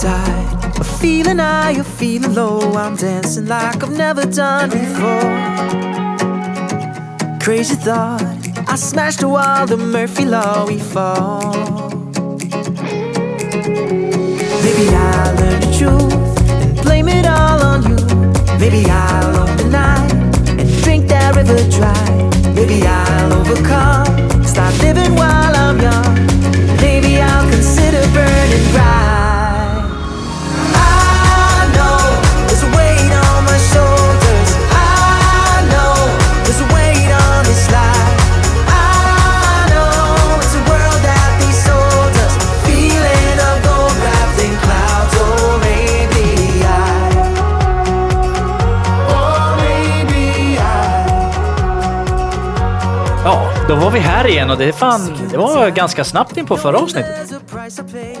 tide. A feeling high, a feeling low. I'm dancing like I've never done before. Crazy thought, I smashed the wall, the Murphy Law, we fall. Maybe I'll learn the truth and blame it all on you. Maybe I'll the night and drink that river dry. Maybe I'll overcome, start living while I'm young. Maybe I'll consider burning bright. Då var vi här igen och det, fan, det var ganska snabbt in på förra avsnittet.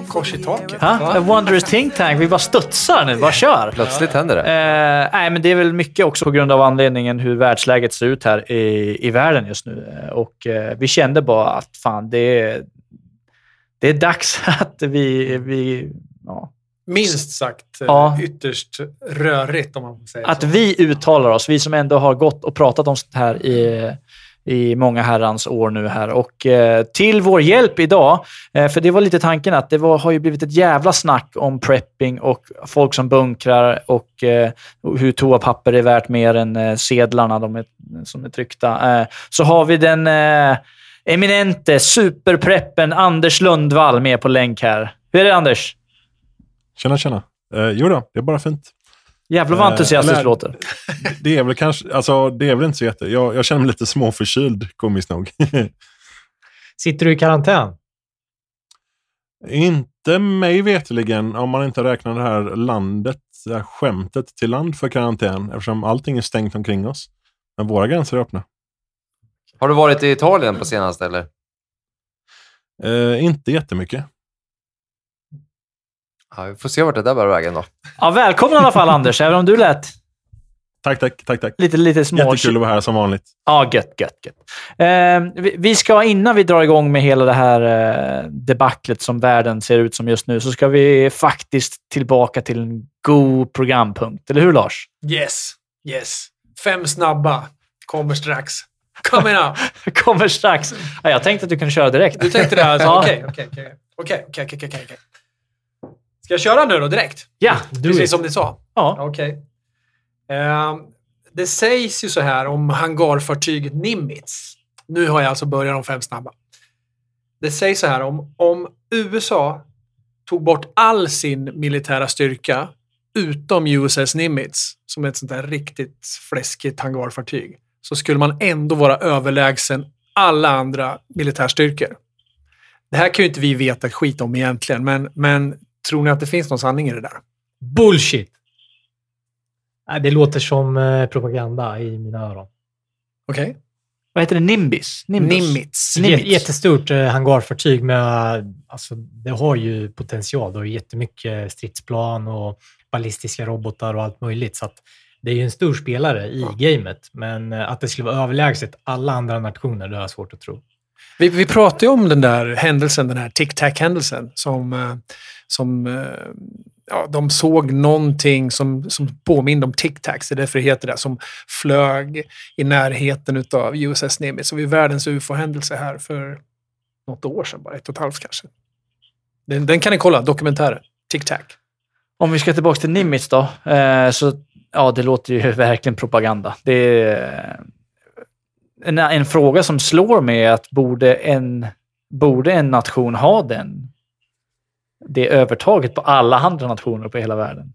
Kors i taket. Ha? A Wondrous Think Tank, vi bara studsar nu, bara kör. Plötsligt händer det. Eh, nej, men det är väl mycket också på grund av anledningen hur världsläget ser ut här i, i världen just nu. Eh, Och eh, vi kände bara att fan, det är, det är dags att vi... vi ja, Minst sagt eh, Ja. ytterst rörigt om man får säga att så. vi uttalar oss, vi som ändå har gått och pratat om sånt här i, i många herrans år nu här. Och eh, till vår hjälp idag, eh, för det var lite tanken att det var, har ju blivit ett jävla snack om prepping och folk som bunkrar och eh, hur toapapper är värt mer än eh, sedlarna de är, som är tryckta. Eh, så har vi den eh, eminente superpreppen Anders Lundvall med på länk här. Hur är det Anders? Tjena, tjena. Eh, jo då, det är bara fint. Jävlar vad Eh, entusiastiskt eller- låter. Det är väl kanske, alltså det är väl inte så jätte... Jag, jag känner mig lite småförkyld, komiskt nog. Sitter du i karantän? inte mig veteligen om man inte räknar det här landet, det här skämtet till land för karantän, eftersom allting är stängt omkring oss. Men våra gränser är öppna. Har du varit i Italien på senaste eller? Eh, inte jättemycket. Ja, vi får se vart det där bär vägen då. Ja, välkommen i alla fall Anders, även om du lät Tack, tack, tack, tack. lite, lite små... Jättekul att vara här som vanligt. Ja, gött, gött, gött. Eh, vi, vi ska, innan vi drar igång med hela det här eh, debaclet som världen ser ut som just nu, så ska vi faktiskt tillbaka till en god programpunkt. Eller hur, Lars? Yes, yes. Fem snabba. Kommer strax. Coming up. Kommer strax. Ja, jag tänkte att du kunde köra direkt. Du tänkte det? Okej, okej, okej. Ska jag köra nu då direkt? Ja, Do Precis som ni sa? ja. Okej. Ehm, det sägs ju så här om hangarfartyget Nimitz. Nu har jag alltså börjat de fem snabba. Det sägs så här om, om USA tog bort all sin militära styrka utom USS Nimitz, som är ett sånt där riktigt fläskigt hangarfartyg, så skulle man ändå vara överlägsen alla andra militärstyrkor. Det här kan ju inte vi veta skit om egentligen, men, men tror ni att det finns någon sanning i det där? Bullshit! Nej, det låter som eh, propaganda i mina öron. Okej? Vad heter det? Nimbis? Nimbus? Nimitz. Nimitz. Jät- Jättestort eh, hangarfartyg med, alltså, det har ju potential. Det har jättemycket stridsplan och ballistiska robotar och allt möjligt. Så att det är ju en stor spelare i gamet, men eh, att det skulle vara överlägset alla andra nationer, det har jag svårt att tro. Vi, vi pratade ju om den där händelsen, den här tic-tac-händelsen, som, som eh, ja, de såg någonting som, som påminde om tic-tacs, det är därför det heter det, som flög i närheten av USS Nimitz. Så vi världens ufo-händelse här för något år sedan, bara ett och ett halvt kanske. Den, den kan ni kolla, dokumentären. Tic-tac. Om vi ska tillbaka till Nimitz då, eh, så ja, det låter ju verkligen propaganda. Det är en, en fråga som slår mig är att borde en, borde en nation ha den, det övertaget på alla andra nationer på hela världen?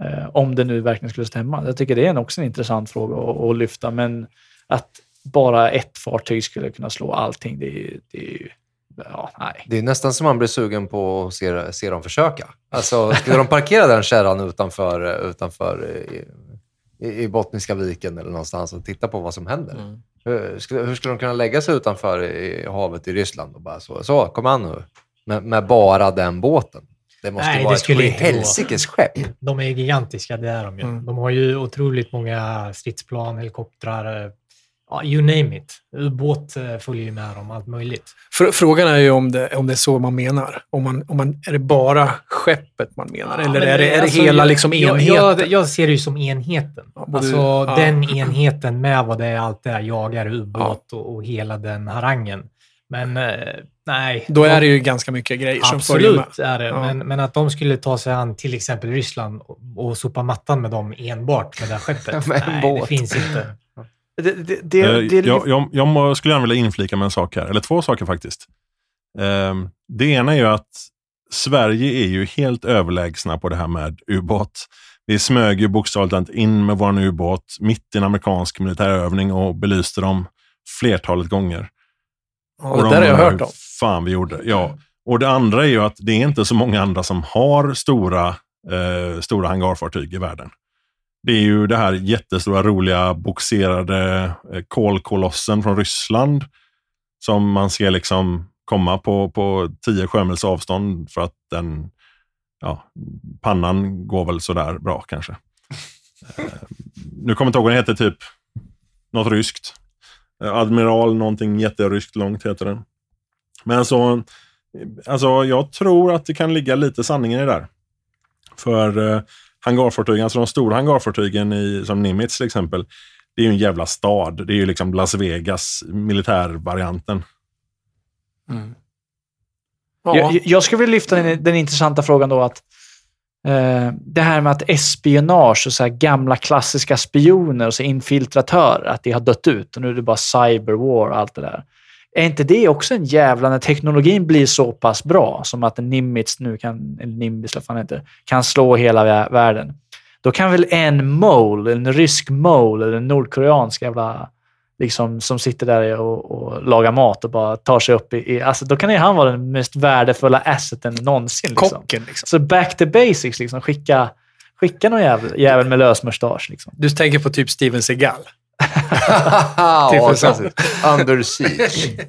Eh, om det nu verkligen skulle stämma. Jag tycker det är en, också en intressant fråga att, att lyfta, men att bara ett fartyg skulle kunna slå allting, det är ju... Det är ju ja, nej. Det är nästan som man blir sugen på att se, se dem försöka. Alltså, skulle de parkera den kärran utanför, utanför i, i, i Bottniska viken eller någonstans och titta på vad som händer? Mm. Hur, skulle, hur skulle de kunna lägga sig utanför i havet i Ryssland och bara så, så kom an nu, med, med bara den båten? Det måste Nej, vara det ett skulle gå. helsikes skepp. De är gigantiska, det är de ju. Mm. De har ju otroligt många stridsplan, helikoptrar, Ja, you name it. Ubåt eh, följer ju med dem, allt möjligt. Fr- Frågan är ju om det, om det är så man menar. Om man, om man, är det bara skeppet man menar? Ja, eller men är det, är det alltså, hela jag- liksom jag, enheten? jag, jag ser det ju som enheten. Ja, både- alltså ja. den enheten med vad det är, allt det är, jagar, ubåt och, och hela den harangen. Men eh, nej. Då är de- det ju ganska mycket grejer som följer med. Absolut är det, Ja. men, men att de skulle ta sig an till exempel Ryssland och, och sopa mattan med dem enbart med det här skeppet. Med en nej, båt. det finns inte. Det, det, det, Eh, det, är jag, jag, jag skulle gärna vilja inflika med en sak här, eller två saker faktiskt. Ehm, det ena är ju att Sverige är ju helt överlägsna på det här med ubåt. Vi smög ju bokstavligt in med vår ubåt mitt i en amerikansk militärövning och belyste dem flertalet gånger. Ja, Och det de där har jag hört om fan vi gjorde. Ja. Och det andra är ju att det är inte så många andra som har stora, eh, stora hangarfartyg i världen. Det är ju det här jättestora, roliga, boxerade eh, kolkolossen från Ryssland som man ser liksom komma på, på 10 sjömils avstånd för att den, ja, pannan går väl sådär bra kanske. Eh, nu kommer jag inte ihåg vad den heter, typ något ryskt. Eh, Admiral någonting jätteryskt långt heter den. Men så, alltså jag tror att det kan ligga lite sanning i det där. För eh, hangarfartygen, alltså de stora hangarfartygen i, som Nimitz till exempel, det är ju en jävla stad. Det är ju liksom Las Vegas, militärvarianten. Ja. Jag, jag skulle vilja lyfta den, den intressanta frågan då att eh, det här med att espionage och så här gamla klassiska spioner och så infiltratörer, att det har dött ut och nu är det bara cyberwar och allt det där. Är inte det också en jävla, när teknologin blir så pass bra som att Nimitz nu kan, eller Nimbus vad fan heter, kan slå hela vä- världen. Då kan väl en mole, en rysk mole eller en nordkoreansk jävla liksom, som sitter där och, och lagar mat och bara tar sig upp i... i alltså, då kan ju han vara den mest värdefulla asseten någonsin. Liksom. Kocken liksom. Så back to basics, liksom. skicka, skicka någon jävel, jävel med lös mustasch. Liksom. Du tänker på typ Steven Seagal. Ja, Typ. Under siege.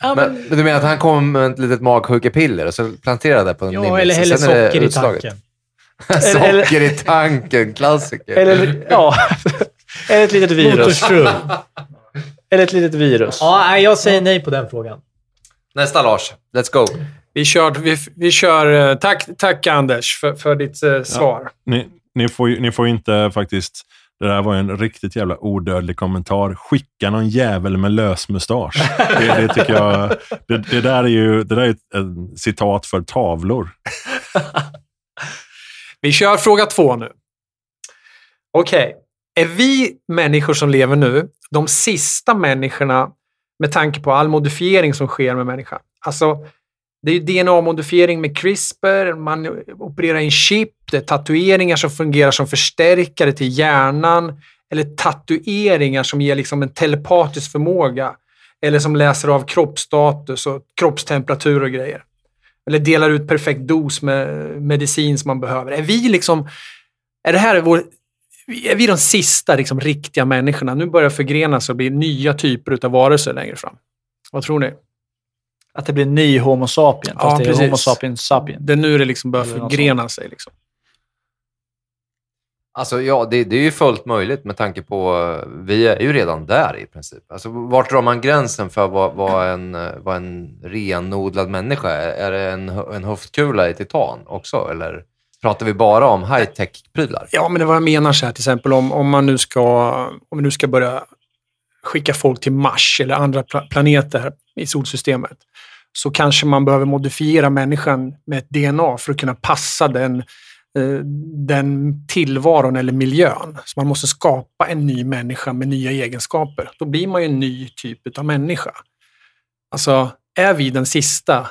Ja, Men, men du menar att han kom med ett litet magsjukepiller och så planterade det på en Ja, eller häller socker i tanken. Socker i tanken, klassiker. Eller, ja, eller ett litet virus. Eller ett litet virus. Ja, jag säger nej på den frågan. Nästa Lars, let's go. Vi kör, vi, vi kör eh, tack, tack Anders för, för ditt eh, svar. Ni, ni, får ju, ni får inte faktiskt... Det där var ju en riktigt jävla odödlig kommentar. Skicka någon jävel med lös mustasch. Det, det tycker jag... Det, det där är ju det där är ett, ett citat för tavlor. Vi kör fråga två nu. Okej. Är vi människor som lever nu de sista människorna med tanke på all modifiering som sker med människan? Alltså, det är ju DNA-modifiering med CRISPR, man opererar in chip, det är tatueringar som fungerar som förstärkare till hjärnan, eller tatueringar som ger liksom en telepatisk förmåga, eller som läser av kroppsstatus och kroppstemperatur och grejer. Eller delar ut perfekt dos med medicin som man behöver. Är vi liksom... Är det här vår... Är vi de sista liksom, riktiga människorna? Nu börjar förgrenas och bli nya typer av varelser längre fram. Vad tror ni? Att det blir en ny Homo sapien, fast Ja, det är precis. Homo sapiens sapien. Det är nu det liksom börjar förgrena sig. Liksom. Alltså ja, det, det är ju fullt möjligt med tanke på... eh, Vi är ju redan där i princip. Alltså, vart drar man gränsen för vad, vad, en, eh, vad en renodlad människa är? Är det en, en höftkula i titan också? Eller pratar vi bara om high-tech-prylar? Ja, men det var jag menar så här, till exempel om, om man nu ska, om vi nu ska börja skicka folk till Mars eller andra pla- planeter i solsystemet, så kanske man behöver modifiera människan med ett DNA för att kunna passa den, eh, den tillvaron eller miljön. Så man måste skapa en ny människa med nya egenskaper. Då blir man ju en ny typ av människa. Alltså, är vi den sista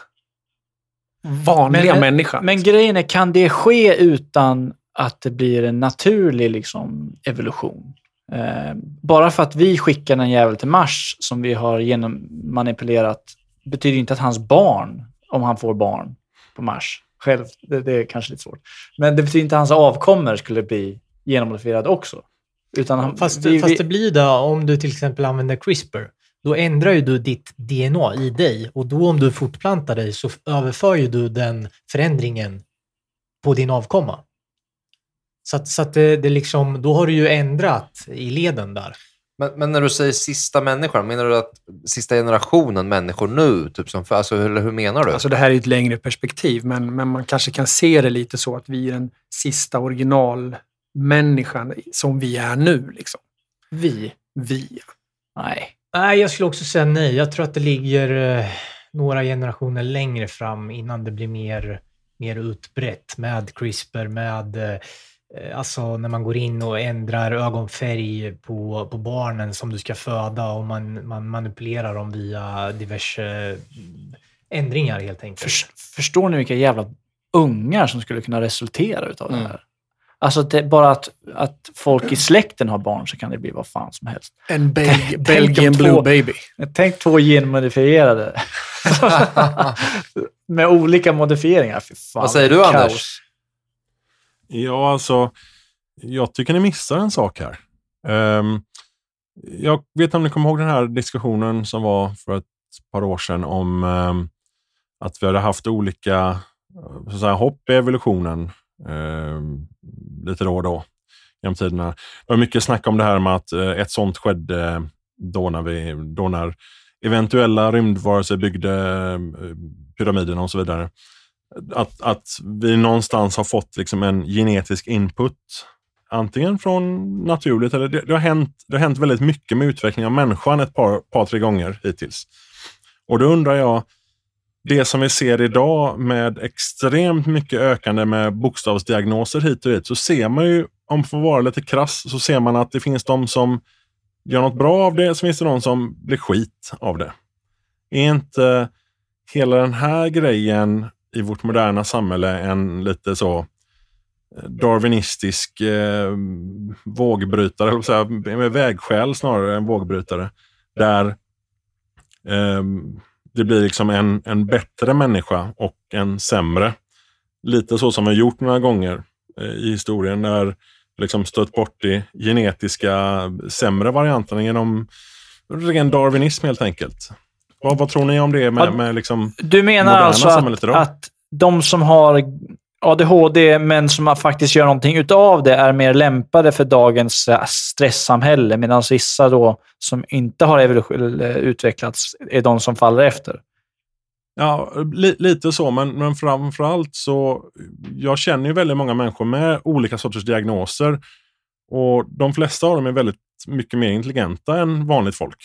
vanliga Men- människan? Men grejen är, kan det ske utan att det blir en naturlig liksom, evolution? Eh, bara för att vi skickar en jävel till Mars som vi har genom manipulerat betyder inte att hans barn, om han får barn på Mars, själv, det, det är kanske lite svårt, men det betyder inte att hans avkommor skulle bli genomodifierade också. Utan han, Fast, vi, fast det blir det om du till exempel använder CRISPR. Då ändrar ju du ditt DNA i dig och då om du fortplantar dig så överför ju du den förändringen på din avkomma. Så att, så att det, det liksom, då har du ju ändrat i leden där. Men, men när du säger sista människan, menar du att sista generationen människor nu? Typ som, för- alltså, hur, hur menar du? Alltså det här är ett längre perspektiv, men, men man kanske kan se det lite så att vi är den sista originalmänniskan som vi är nu. Liksom. Vi? Vi. Nej. Nej, jag skulle också säga nej. Jag tror att det ligger eh, några generationer längre fram innan det blir mer, mer utbrett med CRISPR, med eh, alltså när man går in och ändrar ögonfärg på, på barnen som du ska föda och man, man manipulerar dem via diverse mm, ändringar helt enkelt. Förs- förstår ni vilka jävla ungar som skulle kunna resultera utav det Mm. här? Alltså det, bara att, att folk i släkten har barn så kan det bli vad fan som helst. En Bel- Belgian Blue två- Baby. Tänk två genmodifierade. Med olika modifieringar. Fy fan, Vad säger du, kaos. Anders? Ja, alltså, jag tycker ni missar en sak här. Um, jag vet inte om ni kommer ihåg den här diskussionen som var för ett par år sedan om um, att vi hade haft olika så att säga, hopp i evolutionen um, lite då och då genom tiderna. Det var mycket snack om det här med att eh, ett sånt skedde då när, vi, då när eventuella rymdvarelser byggde eh, pyramiderna och så vidare att, att vi någonstans har fått liksom en genetisk input. Antingen från naturligt eller det, det, har hänt, det har hänt väldigt mycket med utvecklingen av människan ett par, par tre gånger hittills. Och då undrar jag, det som vi ser idag med extremt mycket ökande med bokstavsdiagnoser hit och dit, så ser man ju, om man får vara lite krass, så ser man att det finns de som gör något bra av det, så finns det de som blir skit av det. Är inte hela den här grejen i vårt moderna samhälle en lite så eh, darwinistisk eh, vågbrytare, eller så här, med vägskäl snarare än vågbrytare. Där eh, det blir liksom en, en bättre människa och en sämre. Lite så som vi har gjort några gånger eh, i historien där liksom stött bort de genetiska sämre varianterna genom ren darwinism helt enkelt. Vad, vad tror ni om det med, med liksom Du menar alltså att, att de som har ADHD men som faktiskt gör någonting utav det är mer lämpade för dagens eh, stresssamhälle medan vissa då som inte har eh, utvecklats är de som faller efter? Ja, li, lite så, men, men framförallt så... Jag känner ju väldigt många människor med olika sorters diagnoser. Och de flesta av dem är väldigt mycket mer intelligenta än vanligt folk,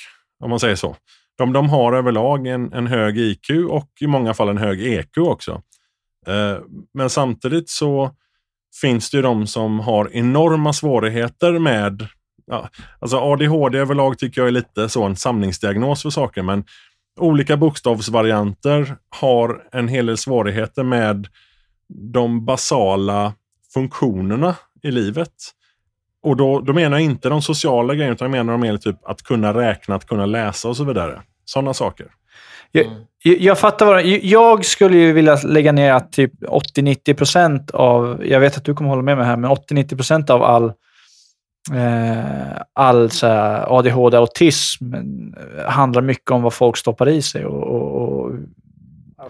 om man säger så. De, de har överlag en, en hög IQ och i många fall en hög EQ också. Eh, men samtidigt så finns det ju de som har enorma svårigheter med... Ja, alltså ADHD överlag tycker jag är lite så en samlingsdiagnos för saker, men olika bokstavsvarianter har en hel del svårigheter med de basala funktionerna i livet. Och då, då menar jag inte de sociala grejerna, utan jag menar mer typ att kunna räkna, att kunna läsa och så vidare. Sådana saker. Jag, jag, fattar vad Jag skulle ju vilja lägga ner att typ 80-90 procent av, jag vet att du kommer hålla med mig här, men 80-90 procent av all, eh, all så här, ADHD-autism eh, handlar mycket om vad folk stoppar i sig. Och, och, och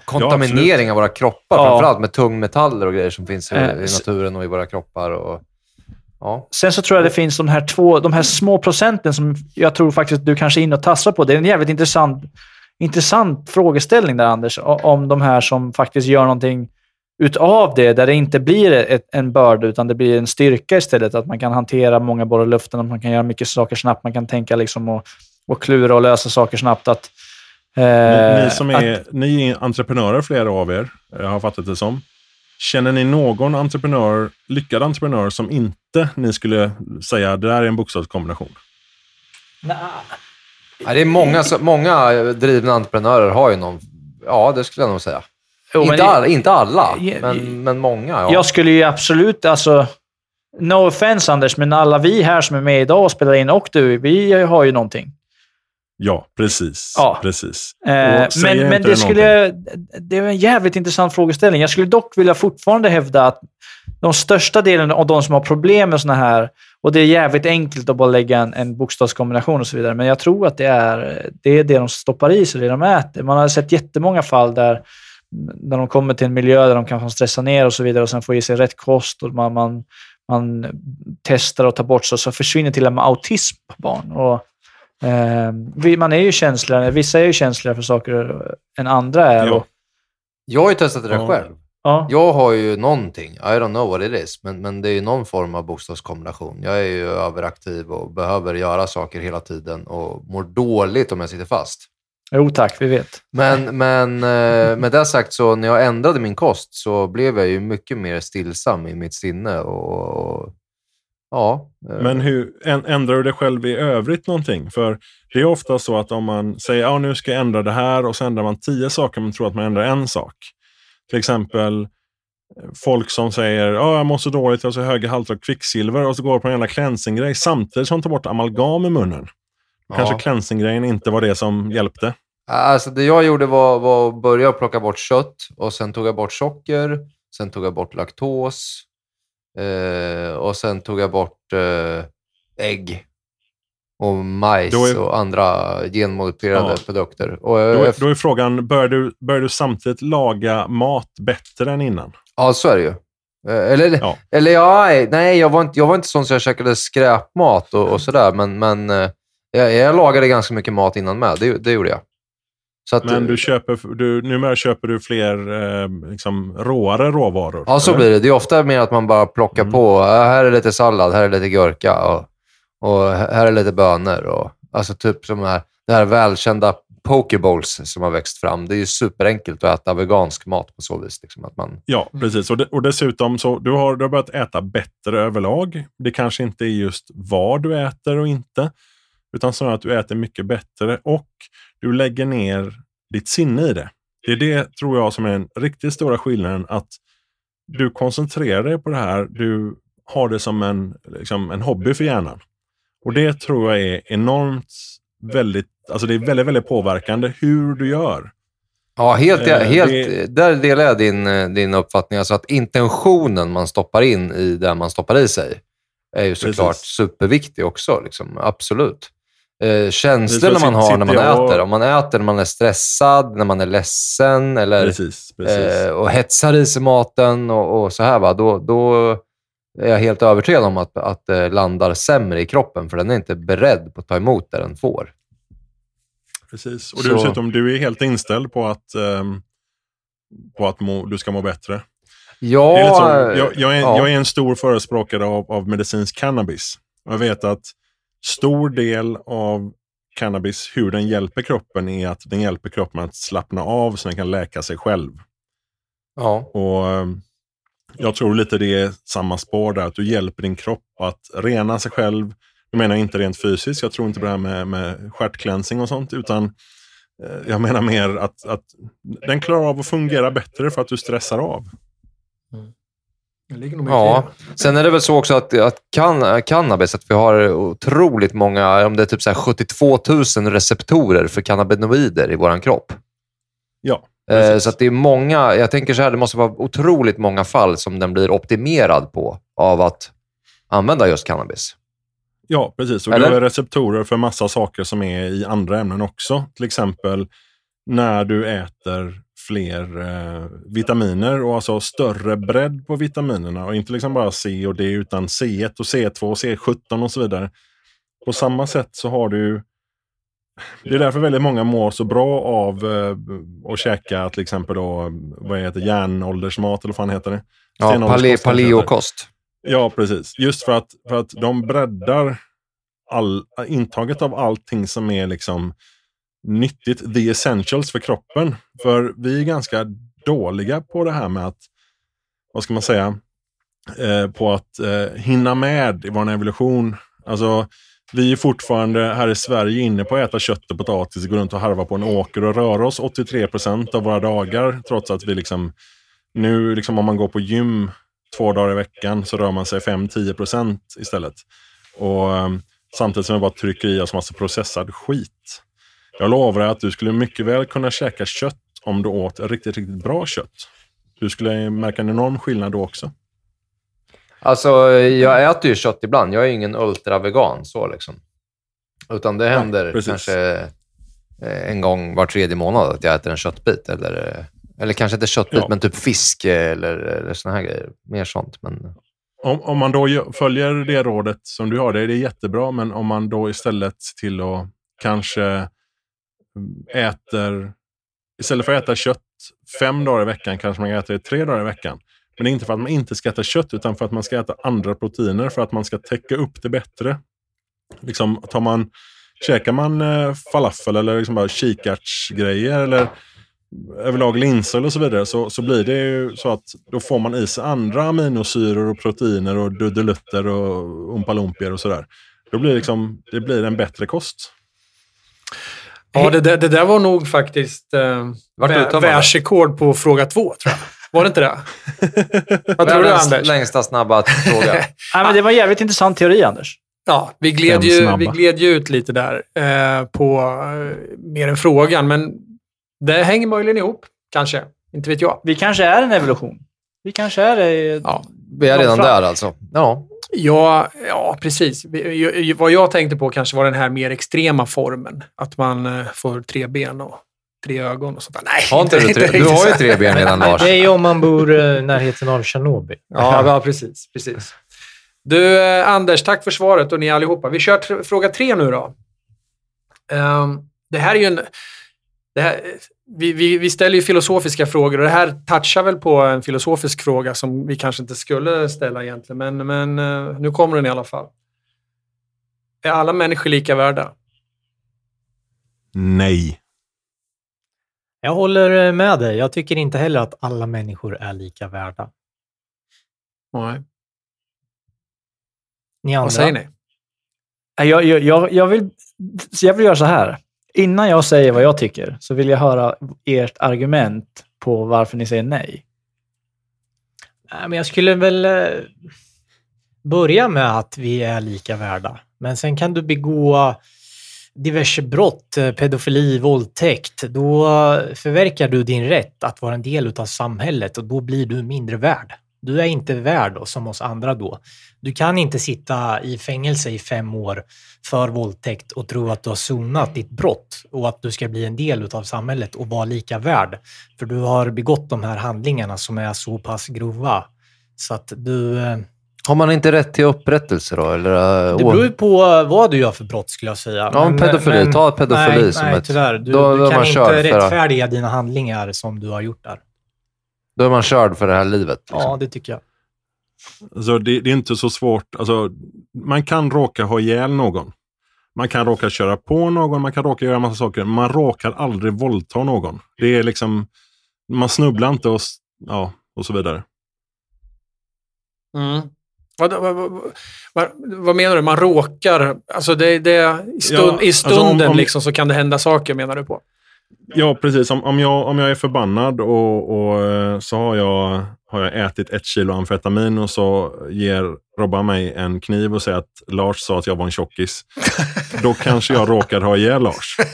Kontaminering av våra kroppar, Ja. framförallt med tungmetaller och grejer som finns i, Eh, i naturen och i våra kroppar. Och, ja. Sen så tror jag det finns de här två, de här små procenten som jag tror faktiskt att du kanske är inne och tassar på. Det är en jävligt intressant, intressant frågeställning där Anders, om de här som faktiskt gör någonting utav det, där det inte blir ett, en börda utan det blir en styrka istället. Att man kan hantera många bollar i luften, att man kan göra mycket saker snabbt, man kan tänka liksom och, och klura och lösa saker snabbt. Att, eh, Ni, ni som att- är, ni är entreprenörer, flera av er, jag har fattat det som. Känner ni någon entreprenör, lyckad entreprenör som inte ni skulle säga det där är en bokstavskombination? Ja, det är många, många drivna entreprenörer har ju någon... Ja, det skulle jag nog säga. Jo, inte, det- alla, inte alla, Ja, men, men många. Ja. Jag skulle ju absolut, alltså... No offense Anders, men alla vi här som är med idag och spelar in och du, vi har ju någonting. Ja, precis. Ja. precis. Eh, men men det, skulle, det är en jävligt intressant frågeställning. Jag skulle dock vilja fortfarande hävda att de största delen av de som har problem med såna här, och det är jävligt enkelt att bara lägga en, en bokstavskombination och så vidare, men jag tror att det är det, är det de stoppar i sig, det de äter. Man har sett jättemånga fall där när de kommer till en miljö där de kanske stressar ner och så vidare och sen får i sig rätt kost och man, man, man testar och tar bort så, så försvinner till och med autism på barn. Och, man är ju känsligare, vissa är ju känsligare för saker än andra är. Ja. Och, Jag har ju testat det där Ja. själv. ja. Jag har ju någonting, I don't know what it is, men, men det är ju någon form av bokstavskombination. Jag är ju överaktiv och behöver göra saker hela tiden och mår dåligt om jag sitter fast. Jo tack, vi vet. Men, men eh, med det sagt, så när jag ändrade min kost så blev jag ju mycket mer stillsam i mitt sinne. Och, och ja, eh, Men hur, än- ändrar du dig själv i övrigt någonting? För det är ofta så att om man säger ja nu ska jag ändra det här och så ändrar man tio saker men tror att man ändrar en sak. Till exempel eh, folk som säger ja jag mår så dåligt, jag har så höga halter av kvicksilver och så går på en jävla cleansing-grej samtidigt som de tar bort amalgam i munnen. Kanske Ja. cleansing-grejen inte var det som hjälpte. Alltså det jag gjorde var, var att börja plocka bort kött och sen tog jag bort socker. Sen tog jag bort laktos. Eh, och sen tog jag bort eh, ägg och majs är- och andra genmodifierade Ja. produkter. Och, Då, eh, är- då är frågan, börjar du, börjar du samtidigt laga mat bättre än innan? Ja, så är det ju. Eh, Eller, Ja. eller ja, nej, jag var, inte, jag var inte sån så jag käkade skräpmat och, och sådär, men, men eh, jag, jag lagade ganska mycket mat innan med. Det, det gjorde jag. Så att, Men du köper, du, numera köper du fler eh, liksom, råare råvaror? Ja, så eller? blir det. Det är ofta mer att man bara plockar Mm. på. Ja, här är lite sallad, här är lite gurka och, och här är lite bönor. Och, alltså typ som här, det här välkända pokeballs som har växt fram. Det är ju superenkelt att äta vegansk mat på så vis. Liksom, att man, Ja, precis. Och, de, och dessutom så du har du har börjat äta bättre överlag. Det kanske inte är just vad du äter och inte, utan snarare att du äter mycket bättre och du lägger ner ditt sinne i det. Det är det, tror jag, som är den riktigt stora skillnaden. Att du koncentrerar dig på det här. Du har det som en, liksom, en hobby för hjärnan. Och det tror jag är enormt väldigt, alltså det är väldigt, väldigt påverkande hur du gör. ja, helt, Eh, helt, det- Där delar jag din, eh, din uppfattning. Alltså att intentionen man stoppar in i det man stoppar i sig är ju såklart Precis. superviktig också. Liksom. Absolut. Eh, känslorna man har när man äter. Om man äter när man är stressad, när man är ledsen eller Precis, precis. eh, och hetsar i sig maten och, och så här, va? Då, då är jag helt övertygad om att, att det landar sämre i kroppen, för den är inte beredd på att ta emot det den får. Precis. Och Så- dessutom, du är helt inställd på att, ehm, på att må, du ska må bättre. Ja, så, jag, jag, är, ja. jag är en stor förespråkare av, av medicinsk cannabis. Jag vet att stor del av cannabis, hur den hjälper kroppen, är att den hjälper kroppen att slappna av så den kan läka sig själv. ja. Och ehm, Jag tror lite det är samma spår där, att du hjälper din kropp att rena sig själv. Jag menar inte rent fysiskt, jag tror inte på det här med, med stjärtklänsing och sånt, utan eh, jag menar mer att, att den klarar av att fungera bättre för att du stressar av. Det ligger nog mycket Ja, sen är det väl så också att, att can, cannabis, att vi har otroligt många, om det är typ så här 72 000 receptorer för cannabinoider i vår kropp. Ja, Eh, så att det är många, jag tänker så här, det måste vara otroligt många fall som den blir optimerad på av att använda just cannabis. Ja, precis. Och Eller? du har receptorer för massa saker som är i andra ämnen också. Till exempel när du äter fler eh, vitaminer och alltså större bredd på vitaminerna. Och inte liksom bara C och D utan C1 och C2 och C17 och så vidare. På samma sätt så har du det är därför väldigt många mår så bra av eh, att käka till exempel då, vad heter järnåldersmat eller vad fan heter det? Ja, pale, paleokost. Ja, precis. Just för att, för att de breddar all, intaget av allting som är liksom nyttigt, the essentials för kroppen. För vi är ganska dåliga på det här med att, vad ska man säga, eh, på att eh, hinna med i vår evolution. Alltså, vi är fortfarande här i Sverige inne på att äta kött och potatis, gå runt och harva på en åker och röra oss 83 procent av våra dagar. Trots att vi liksom, nu liksom om man går på gym två dagar i veckan så rör man sig 5-10 procent istället. Och eh, Samtidigt som vi bara trycker i oss massa processad skit. Jag lovar att du skulle mycket väl kunna käka kött om du åt riktigt, riktigt bra kött. Du skulle märka en enorm skillnad då också. Alltså, jag äter ju kött ibland. Jag är ingen ultravegan så liksom. Utan det händer precis. kanske eh, en gång var tredje månad att jag äter en köttbit. Eller, eller kanske inte köttbit, Ja. men typ fisk eller, eller såna här grejer. Mer sånt. Men, om, om man då följer det rådet som du har, det är jättebra. Men om man då istället till att kanske äter, istället för att äta kött fem dagar i veckan kanske man äter det tre dagar i veckan. Men det är inte för att man inte ska äta kött utan för att man ska äta andra proteiner för att man ska täcka upp det bättre. Liksom, tar man, käkar man eh, falafel eller liksom bara kikärtsgrejer eller överlag linser och så vidare så, så blir det ju så att då får man i sig andra aminosyror och proteiner och dudelutter och umpalumpier och sådär. Då blir det, liksom, det blir en bättre kost. Ja, det, där- det där var nog faktiskt eh, vä- världsrekord på fråga två, tror jag. Var det inte det? Vad tror du, Anders? längsta snabba fråga. Nej, men det var en jävligt intressant teori, Anders. Ja, vi gled, ju, vi gled ju ut lite där eh, på eh, mer än frågan, men det hänger möjligen ihop, kanske. Inte vet jag. Vi kanske är en evolution. Vi kanske är det. Ja. Vi är redan Fram. där alltså. Ja. Ja, ja precis. Vad jag tänkte på kanske var den här mer extrema formen. Att man eh, får tre ben och tre ögon och sånt där. Nej, Har inte du tre? Du har ju tre ben redan, Lars. Det är ju om man bor eh, i närheten av Tjernobyl. Ja, ja precis, precis. Du, eh, Anders, tack för svaret och ni allihopa. Vi kör fråga tre nu då. Ehm, det här är ju en... Det här, vi, vi, vi ställer ju filosofiska frågor och det här touchar väl på en filosofisk fråga som vi kanske inte skulle ställa egentligen, men, men eh, nu kommer den i alla fall. Är alla människor lika värda? Nej. Jag håller eh, med dig. Jag tycker inte heller att alla människor är lika värda. Nej. Ni andra? Vad säger ni? Jag, jag, jag, jag, vill, jag vill göra så här. Innan jag säger vad jag tycker så vill jag höra ert argument på varför ni säger nej. Nej, men jag skulle väl eh, börja med att vi är lika värda. Men sen kan du begå diverse brott, eh, pedofili, våldtäkt. Då förverkar du din rätt att vara en del av samhället och då blir du mindre värd. Du är inte värd då, som oss andra då. Du kan inte sitta i fängelse i fem år för våldtäkt och tro att du har sonat ditt brott och att du ska bli en del av samhället och vara lika värd. För du har begått de här handlingarna som är så pass grova. Så att du... eh, Har man inte rätt till upprättelse då? Eller, eh, Det beror ju på vad du gör för brott skulle jag säga. Ja, men pedofili. Ta pedofili nej, som nej, ett- tyvärr. Du, då- du kan inte rättfärdiga dina handlingar som du har gjort där. Då är man körd för det här livet. Liksom. Ja, det tycker jag. Alltså, det, det är inte så svårt. Alltså, man kan råka ha ihjäl någon. Man kan råka köra på någon, man kan råka göra massa saker. men Man råkar aldrig våldta någon. Det är liksom, man snubblar inte och, ja, och så vidare. Mm. Vad, vad, vad, vad, menar du? Man råkar... Alltså det, det, i, stund, Ja, I alltså stunden om- om- liksom så kan det hända saker, menar du på? Ja, precis. Om, om, jag, om jag är förbannad och, och eh, så har jag, har jag ätit ett kilo amfetamin och så ger Robban mig en kniv och säger att Lars sa att jag var en tjockis. Då kanske jag råkar ha ihjäl Lars.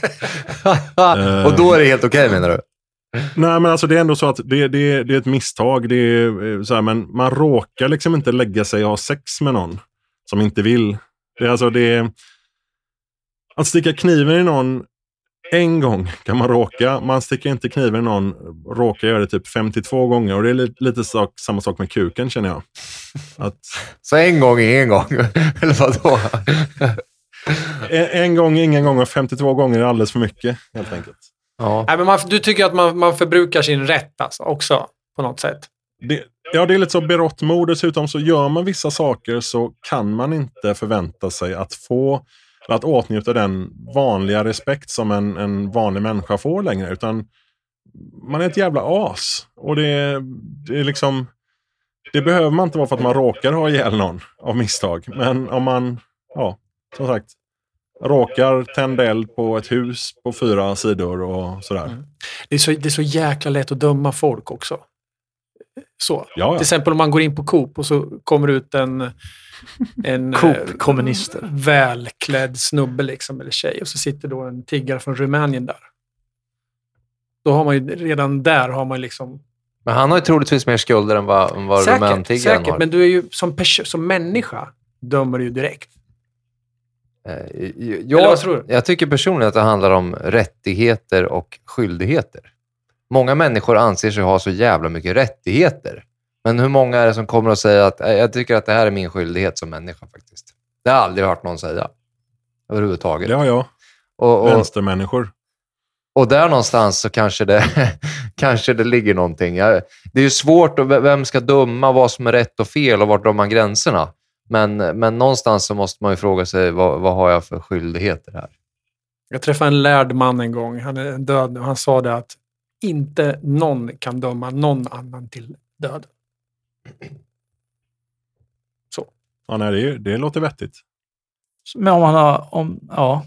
Eh. Och då är det helt okej menar du? Nej, men alltså det är ändå så att det, det, det är ett misstag. Det är, eh, så här, men man råkar liksom inte lägga sig och ha sex med någon som inte vill. Det är alltså det Att sticka kniven i någon en gång kan man råka. Man sticker inte kniven i någon, råkar göra det typ 52 gånger. Och det är lite, lite sak, samma sak med kuken känner jag. Att Så en gång är en gång? Eller vadå? en, en gång, är ingen gång och 52 gånger är alldeles för mycket helt enkelt. Ja. Nej, men man, du tycker att man, man förbrukar sin rätt alltså, också, på något sätt? Det, ja, det är lite så berått mod. Dessutom så gör man vissa saker så kan man inte förvänta sig att få att åtnjuta den vanliga respekt som en, en vanlig människa får längre. Utan man är ett jävla as. Och det, det är liksom... Det behöver man inte vara för att man råkar ha ihjäl någon av misstag. Men om man, ja, som sagt, råkar tända eld på ett hus på fyra sidor och sådär. Mm. Det är, så, det är så jäkla lätt att döma folk också. Så. Ja, Till ja. exempel om man går in på Coop och så kommer ut en, en eh, kommunister. välklädd snubbe liksom, eller tjej och så sitter då en tiggare från Rumänien där. Då har man ju redan där har man liksom... Men han har ju troligtvis mer skulder än vad, än vad säkert, romäntiggaren säkert har. men du är ju som, som människa dömer du ju direkt. Eh, Eller Jag, vad tror du? jag tycker personligen att det handlar om rättigheter och skyldigheter. Många människor anser sig ha så jävla mycket rättigheter. Men hur många är det som kommer att säga att "Eh, jag tycker att det här är min skyldighet som människa faktiskt? Det har jag aldrig hört någon säga. Överhuvudtaget. Har jag. och, och, Vänstermänniskor. och där någonstans så kanske det, kanske det ligger någonting. Det är ju svårt, att, vem ska döma vad som är rätt och fel och vart drar man gränserna? Men, men någonstans så måste man ju fråga sig, vad, vad har jag för skyldigheter här? Jag träffade en lärd man en gång. Han är död nu. Han sa det att inte någon kan döma någon annan till död. Ja, nej, det, det låter vettigt. Men om man har... Om, ja,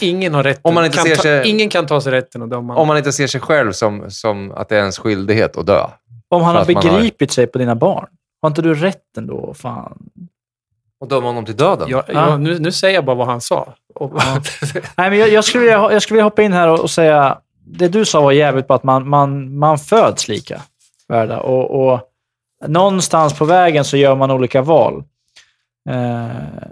Ingen har rätten. Om man inte kan ser ta, sig- Ingen kan ta sig rätten att döma. Om man inte ser sig själv som, som att det är ens skyldighet att dö. om han har man har- begripit sig på dina barn. Har inte du rätten då? Fan. Och döma honom till döden? Ja, Ja. nu, nu säger jag bara vad han sa. Nej, men jag, jag, skulle vilja, jag skulle vilja hoppa in här och, och säga, det du sa var jävligt på att man, man, man föds lika värda. Och, och någonstans på vägen så gör man olika val. Eh,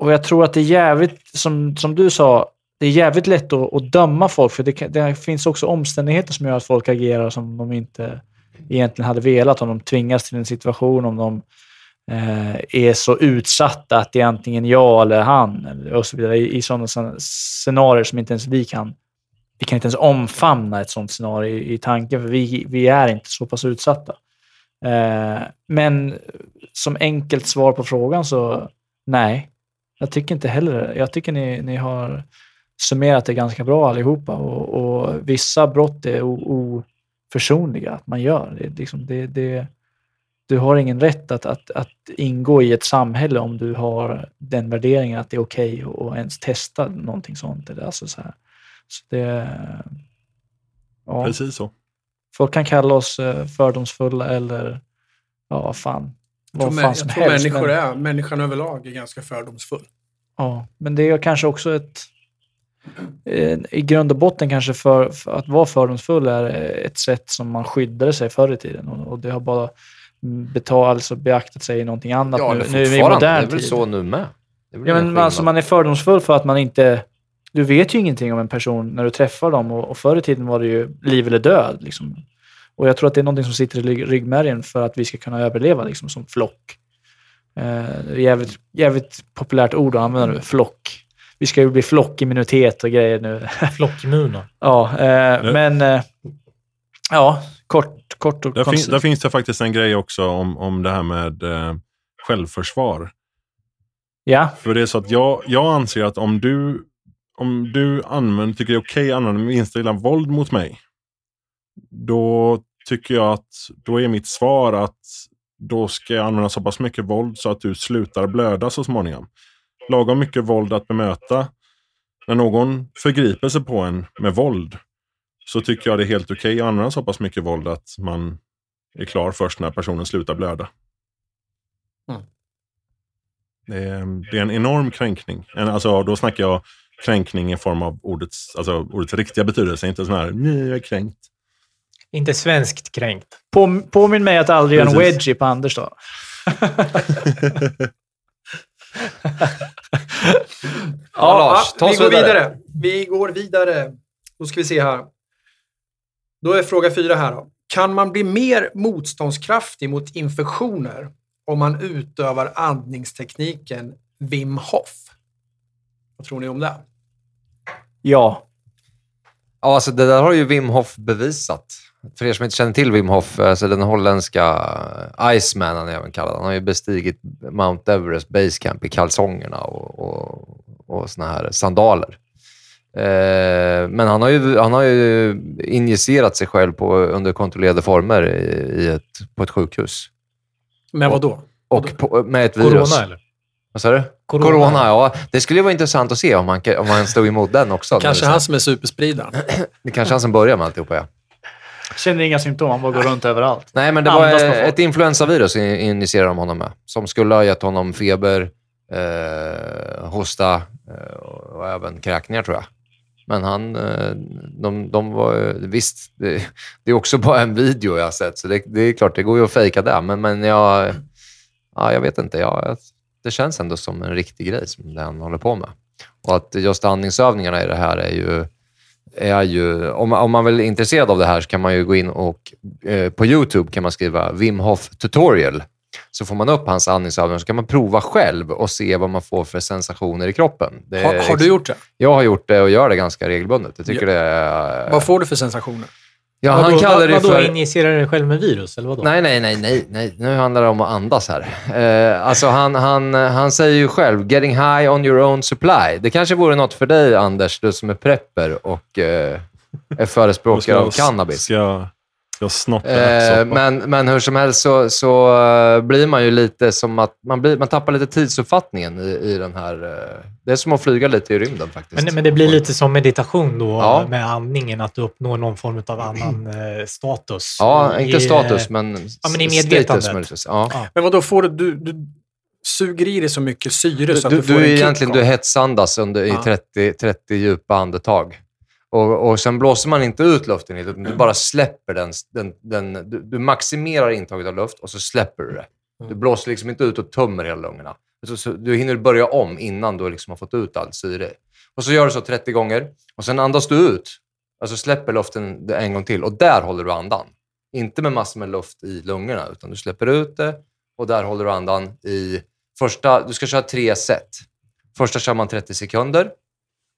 och jag tror att det är jävligt, som, som du sa, det är jävligt lätt att, att döma folk, för det, kan- det finns också omständigheter som gör att folk agerar som de inte egentligen hade velat, om de tvingas till en situation, om de eh, är så utsatta att det är antingen jag eller han och så vidare. I, i sådana scenarier som inte ens vi kan. Vi kan inte ens omfamna ett sådant scenario i, i tanken, för vi, vi är inte så pass utsatta. Eh, men som enkelt svar på frågan så nej, jag tycker inte heller det. Jag tycker ni, ni har summerat det ganska bra allihopa och, och vissa brott är oförsonliga att man gör. Det, liksom, det, det, du har ingen rätt att, att, att ingå i ett samhälle om du har den värderingen att det är okej att att ens testa någonting sånt. Eller alltså så här. Så det, ja, Precis så folk kan kalla oss eh, fördomsfulla eller ja, vad fan. jag tror, fan som jag tror helst. människor men, är, människan överlag är ganska fördomsfull. ja, men det är kanske också ett eh, i grund och botten kanske för, för att vara fördomsfull är ett sätt som man skyddade sig förr i tiden och, och det har bara betal, alltså beaktat sig i någonting annat Ja, nu, nu i modern Det är väl tid. så nu med. Ja, men alltså, man är fördomsfull för att man inte... Du vet ju ingenting om en person när du träffar dem och, och förr i tiden var det ju liv eller död. Liksom. Och jag tror att det är någonting som sitter i rygg- ryggmärgen för att vi ska kunna överleva liksom, som flock. Eh, jävligt, jävligt populärt ord att använda nu, flock. Vi ska ju bli flockimmunitet och grejer nu. Flockimmuna. ja, eh, men... Eh, ja, kort, kort och Där, fin, koncist. där finns det faktiskt en grej också om, om det här med eh, självförsvar. Ja, För det är så att jag, jag anser att om du, om du använder, tycker det är okej att använda minsta lilla våld mot mig. Då tycker jag att då är mitt svar att då ska jag använda så pass mycket våld så att du slutar blöda så småningom. Lagom mycket våld att bemöta. När någon förgriper sig på en med våld så tycker jag det är helt okej att använda så pass mycket våld att man är klar först när personen slutar blöda. Mm. Det, är, det är en enorm kränkning. Alltså, då snackar jag kränkning i form av ordets, alltså, ordets riktiga betydelse, inte sån här nej, jag är kränkt. Inte svenskt kränkt. på, påminn mig att aldrig göra en wedgie på Anders då. Ja, Lars, ta vi går vidare. vidare. Vi går vidare. Då ska vi se här. Då är fråga fyra här. Då. Kan man bli mer motståndskraftig mot infektioner om man utövar andningstekniken Wim Hof? Vad tror ni om det? Ja, Ja, alltså det där har ju Wim Hof bevisat. För er som inte känner till Wim Hof, alltså den holländska Iceman han är även kallad. Han har ju bestigit Mount Everest Base Camp i kalsongerna och, och, och såna här sandaler. Eh, men han har, ju, han har ju injicerat sig själv på, under kontrollerade former i, i ett, på ett sjukhus. Men vad då? Och på, med ett virus. Corona eller? Vad sa du? Corona. Corona, ja. Det skulle ju vara intressant att se om han, om han stod emot den också. Kanske han som är superspridaren. Det kanske han som börjar med alltihopa, ja. känner inga symptom, han bara går runt överallt. Nej, men det var Andas ett influensavirus in- injicerade de honom med. Som skulle ha gett honom feber, eh, hosta eh, och även kräkningar, tror jag. Men han, eh, de, de var... Visst, det, det är också bara en video jag har sett, så det, det är klart, det går ju att fejka det. Men, men jag... Ja, jag vet inte. Jag, det känns ändå som en riktig grej som det han håller på med. Och att just andningsövningarna i det här är ju är ju... Om, om man väl är intresserad av det här så kan man ju gå in och eh, på YouTube kan man skriva Wim Hof tutorial. Så får man upp hans andningsövningar så kan man prova själv och se vad man får för sensationer i kroppen. Har, har du gjort det? Jag har gjort det och gör det ganska regelbundet. Jag tycker det är... Vad får du för sensationer? Ja, Vadå- han kallar det för... injicerar dig själv med virus, eller vadå? Nej, nej, nej, nej, nej. Nu handlar det om att andas här. Eh, alltså han, han, han säger ju själv, getting high on your own supply. Det kanske vore något för dig, Anders, du som är prepper och eh, är förespråkare av cannabis. Ska jag, Eh, men, men hur som helst så, så eh, blir man ju lite som att man, blir, man tappar lite tidsuppfattningen i, i den här... eh, det är som att flyga lite i rymden faktiskt. Men, men det blir lite som meditation då Ja. med andningen, att du uppnår någon form av annan eh, status. Ja, inte I, status, men, ja, men i status medvetandet. möjligtvis. Ja. Ja. Men vad då får du, du, du suger i dig så mycket syre så att Du, du, du, får är en egentligen du hetsandas under, i Ja. 30, 30 djupa andetag. Och, och sen blåser man inte ut luften, det, utan du bara släpper den. den, den du, du maximerar intaget av luft och så släpper du det. Du blåser liksom inte ut och tömmer hela lungorna. Så, så, du hinner börja om innan du liksom har fått ut all syre. Och så gör du så 30 gånger och sen andas du ut. Alltså släpper luften en gång till och där håller du andan. Inte med massor med luft i lungorna, utan du släpper ut det och där håller du andan i första... Du ska köra tre set. Första kör man 30 sekunder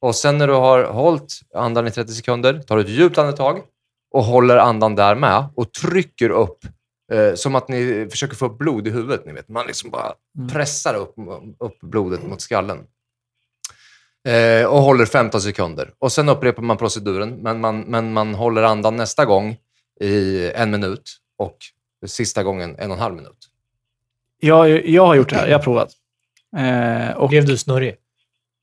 och sen när du har hållit andan i 30 sekunder tar du ett djupt andetag och håller andan där med och trycker upp eh, som att ni försöker få upp blod i huvudet. Ni vet. Man liksom bara pressar upp, upp blodet mot skallen. Eh, och håller 15 sekunder. Och Sen upprepar man proceduren, men man, men man håller andan nästa gång i en minut och sista gången en och en halv minut. Jag, jag har gjort det här. Jag har provat. Eh, och Blev du snurrig?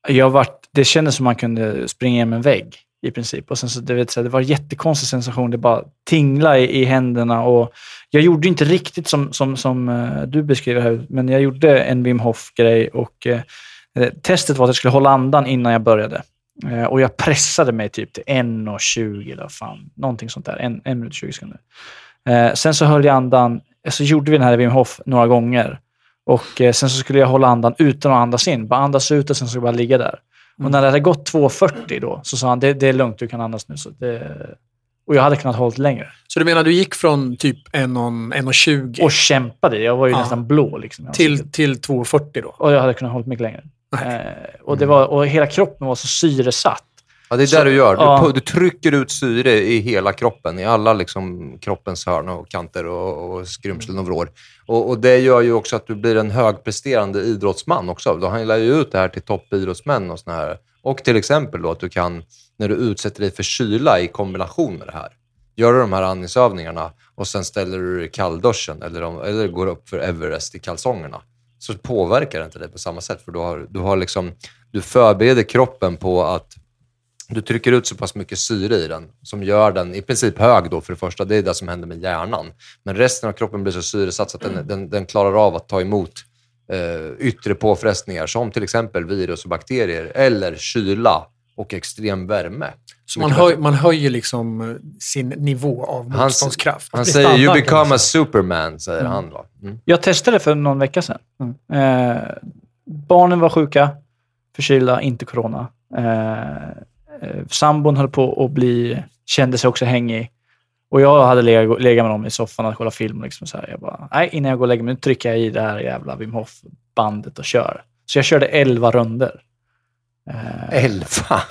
jag har varit, det kändes som man kunde springa igenom en vägg i princip. Och sen så, det, vet, så här, det var en jättekonstig sensation. Det bara tingla i, i händerna. Och jag gjorde inte riktigt som, som, som eh, du beskriver här, men jag gjorde en Wim Hof-grej. Och, eh, eh, testet var att jag skulle hålla andan innan jag började. Eh, och jag pressade mig typ till 1.20 eller vad fan, någonting sånt där. En, en minut och 20 sekunder. Eh, sen så höll jag andan, eh, så gjorde vi den här Wim Hof några gånger. Och eh, sen så skulle jag hålla andan utan att andas in. Bara andas ut och sen så bara ligga där. Och när det hade gått 2.40 då, så sa han det, det är lugnt, du kan andas nu. Så det, och jag hade kunnat hålla längre. Så du menar du gick från typ 1,20 Och kämpade. Jag var ju Ja. nästan blå. Liksom, till, till 2,40 då? Och jag hade kunnat hålla mycket längre. Eh, och, det var, och hela kroppen var så syresatt. Ja, det är Så- det du gör. Du, ja. du trycker ut syre i hela kroppen, i alla liksom, kroppens hörn och kanter och, och skrymslen och vrår. Och, och det gör ju också att du blir en högpresterande idrottsman också. Du handlar ju ut det här till toppidrottsmän och såna här. Och till exempel då att du kan, när du utsätter dig för kyla i kombination med det här, gör du de här andningsövningarna och sen ställer du dig i kallduschen eller, de, eller går upp för Everest i kalsongerna, så påverkar det inte dig på samma sätt. För du, har, du, har liksom, du förbereder kroppen på att du trycker ut så pass mycket syre i den som gör den i princip hög då för det första. Det är det som händer med hjärnan. Men resten av kroppen blir så syresatt så att den, den, den klarar av att ta emot eh, yttre påfrestningar som till exempel virus och bakterier eller kyla och extrem värme. Så man, höj, man höjer liksom eh, sin nivå av motståndskraft. Han blir säger “You become a säga. superman”, säger Mm. han. Va? Mm. Jag testade för någon vecka sedan. Eh, barnen var sjuka, förkylda, inte corona. Eh, eh, sambon höll på att bli, kände sig också hängig. Och jag hade legat, legat med dem i soffan och kollat film. Liksom så här. Jag bara, nej, innan jag går och lägger mig, nu trycker jag i det här jävla Wim Hof-bandet och kör. Så jag körde 11 runder. Eh, Elva?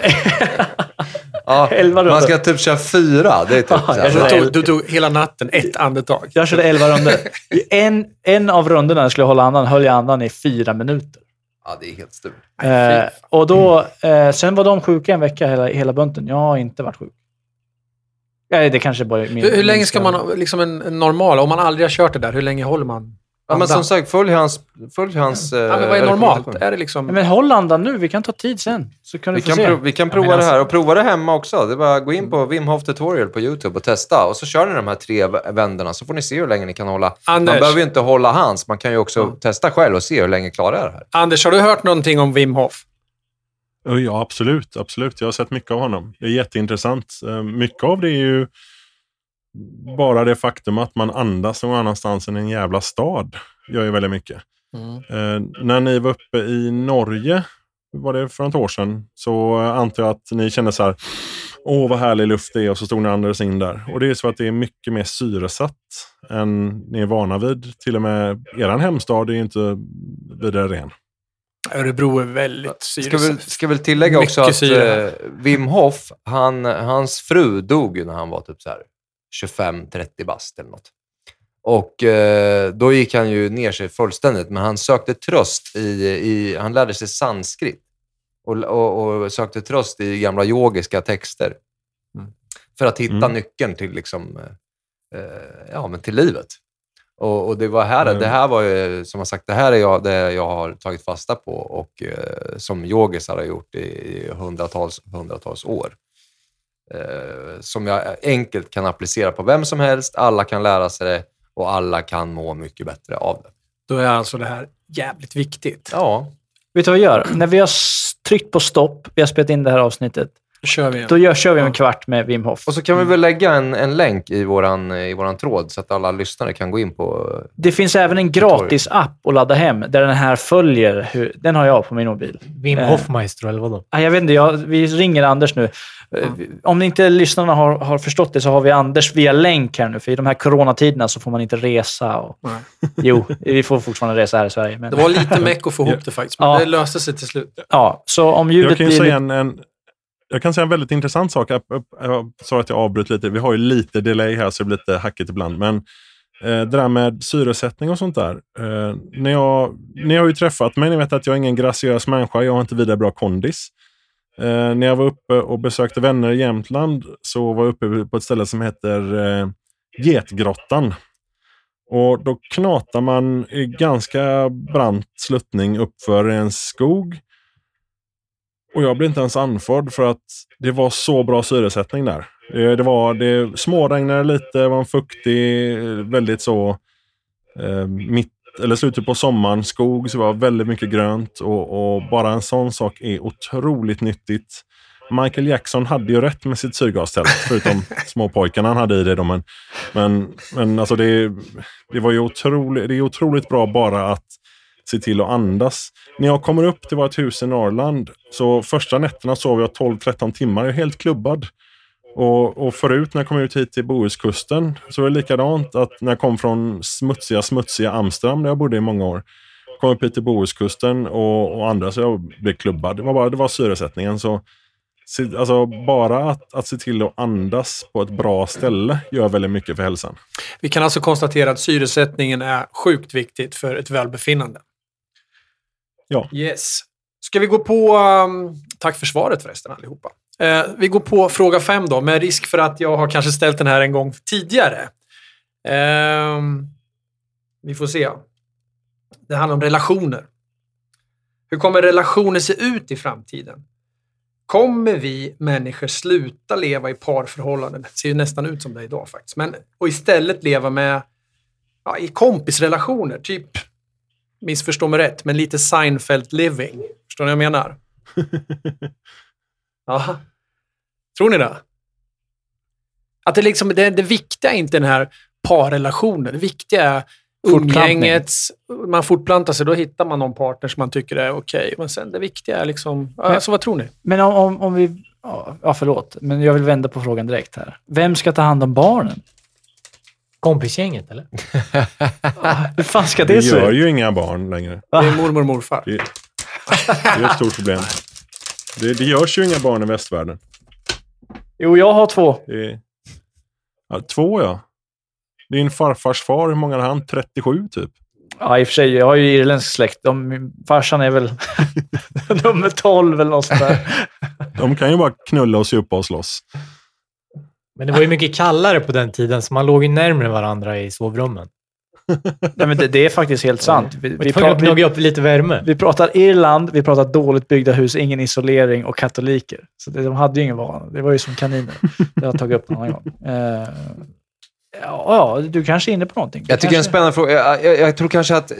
ja, Elva runder. man ska typ köra fyra. Det är typ Ja, Du tog, du tog hela natten ett andetag. Jag körde 11 runder. I en, en av rundorna när jag skulle hålla andan höll jag andan i fyra minuter. Ja, det är helt stort. Eh, och då, eh, sen var de sjuka en vecka, hela, hela bunten. Jag har inte varit sjuk. Nej, det kanske bara är min... Hur, hur länge ska man, liksom en, en normal, om man aldrig har kört det där, hur länge håller man Ja, men som sagt, följ hans... Följ hans ja, men vad är normalt? Är det liksom... Nej, Men håll andan nu, vi kan ta tid sen. Så kan Vi kan, se. prov, vi kan Ja, prova det här alltså- och prova det hemma också. Det är bara att gå in på Wim Hof Tutorial på YouTube och testa. Och så kör ni de här tre v- vänderna så får ni se hur länge ni kan hålla. Anders. Man behöver ju inte hålla hans, man kan ju också Ja. testa själv och se hur länge klarar jag det här. Anders, har du hört någonting om Wim Hof? Ja, absolut. absolut. Jag har sett mycket av honom. Det är jätteintressant. Eh, Mycket av det är ju bara det faktum att man andas någon annanstans än en jävla stad. gör ju väldigt mycket. Eh, när ni var uppe i Norge, var det för något år sedan, så antar jag att ni kände så här, Åh, vad härlig luft det är och så stod ni andades in där. Och det är så att det är mycket mer syresatt än ni är vana vid. Till och med er hemstad är inte vidare ren. Örebro är väldigt Ska väl, syresatt. ska väl tillägga också Mycket att syre. eh, Wim Hof, han, hans fru dog ju när han var typ så här 25-30 bast eller något. Och eh, då gick han ju ner sig fullständigt, men han sökte tröst i, i han lärde sig sanskrit och, och, och sökte tröst i gamla yogiska texter. Mm. För att hitta Mm. nyckeln till, liksom, eh, eh, ja, men till livet. Och, och det var här, Mm. det här var ju, som jag sagt, det här är jag, det jag har tagit fasta på och eh, som yogisar har gjort i, i hundratals, hundratals år. Eh, som jag enkelt kan applicera på vem som helst, alla kan lära sig det och alla kan må mycket bättre av det. Då är alltså det här jävligt viktigt. Ja, Vet du vad vi gör? När vi har tryckt på stopp, vi har spelat in det här avsnittet, kör vi då gör, kör vi en kvart med Wim Hof. och så kan vi väl lägga en, en länk i våran, i våran tråd så att alla lyssnare kan gå in på... Det finns även en gratis app att ladda hem där den här följer. Hur, den har jag på min mobil. Wim Eh. Hofmeister eller vadå? Ah, jag vet inte, jag, vi ringer Anders nu. Eh, Om inte lyssnarna har, har förstått det så har vi Anders via länk här nu. För i de här coronatiderna så får man inte resa. Och, Nej. jo, vi får fortfarande resa här i Sverige. Men, Det var lite meck att få ihop det faktiskt, men Ja. det löste sig till slut. ja, så om ljudet Jag kan, ju blir... säga en, en, jag kan säga en väldigt intressant sak. Jag, jag, jag sa att jag avbröt lite. Vi har ju lite delay här så det blir lite hackigt ibland. Men eh, det där med syresättning och sånt där. Eh, när jag, ni har ju träffat mig. Ni vet att jag är ingen graciös människa. Jag har inte vidare bra kondis. Eh, när jag var uppe och besökte vänner i Jämtland så var jag uppe på ett ställe som heter eh, Getgrottan. Och då knatar man i ganska brant sluttning uppför en skog. Och jag blev inte ens andfådd för att det var så bra syresättning där. Det, det var det småregnade lite, det var en fuktig, väldigt så eh, mitt eller slutet på sommaren, skog, så det var väldigt mycket grönt och, och bara en sån sak är otroligt nyttigt. Michael Jackson hade ju rätt med sitt syrgastält, förutom småpojkarna han hade i det. Då, men men, men alltså det, det var ju otroligt, det är otroligt bra bara att se till att andas. När jag kommer upp till vårt hus i Norrland, så första nätterna sov jag 12-13 timmar. Jag är helt klubbad. Och, och förut när jag kom ut hit till Bohuskusten så var det likadant. Att när jag kom från smutsiga, smutsiga Amsterdam där jag bodde i många år. Kom upp hit till Bohuskusten och, och andra så jag blev klubbad. Det var bara det var syresättningen. Så, alltså bara att, att se till att andas på ett bra ställe gör väldigt mycket för hälsan. Vi kan alltså konstatera att syresättningen är sjukt viktigt för ett välbefinnande. Ja. Yes. Ska vi gå på... Um, tack för svaret förresten allihopa. Eh, vi går på fråga fem då, med risk för att jag har kanske ställt den här en gång tidigare. Ehm, vi får se. Det handlar om relationer. Hur kommer relationer se ut i framtiden? Kommer vi människor sluta leva i parförhållanden? Det ser ju nästan ut som det är idag faktiskt. Men, och istället leva med ja, i kompisrelationer. Typ, missförstå mig rätt, men lite Seinfeld living. Förstår ni vad jag menar? Ja. Tror ni det? Att det, liksom, det, det viktiga är inte den här parrelationen. Det viktiga är umgänget. Man fortplantar sig, då hittar man någon partner som man tycker är okej. Men sen det viktiga är liksom... Alltså vad tror ni? Men om, om, om vi... Ja, förlåt. Men jag vill vända på frågan direkt här. Vem ska ta hand om barnen? Kompisgänget eller? Hur fan ska det, se gör ut? ju inga barn längre. Det är mormor och morfar. Det, det är ett stort problem. Det, det görs ju inga barn i västvärlden. Jo, jag har två. Det är, ja, två ja. Din farfars far, hur många är han? 37 typ? Ja, i och för sig. Jag har ju irländsk släkt. De, farsan är väl nummer 12 eller något sånt där. De kan ju bara knulla och supa och slåss. Men det var ju mycket kallare på den tiden, så man låg ju närmare varandra i sovrummen. Nej, men det, det är faktiskt helt sant. Vi, Vi vi, tvungna att pra, vi, upp lite värme. vi pratar Irland, vi pratar dåligt byggda hus, ingen isolering och katoliker. Så det, de hade ju ingen vana. Det var ju som kaniner. Det har jag tagit upp någon annan gång. Eh, ja, du kanske är inne på någonting. Du Jag tycker det är en kanske- spännande fråga. Jag, jag, jag tror kanske att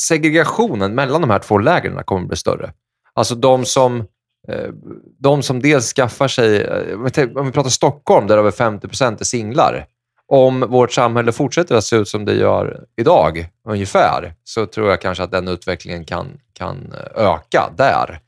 segregationen mellan de här två lägren kommer att bli större. Alltså de som, Eh, de som dels skaffar sig... Eh, om vi pratar Stockholm, där över 50% är singlar. Om vårt samhälle fortsätter att se ut som det gör idag, ungefär, så tror jag kanske att den utvecklingen kan, kan eh, öka där.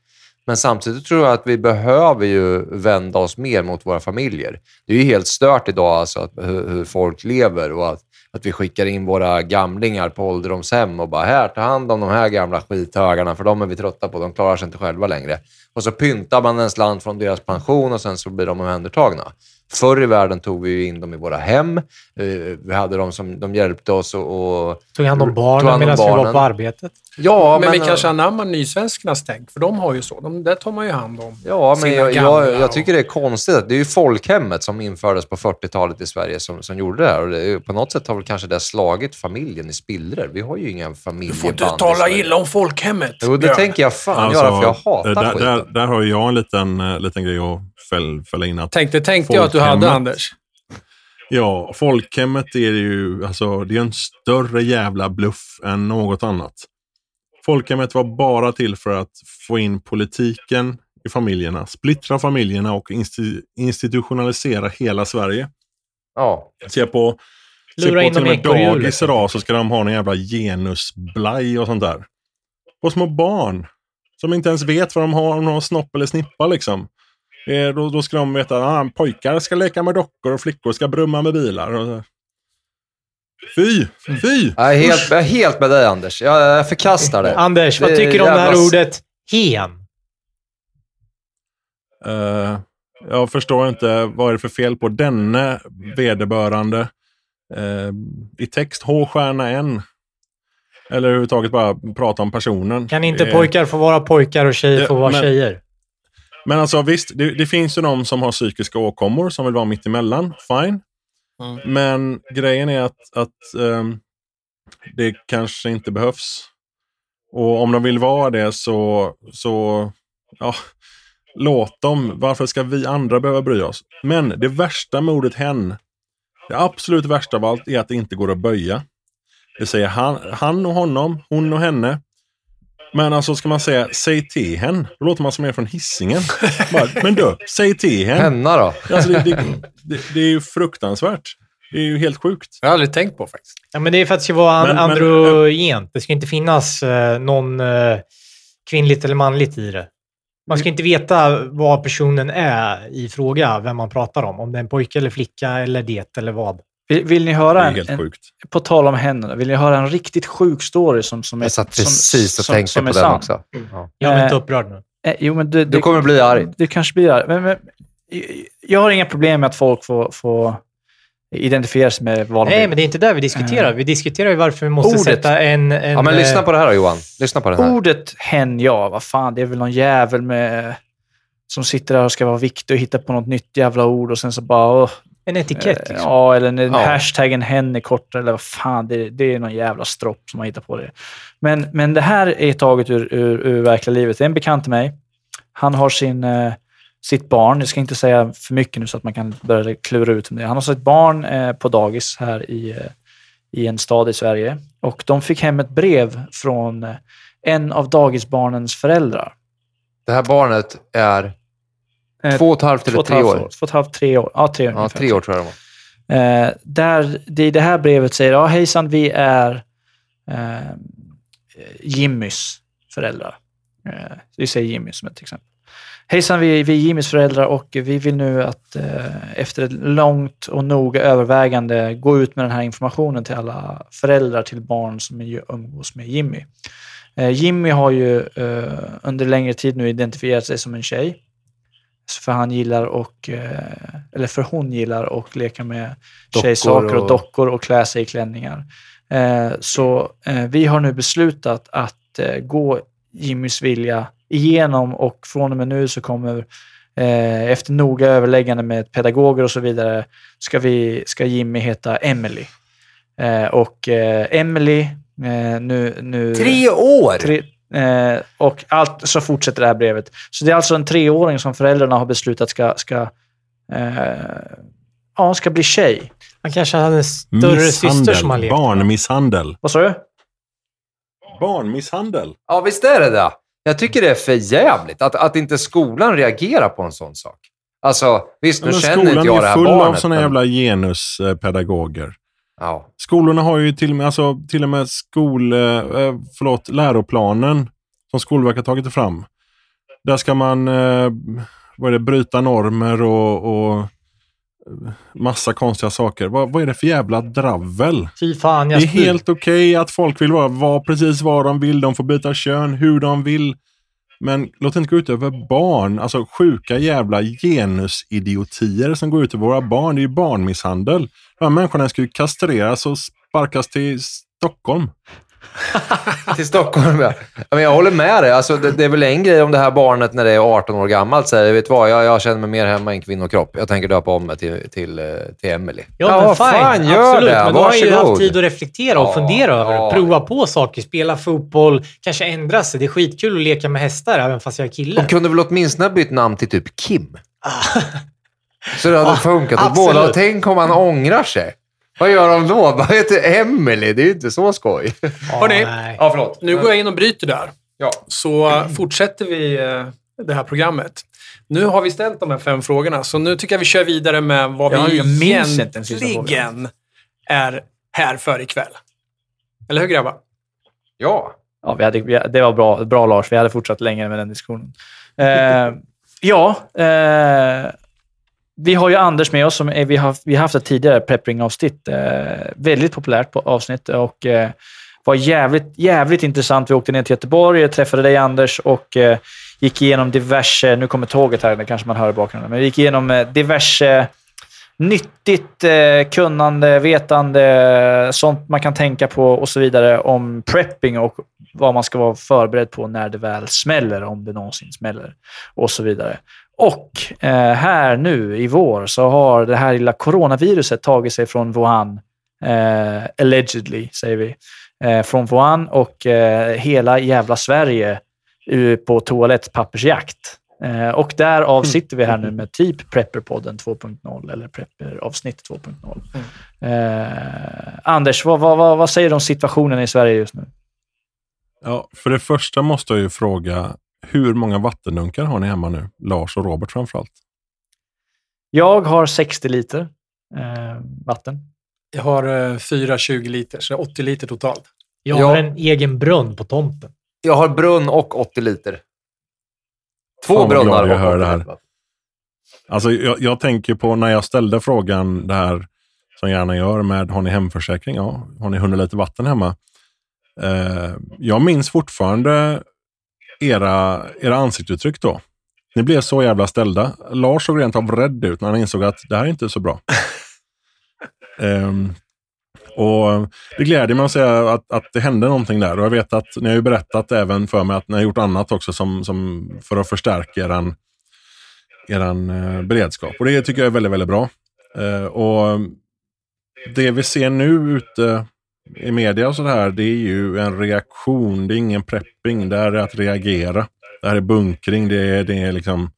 Men samtidigt tror jag att vi behöver ju vända oss mer mot våra familjer. Det är ju helt stört idag alltså, att, hur, hur folk lever och att, att vi skickar in våra gamlingar på ålderdomshem och bara här, ta hand om de här gamla skithögarna för de är vi trötta på. De klarar sig inte själva längre. Och så pyntar man en slant från deras pension och sen så blir de omhändertagna. Förr i världen tog vi ju in dem i våra hem. Eh, Vi hade dem som de hjälpte oss och, och Tog hand om barnen hand om medan vi var på arbetet. Ja, men, vi eh, kanske anammar nysvenskarnas tänk, för de har ju så. De, där tar man ju hand om. Ja, men sina jag, jag, jag tycker det är konstigt. att Det är ju folkhemmet som infördes på 40-talet i Sverige som, som gjorde det här. Och det på något sätt har väl kanske det slagit familjen i spillror. Vi har ju inga Du familjeband får inte tala illa om folkhemmet. Jo, det Björn. tänker jag fan Alltså, göra, för jag hatar där, där, skiten. där har jag en liten, eh, liten grej att fäll, fälla in. Att, Tänkte, tänkte jag att du hade. Anders. Ja, folkhemmet är ju alltså, det är en större jävla bluff än något annat. Folkhemmet var bara till för att få in politiken i familjerna, splittra familjerna och insti- institutionalisera hela Sverige. Ja. Se på, se Lura på in till och med dagis idag så ska de ha en jävla genusblaj och sånt där. På små barn som inte ens vet vad de har, om de har snopp eller snippa liksom. Eh, då, då ska de veta att ah, pojkar ska leka med dockor och flickor ska brumma med bilar. Och, så. fy! Fy! Jag, är helt, jag är helt med dig, Anders. Jag, jag förkastar det. Anders, vad Det tycker du om det här s- ordet hen? Eh, jag förstår inte vad är det för fel på denne vederbörande eh, i text H-stjärna N. Eller överhuvudtaget bara prata om personen. Kan inte pojkar få vara pojkar och tjejer Ja, få vara men- tjejer? Men alltså visst, det, det finns ju de som har psykiska åkommor som vill vara mitt emellan. Fine. Mm. Men grejen är att, att ehm, det kanske inte behövs. Och om de vill vara det så, så ja, låt dem. Varför ska vi andra behöva bry oss? Men det värsta med ordet hen, det absolut värsta av allt är att det inte går att böja. Det säger han, han och honom, hon och henne. Men alltså ska man säga säg till hen, då låter man som är från hissingen. Men du, säg till hen. Henna då? Alltså, det, det, det, det är ju fruktansvärt. Det är ju helt sjukt. Jag har aldrig tänkt på faktiskt. Ja, men det är för att det ska vara men- androgent. Det ska inte finnas eh, någon eh, kvinnligt eller manligt i det. Man ska inte veta vad personen är i fråga, vem man pratar om. Om det är en pojke eller flicka eller det eller vad. Vill, vill ni Det höra en, en, på tal om händerna, vill ni höra en riktigt sjuk story som, som är Jag satt som- precis och som- tänkte som på är den sann? också. Ja. Jag är Eh, inte upprörd nu. Eh, jo, men det, Du det, kommer bli arg. det kanske blir arg. Men, men, jag har inga problem med att folk får, får identifiera sig med vad de Nej, vill. men det är inte där vi diskuterar. Vi diskuterar ju varför vi måste Ordet. sätta en... en Ja, men lyssna eh, på det här då, Johan. Lyssna på det här. Ordet hen, ja, vad fan, det är väl någon jävel med som sitter där och ska vara viktig och hitta på något nytt jävla ord och sen så bara... åh, En etikett eh, liksom. Ja, eller en Ja. hashtaggen hen är kortare eller vad fan, det, det är någon jävla stropp som har hittat på det. Men, men det här är taget ur, ur, ur verkliga livet. Det är en bekant till mig. Han har sin, eh, sitt barn, jag ska inte säga för mycket nu så att man kan börja klura ut om det. Han har sitt barn eh, på dagis här i, eh, i en stad i Sverige. Och de fick hem ett brev från eh, en av dagisbarnens föräldrar. Det här barnet är två och ett halvt eller tre år. Två och ett halvt, tre år. Ja, tre år. Ja, tre år tror jag det var. Eh, där det i det här brevet säger, ja hejsan, vi är eh, Jimmys föräldrar. Eh, vi säger Jimmy som ett exempel. Hejsan, vi, vi är Jimmys föräldrar och vi vill nu att eh, efter ett långt och noga övervägande gå ut med den här informationen till alla föräldrar till barn som umgås med Jimmy. Eh, Jimmy har ju eh, under längre tid nu identifierat sig som en tjej. För han gillar och, eh, eller för hon gillar och leka med Dockor tjejsaker och och- dockor och klä sig i klänningar. Eh, så eh, vi har nu beslutat att gå Jimmys vilja igenom och från och med nu så kommer efter noga överläggande med pedagoger och så vidare ska, vi, ska Jimmy heta Emily. Och Emily nu... nu år? Tre, eh, och allt, så fortsätter det här brevet. Så det är alltså en treåring som föräldrarna har beslutat ska, ska, eh, ja, ska bli tjej. Han kanske hade en större syster som han lekte. Barnmisshandel. Vad sa du? Barnmisshandel. Ja, visst är det det. Jag tycker det är för jävligt att, att inte skolan reagerar på en sån sak. Alltså, visst, nu Men känner skolan inte jag det är här full barnet. av såna men- jävla genuspedagoger. Ja. Skolorna har ju till och med, alltså, till och med skol, eh, förlåt, läroplanen som Skolverket har tagit fram. Där ska man eh, vad är det, bryta normer och, och eh, massa konstiga saker. Vad, vad är det för jävla dravel? Fy fan, Det är helt okej att folk vill vara, vara precis vad de vill. De får byta kön hur de vill. Men låt det inte gå ut över barn. Alltså sjuka jävla genusidiotier som går ut över våra barn. Det är ju barnmisshandel. De här människorna ska ju kastreras och sparkas till Stockholm. Till Stockholm, ja. men jag håller med dig. Alltså, det, det är väl en grej om det här barnet när det är 18 år gammalt säger, vet vad, jag, jag känner mig mer hemma i en kvinnokropp. Jag tänker döpa om mig till, till, eh, till Emily. Ja, Ja, men fan, gör Absolut. det. Men då har jag ju Varsågod. haft tid att reflektera och Ja, fundera över ja. Prova på saker, spela fotboll, kanske ändra sig. Det är skitkul att leka med hästar även fast jag är kille. De kunde väl åtminstone ha bytt namn till typ Kim? Så det hade funkat åt båda. Tänk om han ångrar sig. Vad gör de då? Vad heter Emily? Det är ju inte så skoj. Nej. Ja, förlåt. Nu går jag in och bryter där. Ja. Så fortsätter vi eh, det här programmet. Nu har vi ställt de här fem frågorna, så nu tycker jag vi kör vidare med vad Ja, vi jag sista egentligen är här för ikväll. Eller hur grabbar? Ja. Ja, vi hade, vi, det var bra, bra Lars. Vi hade fortsatt länge med den diskussionen. Eh, ja, eh, vi har ju Anders med oss. Som är, vi, har, vi har haft ett tidigare prepping-avsnitt. Eh, väldigt populärt på avsnitt och eh, var jävligt, jävligt intressant. Vi åkte ner till Göteborg, träffade dig Anders och eh, gick igenom diverse, nu kommer tåget här, det kanske man hör i bakgrunden, men vi gick igenom eh, diverse nyttigt eh, kunnande, vetande, sånt man kan tänka på och så vidare om prepping och vad man ska vara förberedd på när det väl smäller, om det någonsin smäller och så vidare. Och eh, här nu i vår så har det här lilla coronaviruset tagit sig från Wuhan, eh, allegedly säger vi, eh, från Wuhan och eh, hela jävla Sverige på toalettpappersjakt. Eh, och därav sitter vi här nu med typ Prepperpodden 2.0 eller Prepper-avsnitt 2.0. Eh, Anders, vad, vad, vad säger du om situationen i Sverige just nu? Ja, för det första måste jag ju fråga, hur många vattendunkar har ni hemma nu? Lars och Robert framförallt. Jag har 60 liter eh, vatten. Jag har eh, 420 liter, så 80 liter totalt. Jag Ja. har en egen brunn på tomten. Jag har brunn och 80 liter. Två Fan, vad glad brunnar jag hör 80 det här. liter. Alltså, jag, jag tänker på när jag ställde frågan, det här som jag gärna gör med, har ni hemförsäkring? Ja. Har ni 100 liter vatten hemma? Eh, jag minns fortfarande era, era ansiktsuttryck då. Ni blev så jävla ställda. Lars såg rent av rädd ut när han insåg att det här är inte så bra. Ehm, och Det gläder mig att säga att, att det hände någonting där. Och jag vet att ni har ju berättat även för mig att ni har gjort annat också som, som för att förstärka eran, eran eh, beredskap. Och det tycker jag är väldigt, väldigt bra. Eh, och Det vi ser nu ute i media och sådär, det är ju en reaktion. Det är ingen prepping. Det här är att reagera. Det här är bunkring. Det är, det är liksom...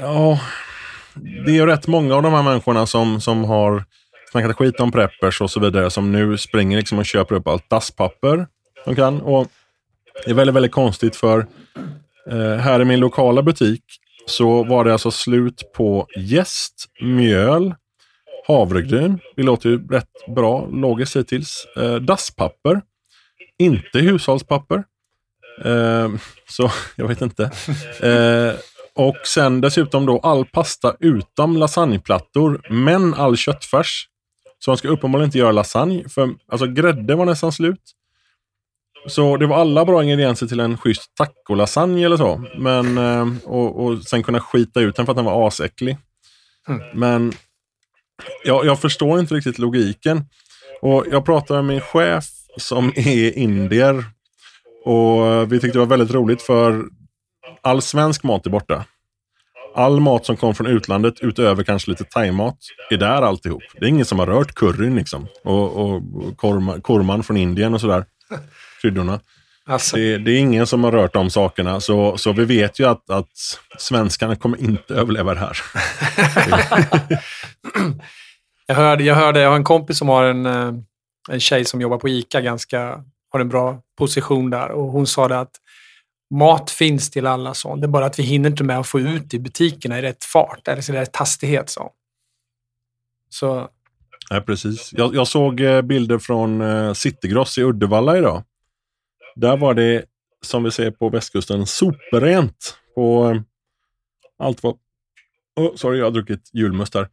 Ja, det är ju rätt många av de här människorna som, som har snackat skit om preppers och så vidare som nu springer liksom och köper upp allt dasspapper de kan. Och det är väldigt, väldigt konstigt för eh, här i min lokala butik så var det alltså slut på jäst, mjöl, havregryn. Det låter ju rätt bra logiskt hittills. Eh, dasspapper. Inte hushållspapper. Eh, så jag vet inte. Eh, och sen dessutom då all pasta utom lasagneplattor, men all köttfärs. Så man ska uppenbarligen inte göra lasagne, för alltså grädde var nästan slut. Så det var alla bra ingredienser till en schysst tacolasagne eller så. Men, eh, och, och sen kunna skita ut den för att den var asäcklig. Men jag, jag förstår inte riktigt logiken. Och jag pratade med min chef som är indier. Och vi tyckte det var väldigt roligt för all svensk mat är borta. All mat som kom från utlandet, utöver kanske lite thaimat, är där alltihop. Det är ingen som har rört curryn liksom. Och, och, korma, korman från Indien och sådär. Kryddorna. Alltså, Det, det är ingen som har rört de sakerna. Så, så vi vet ju att, att svenskarna kommer inte överleva det här. jag, hörde, jag hörde, jag har en kompis som har en, eh, en tjej som jobbar på ICA, ganska, har en bra position där. Och hon sa det att mat finns till alla så. Det är bara att vi hinner inte med att få ut i butikerna i rätt fart, eller i rätt hastighet. Så. Så Nej, precis. Jag, jag såg eh, bilder från eh, Citygross i Uddevalla idag. Där var det som vi ser på västkusten, superrent på allt vad... Oh, sorry, jag har druckit julmust där.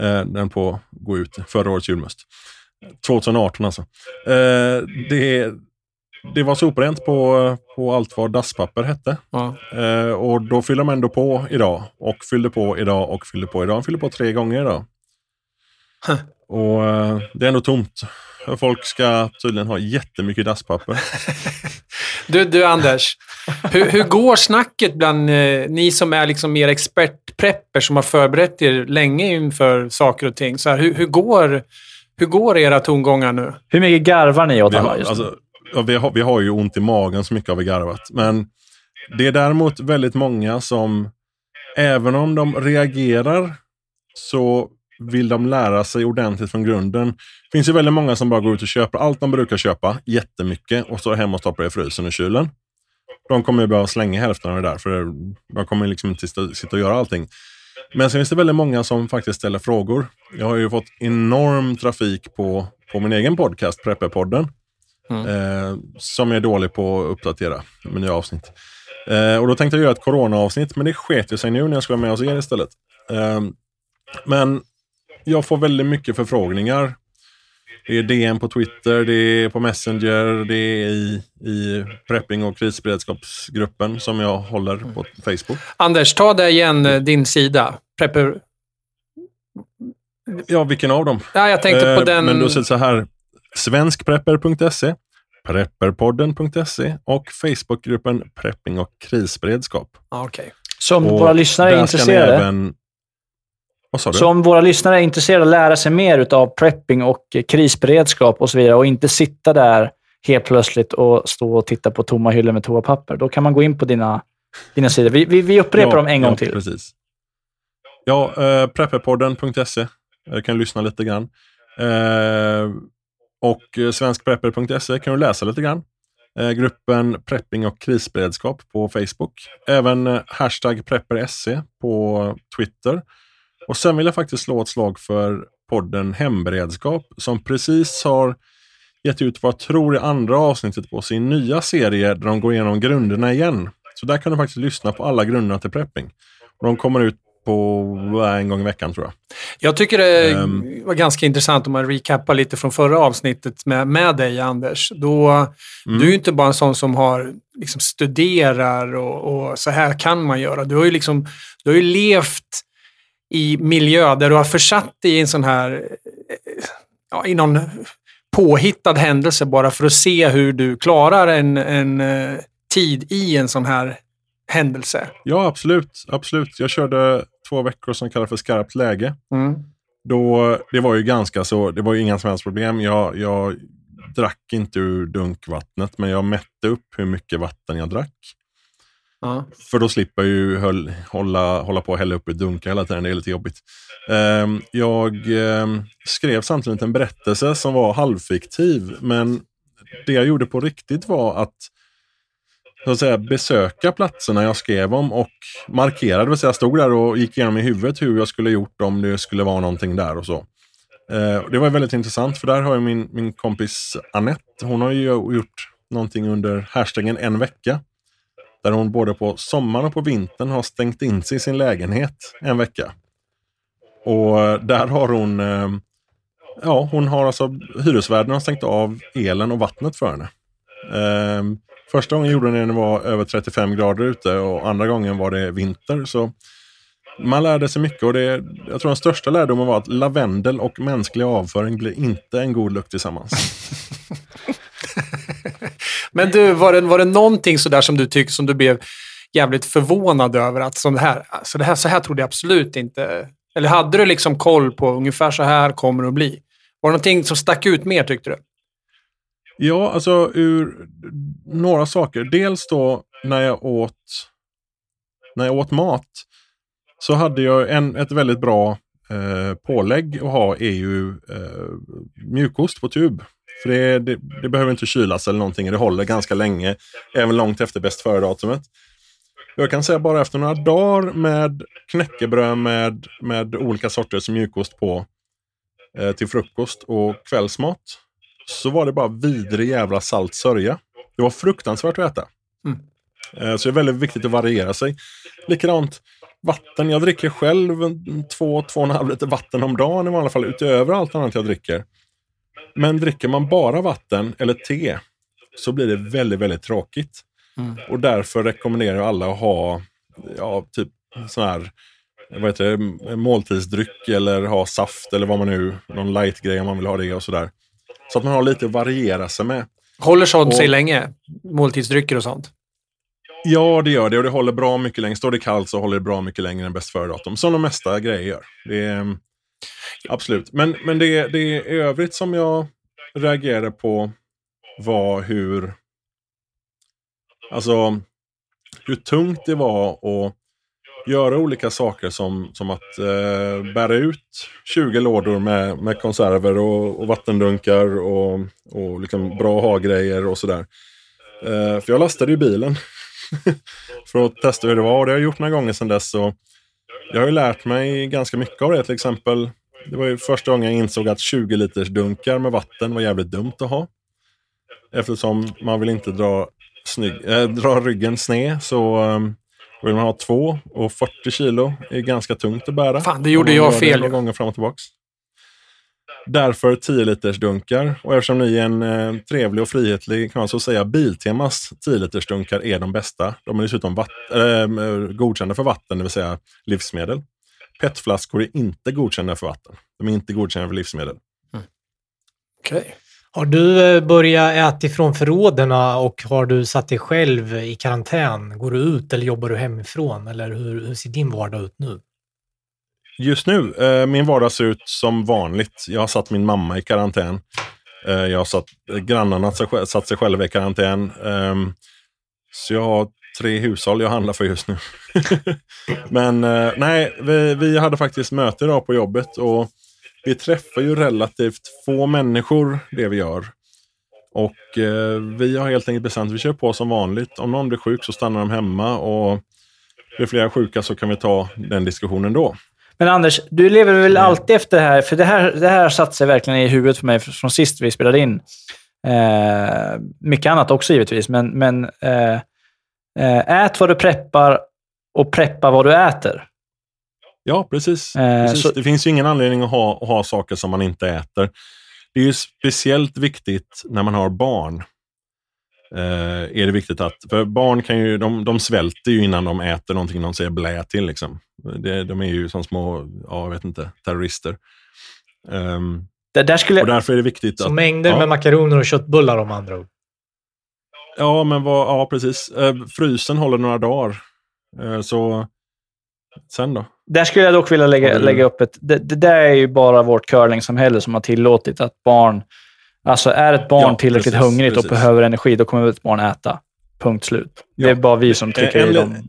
Eh, den på gå ut, förra årets julmust. 2018 alltså. Eh, det, det var superrent på, på allt vad dasspapper hette. Ja. Eh, och då fyller de ändå på idag. Och fyllde på idag och fyllde på idag. De fyller på tre gånger idag. Huh. Och eh, det är ändå tomt. Folk ska tydligen ha jättemycket dasspapper. Du, du Anders, hur, hur går snacket bland eh, ni som är liksom mer expertprepper som har förberett er länge inför saker och ting? Så här, hur, hur, går, hur går era tongångar nu? Hur mycket garvar ni åt Vi har, just alltså, ja, vi, har, vi har ju ont i magen så mycket har vi garvat. Men det är däremot väldigt många som, även om de reagerar, så vill de lära sig ordentligt från grunden. Det finns ju väldigt många som bara går ut och köper allt de brukar köpa, jättemycket, och står hemma och stoppar det i frysen och kylen. De kommer ju behöva slänga hälften av det där, för de kommer liksom inte sitta och göra allting. Men sen finns det väldigt många som faktiskt ställer frågor. Jag har ju fått enorm trafik på, på min egen podcast, Prepperpodden. Mm. Eh, som jag är dålig på att uppdatera med nya avsnitt. Eh, och då tänkte jag göra ett corona-avsnitt, men det sket ju sig nu när jag ska vara med hos er istället. Eh, men jag får väldigt mycket förfrågningar. Det är DM på Twitter, det är på Messenger, det är i, i prepping och krisberedskapsgruppen som jag håller på Facebook. Anders, ta det igen, eh, din sida. Prepper... Ja, vilken av dem? Ja, jag tänkte på Eh, den... Men då ser det så här. Svenskprepper.se, prepperpodden.se och Facebookgruppen Prepping och krisberedskap. Okej. Så om Och våra lyssnare är där ska ni intresserade, Även... Så om våra lyssnare är intresserade av att lära sig mer av prepping och krisberedskap och så vidare och inte sitta där helt plötsligt och stå och titta på tomma hyllor med toapapper, då kan man gå in på dina, dina sidor. Vi, vi, vi upprepar dem en gång ja, till. Precis. Ja, eh, prepperpodden.se. Jag kan lyssna lite grann. Eh, och svenskprepper.se kan du läsa lite grann. Eh, gruppen Prepping och krisberedskap på Facebook. Även eh, hashtag prepper.se på Twitter. Och sen vill jag faktiskt slå ett slag för podden Hemberedskap som precis har gett ut vad jag tror är andra avsnittet på sin nya serie där de går igenom grunderna igen. Så där kan du faktiskt lyssna på alla grunderna till prepping. Och de kommer ut på en gång i veckan tror jag. Jag tycker det Ehm. var ganska intressant om man recappar lite från förra avsnittet med, med dig, Anders. Då, Mm. Du är ju inte bara en sån som har liksom studerar och, och så här kan man göra. Du har ju, liksom, du har ju levt i miljö där du har försatt dig i en sån här, eh, ja, i någon påhittad händelse bara för att se hur du klarar en, en eh, tid i en sån här händelse. Ja, absolut. absolut. Jag körde två veckor som kallas för skarpt läge. Mm. Då, det var ju ganska så, det var ju inga som helst problem. Jag, jag drack inte ur dunkvattnet, men jag mätte upp hur mycket vatten jag drack. Ja. För då slipper jag ju höll, hålla, hålla på och hälla upp i dunkar hela tiden. Det är lite jobbigt. Ehm, jag ehm, skrev samtidigt en berättelse som var halvfiktiv, men det jag gjorde på riktigt var att så att säga, besöka platserna jag skrev om och markerade. Det vill säga, jag stod där och gick igenom i huvudet hur jag skulle gjort om det skulle vara någonting där och så. Eh, det var väldigt intressant för där har jag min, min kompis Annette. Hon har ju gjort någonting under hashtaggen en vecka. Där hon både på sommaren och på vintern har stängt in sig i sin lägenhet en vecka. Och eh, där har hon, eh, ja hon har alltså, hyresvärden har stängt av elen och vattnet för henne. Eh, första gången gjorde hon det när det var över 35 grader ute och andra gången var det vinter. Så man lärde sig mycket och det, jag tror den största lärdomen var att lavendel och mänsklig avföring blir inte en god lukt tillsammans. Men du, var det, var det någonting sådär som du tyckte som du blev jävligt förvånad över? Att som det här, alltså det här, så här trodde jag absolut inte. Eller hade du liksom koll på ungefär så här kommer det att bli? Var det någonting som stack ut mer tyckte du? Ja, alltså ur några saker. Dels då när jag åt, när jag åt mat så hade jag en, ett väldigt bra eh, pålägg att ha är ju eh, mjukost på tub. För det, det, det behöver inte kylas eller någonting. Det håller ganska länge, även långt efter bäst före-datumet. Jag kan säga bara efter några dagar med knäckebröd med, med olika sorters mjukost på eh, till frukost och kvällsmat så var det bara vidrig jävla salt sörja. Det var fruktansvärt att äta. Mm. Eh, Så det är väldigt viktigt att variera sig. Likadant vatten. Jag dricker själv en två, två och en halv liter vatten om dagen i alla fall, utöver allt annat jag dricker. Men dricker man bara vatten eller te så blir det väldigt, väldigt tråkigt. Mm. Och därför rekommenderar jag alla att ha ja, typ sån här vad heter det, måltidsdryck eller ha saft eller vad man nu, någon light-grej om man vill ha det och sådär. Så att man har lite att variera sig med. Håller sånt sig Och- länge? Måltidsdrycker och sånt? Ja, det gör det och det håller bra mycket längre. Står det kallt så håller det bra mycket längre än bäst före-datum. Som de mesta grejer gör. Det är, absolut. Men, men det, det i övrigt som jag reagerade på var hur... Alltså, hur tungt det var att göra olika saker som, som att eh, bära ut 20 lådor med, med konserver och, och vattendunkar och, och liksom bra ha-grejer och sådär. Eh, för jag lastade ju bilen för att testa hur det var. Och det har jag gjort några gånger sedan dess. Och jag har ju lärt mig ganska mycket av det. Till exempel, det var ju första gången jag insåg att 20 liters dunkar med vatten var jävligt dumt att ha. Eftersom man vill inte dra, snygg, äh, dra ryggen sned så um, vill man ha två. Och 40 kilo är ganska tungt att bära. Fan, det gjorde jag fel Några gånger fram och tillbaks. Därför 10 liters dunkar. Och eftersom ni är en eh, trevlig och frihetlig kan man så säga Biltemas 10 liters dunkar är de bästa. De är dessutom vatt, äh, godkända för vatten, det vill säga livsmedel. PET-flaskor är inte godkända för vatten. De är inte godkända för livsmedel. Okej. Har du eh, börjat äta ifrån förråden och har du satt dig själv i karantän? Går du ut eller jobbar du hemifrån? Eller hur, hur ser din vardag ut nu? Just nu, eh, min vardag ser ut som vanligt. Jag har satt min mamma i karantän. Eh, jag har satt eh, grannarna sig, satt sig själva i karantän. Ehm, så jag har tre hushåll jag handlar för just nu. Men eh, nej, vi, vi hade faktiskt möte idag på jobbet och vi träffar ju relativt få människor det vi gör. Och eh, vi har helt enkelt bestämt att vi kör på som vanligt. Om någon blir sjuk så stannar de hemma och blir flera sjuka så kan vi ta den diskussionen då. Men Anders, du lever väl Mm. alltid efter det här? För det här, det här satt sig verkligen i huvudet för mig från sist vi spelade in. Eh, mycket annat också givetvis, men, men eh, eh, ät vad du preppar och preppa vad du äter. Ja, precis. Eh, precis. så- Det finns ju ingen anledning att ha, att ha saker som man inte äter. Det är ju speciellt viktigt när man har barn. Eh, är det viktigt att, för barn kan ju, de, de svälter ju innan de äter någonting de säger blä till. Liksom. Det, de är ju som små, ja, jag vet inte, terrorister. Ehm, Det, där skulle och därför är det viktigt Så att... mängder ja. med makaroner och köttbullar om andra ord. Ja, men vad, ja, precis. Eh, frysen håller några dagar. Eh, så sen då? där skulle jag dock vilja lägga, lägga upp ett... Det, det där är ju bara vårt curlingsamhälle som har tillåtit att barn... Alltså är ett barn Ja, tillräckligt precis, hungrigt precis. och behöver energi, då kommer ett barn äta. Punkt slut. Det Ja. är bara vi som tycker en i dem.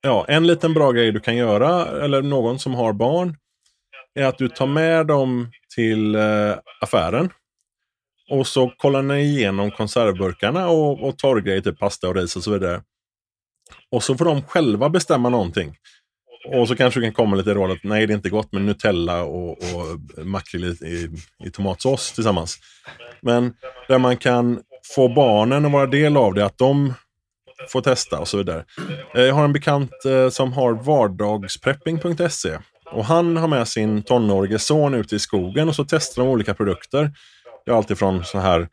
Ja, en liten bra grej du kan göra, eller någon som har barn, är att du tar med dem till eh, affären. Och så kollar ni igenom konservburkarna och, och torrgrejer, typ pasta och ris och så vidare. Och så får de själva bestämma någonting. Och så kanske du kan komma lite råd att nej, det är inte gott med Nutella och, och makrill i, i, i tomatsås tillsammans. Men där man kan få barnen att vara del av det, att de får testa och så vidare. Eh, jag har en bekant eh, som har vardagsprepping.se. Och han har med sin tonårige son ut i skogen och så testar de olika produkter. Det är alltifrån så här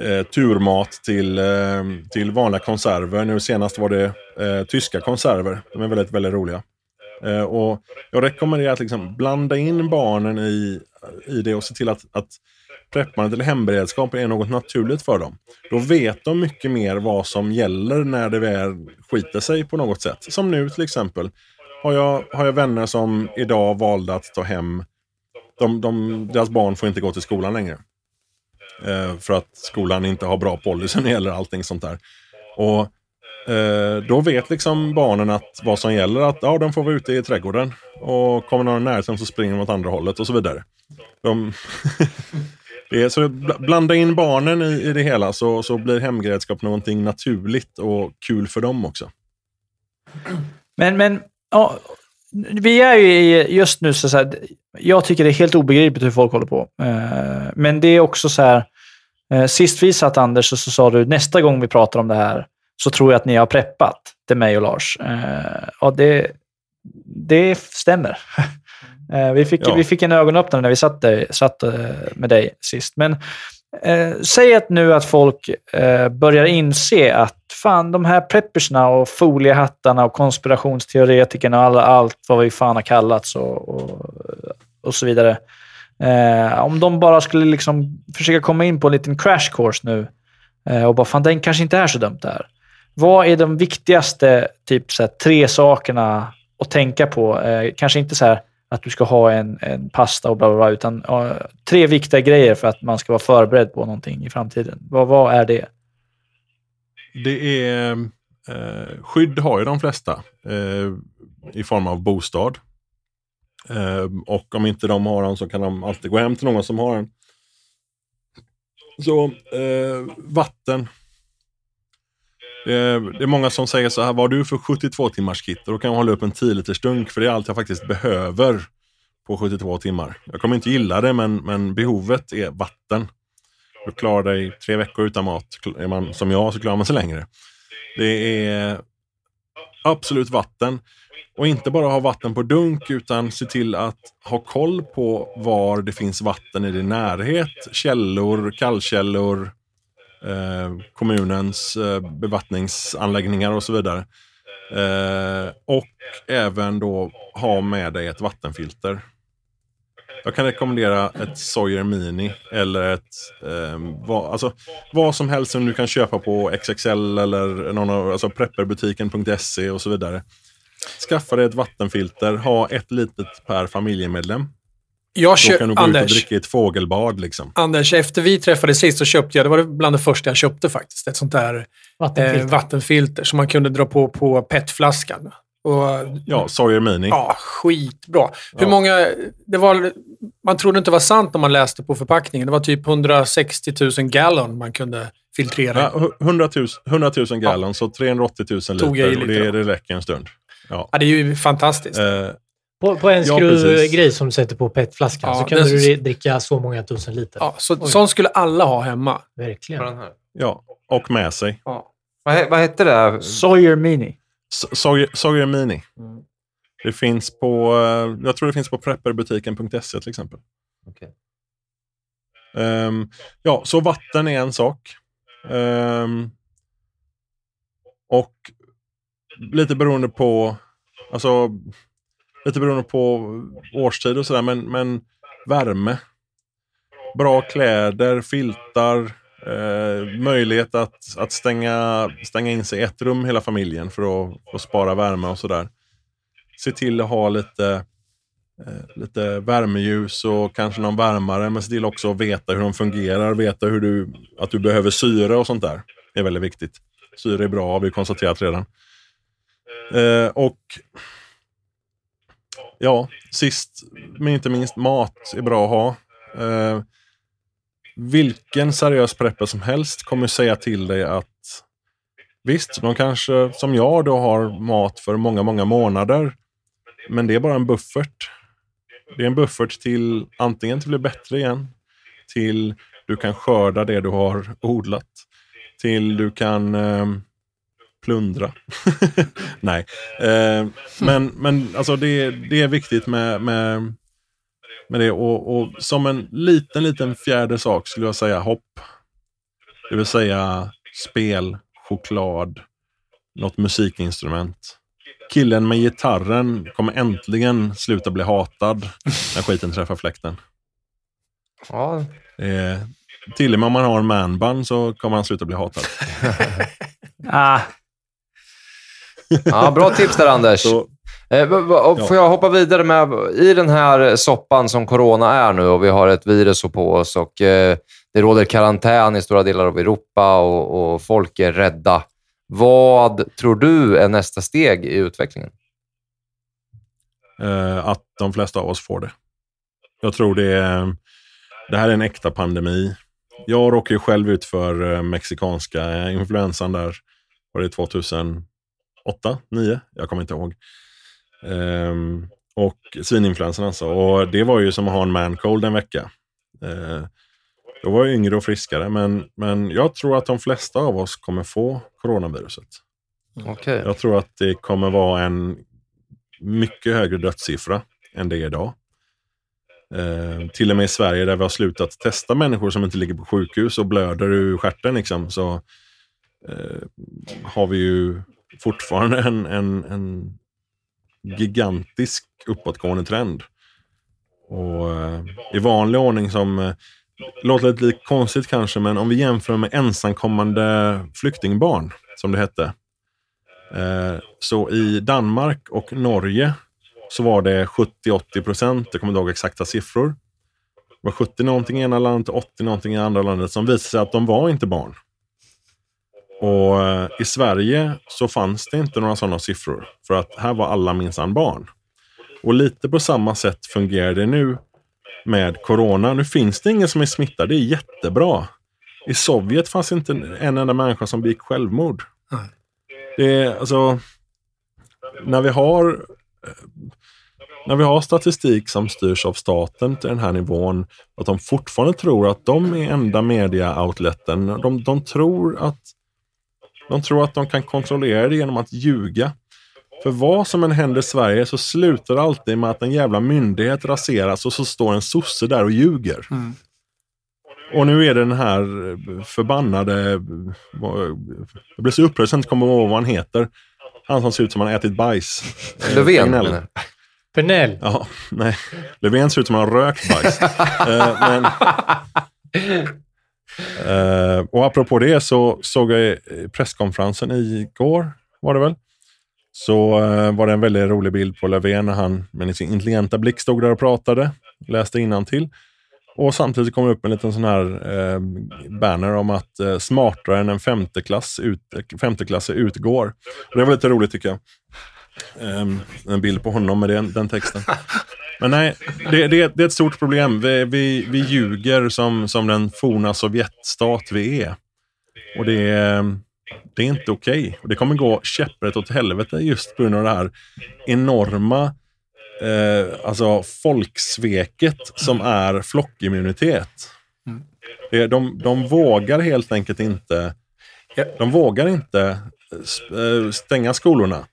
eh, turmat till, eh, till vanliga konserver. Nu senast var det eh, tyska konserver. De är väldigt, väldigt roliga. Eh, och jag rekommenderar att liksom blanda in barnen i, i det och se till att, att preppandet eller hemberedskapen är något naturligt för dem. Då vet de mycket mer vad som gäller när det väl skiter sig på något sätt. Som nu till exempel. Har jag, har jag vänner som idag valde att ta hem... De, de, deras barn får inte gå till skolan längre. Eh, för att skolan inte har bra policy när det gäller allting sånt där. Och Eh, då vet liksom barnen att vad som gäller. Att ja, de får vara ute i trädgården. Och kommer någon i närheten så springer de åt andra hållet och så vidare. De det är, så blanda in barnen i, i det hela så, så blir hemgrädskap någonting naturligt och kul för dem också. Men, men ja, vi är ju i- just nu så, så här, jag tycker det är helt obegripligt hur folk håller på. Eh, men det är också så här, eh, sist vi satt Anders så, så sa du nästa gång vi pratar om det här så tror jag att ni har preppat till mig och Lars. Eh, och det, det stämmer. Eh, vi, fick, Ja. vi fick en ögonöppnare när vi satt, där, satt eh, med dig sist. Men eh, säg att nu att folk eh, börjar inse att fan, de här preppersna och foliehattarna och konspirationsteoretikerna och alla, allt vad vi fan har kallats och, och, och så vidare. Eh, om de bara skulle liksom försöka komma in på en liten crash course nu eh, och bara fan, den kanske inte är så dumt där. Vad är de viktigaste typ så här, tre sakerna att tänka på? Eh, kanske inte så här att du ska ha en, en pasta och bla bla bla, utan eh, tre viktiga grejer för att man ska vara förberedd på någonting i framtiden. Vad, vad är det? Det är... Eh, skydd har ju de flesta eh, i form av bostad. Eh, och om inte de har den så kan de alltid gå hem till någon som har den. Så eh, vatten. Det är, det är många som säger så här, vad har du för 72 timmars kit? Och då kan jag hålla upp en 10 liters dunk för det är allt jag faktiskt behöver på 72 timmar. Jag kommer inte gilla det men, men behovet är vatten. Du klarar dig tre veckor utan mat. Är man som jag så klarar man sig längre. Det är absolut vatten. Och inte bara ha vatten på dunk utan se till att ha koll på var det finns vatten i din närhet. Källor, kallkällor, Eh, kommunens eh, bevattningsanläggningar och så vidare. Eh, och även då ha med dig ett vattenfilter. Jag kan rekommendera ett Sawyer Mini eller ett eh, vad, alltså, vad som helst som du kan köpa på XXL eller någon av, alltså prepperbutiken.se och så vidare. Skaffa dig ett vattenfilter, ha ett litet per familjemedlem. Jag Då kan du gå ut och Anders, dricka i ett fågelbad. Liksom. Anders, efter vi träffades sist så köpte jag, det var bland det första jag köpte faktiskt, ett sånt där Vattenfilter. eh, vattenfilter som man kunde dra på på petflaskan. Och, Ja, Sawyer Mini. ja, skitbra. Hur Ja. många... Det var, man trodde inte det var sant när man läste på förpackningen. Det var typ 160 000 gallon man kunde filtrera. Ja, hu- 100 000, 100 000 gallon, så 380 000 Tog jag i liter. Och lite det, det räcker en stund. Ja. Ja, det är ju fantastiskt. Eh, På, på en Ja, skruvgrej som du sätter på petflaskan Ja, så kan det- du dricka så många tusen liter. Ja, så, sånt skulle alla ha hemma. Verkligen. Här. ja, och med sig. Ja. Vad, he- vad hette det? Sawyer Mini. Sawyer, Sawyer Mini. Mm. Det finns på, eh, jag tror det finns på prepperbutiken.se till exempel. Okej. Ehm, ja, så vatten är en sak. Ehm, och lite beroende på, alltså, lite beroende på årstid och sådär, men, men värme. Bra kläder, filtar, eh, möjlighet att, att stänga, stänga in sig i ett rum hela familjen för att, för att spara värme och sådär. Se till att ha lite eh, lite värmeljus och kanske någon värmare. Men se till också att veta hur de fungerar. Veta hur du, att du behöver syre och sånt där. Det är väldigt viktigt. Syre är bra har vi konstaterat redan. Eh, och ja, sist men inte minst mat är bra att ha. Eh, vilken seriös prepper som helst kommer säga till dig att visst, de kanske som jag då har mat för många, många månader. Men det är bara en buffert. Det är en buffert till antingen till att bli bättre igen, till du kan skörda det du har odlat, till du kan eh, plundra. Nej, eh, men, men alltså det, det är viktigt med, med, med det. Och, och som en liten, liten fjärde sak skulle jag säga hopp. Det vill säga spel, choklad, något musikinstrument killen med gitarren kommer äntligen sluta bli hatad när skiten träffar fläkten. Ja, Eh, till och med om man har en manband så kommer han sluta bli hatad. Ah, ja, bra tips där, Anders. Så, Eh. Får jag hoppa vidare med, i den här soppan som corona är nu och vi har ett virus på oss och eh, det råder karantän i stora delar av Europa och, och folk är rädda. Vad tror du är nästa steg i utvecklingen? eh, att de flesta av oss får det. Jag tror det är, det här är en äkta pandemi. Jag råkade ju själv ut för eh, mexikanska influensan där. Var det 2008? 9? Jag kommer inte ihåg. Ehm, och svininfluensan alltså. Och det var ju som att ha en man cold en vecka. Eh, Då var jag yngre och friskare, men, men jag tror att de flesta av oss kommer få coronaviruset. Okej. Jag tror att det kommer vara en mycket högre dödssiffra än det är idag. Eh, till och med i Sverige där vi har slutat testa människor som inte ligger på sjukhus och blöder ur stjärten liksom, så eh, har vi ju fortfarande en, en, en gigantisk uppåtgående trend. Och eh, I vanlig ordning som, eh, låter lite konstigt kanske, men om vi jämför med ensamkommande flyktingbarn, som det hette. Eh, så i Danmark och Norge så var det 70-80 procent, jag kommer inte ihåg exakta siffror. Det var 70 någonting i ena landet och 80 någonting i andra landet som visade sig att de var inte barn. Och eh, i Sverige så fanns det inte några sådana siffror. För att här var alla minsann barn. Och lite på samma sätt fungerar det nu med corona. Nu finns det ingen som är smittad. Det är jättebra. I Sovjet fanns inte en enda människa som begick självmord. Nej. Det är alltså... När vi har eh, när vi har statistik som styrs av staten till den här nivån, att de fortfarande tror att de är enda media-outleten. De, de, tror att, de tror att de kan kontrollera det genom att ljuga. För vad som än händer i Sverige så slutar det alltid med att en jävla myndighet raseras och så står en sosse där och ljuger. Mm. Och nu är det den här förbannade... Jag blir så upprörd så jag inte kommer ihåg vad han heter. Han som ser ut som han har ätit bajs. Löfven Tegnell. Pernell. Ja, nej. Löfven ser ut som han har rökt bajs. Eh, men, Eh, och apropå det så såg jag presskonferensen igår, var det väl? Så eh, var det en väldigt rolig bild på Löfven när han med sin intelligenta blick stod där och pratade, läste innantill. Och samtidigt kom det upp en liten sån här eh, banner om att eh, smartare än en femteklass ut, femteklasse utgår. Och det var lite roligt tycker jag. Ehm, en bild på honom med den, den texten. Men nej, det, det, det är ett stort problem. Vi, vi, vi ljuger som, som den forna Sovjetstat vi är. Och det är, det är inte okej. Och Det kommer gå käpprätt åt helvete just på grund av det här enorma eh, alltså folksveket som är flockimmunitet. Mm. Det, de, de vågar helt enkelt inte de vågar inte eh, eh, stänga skolorna.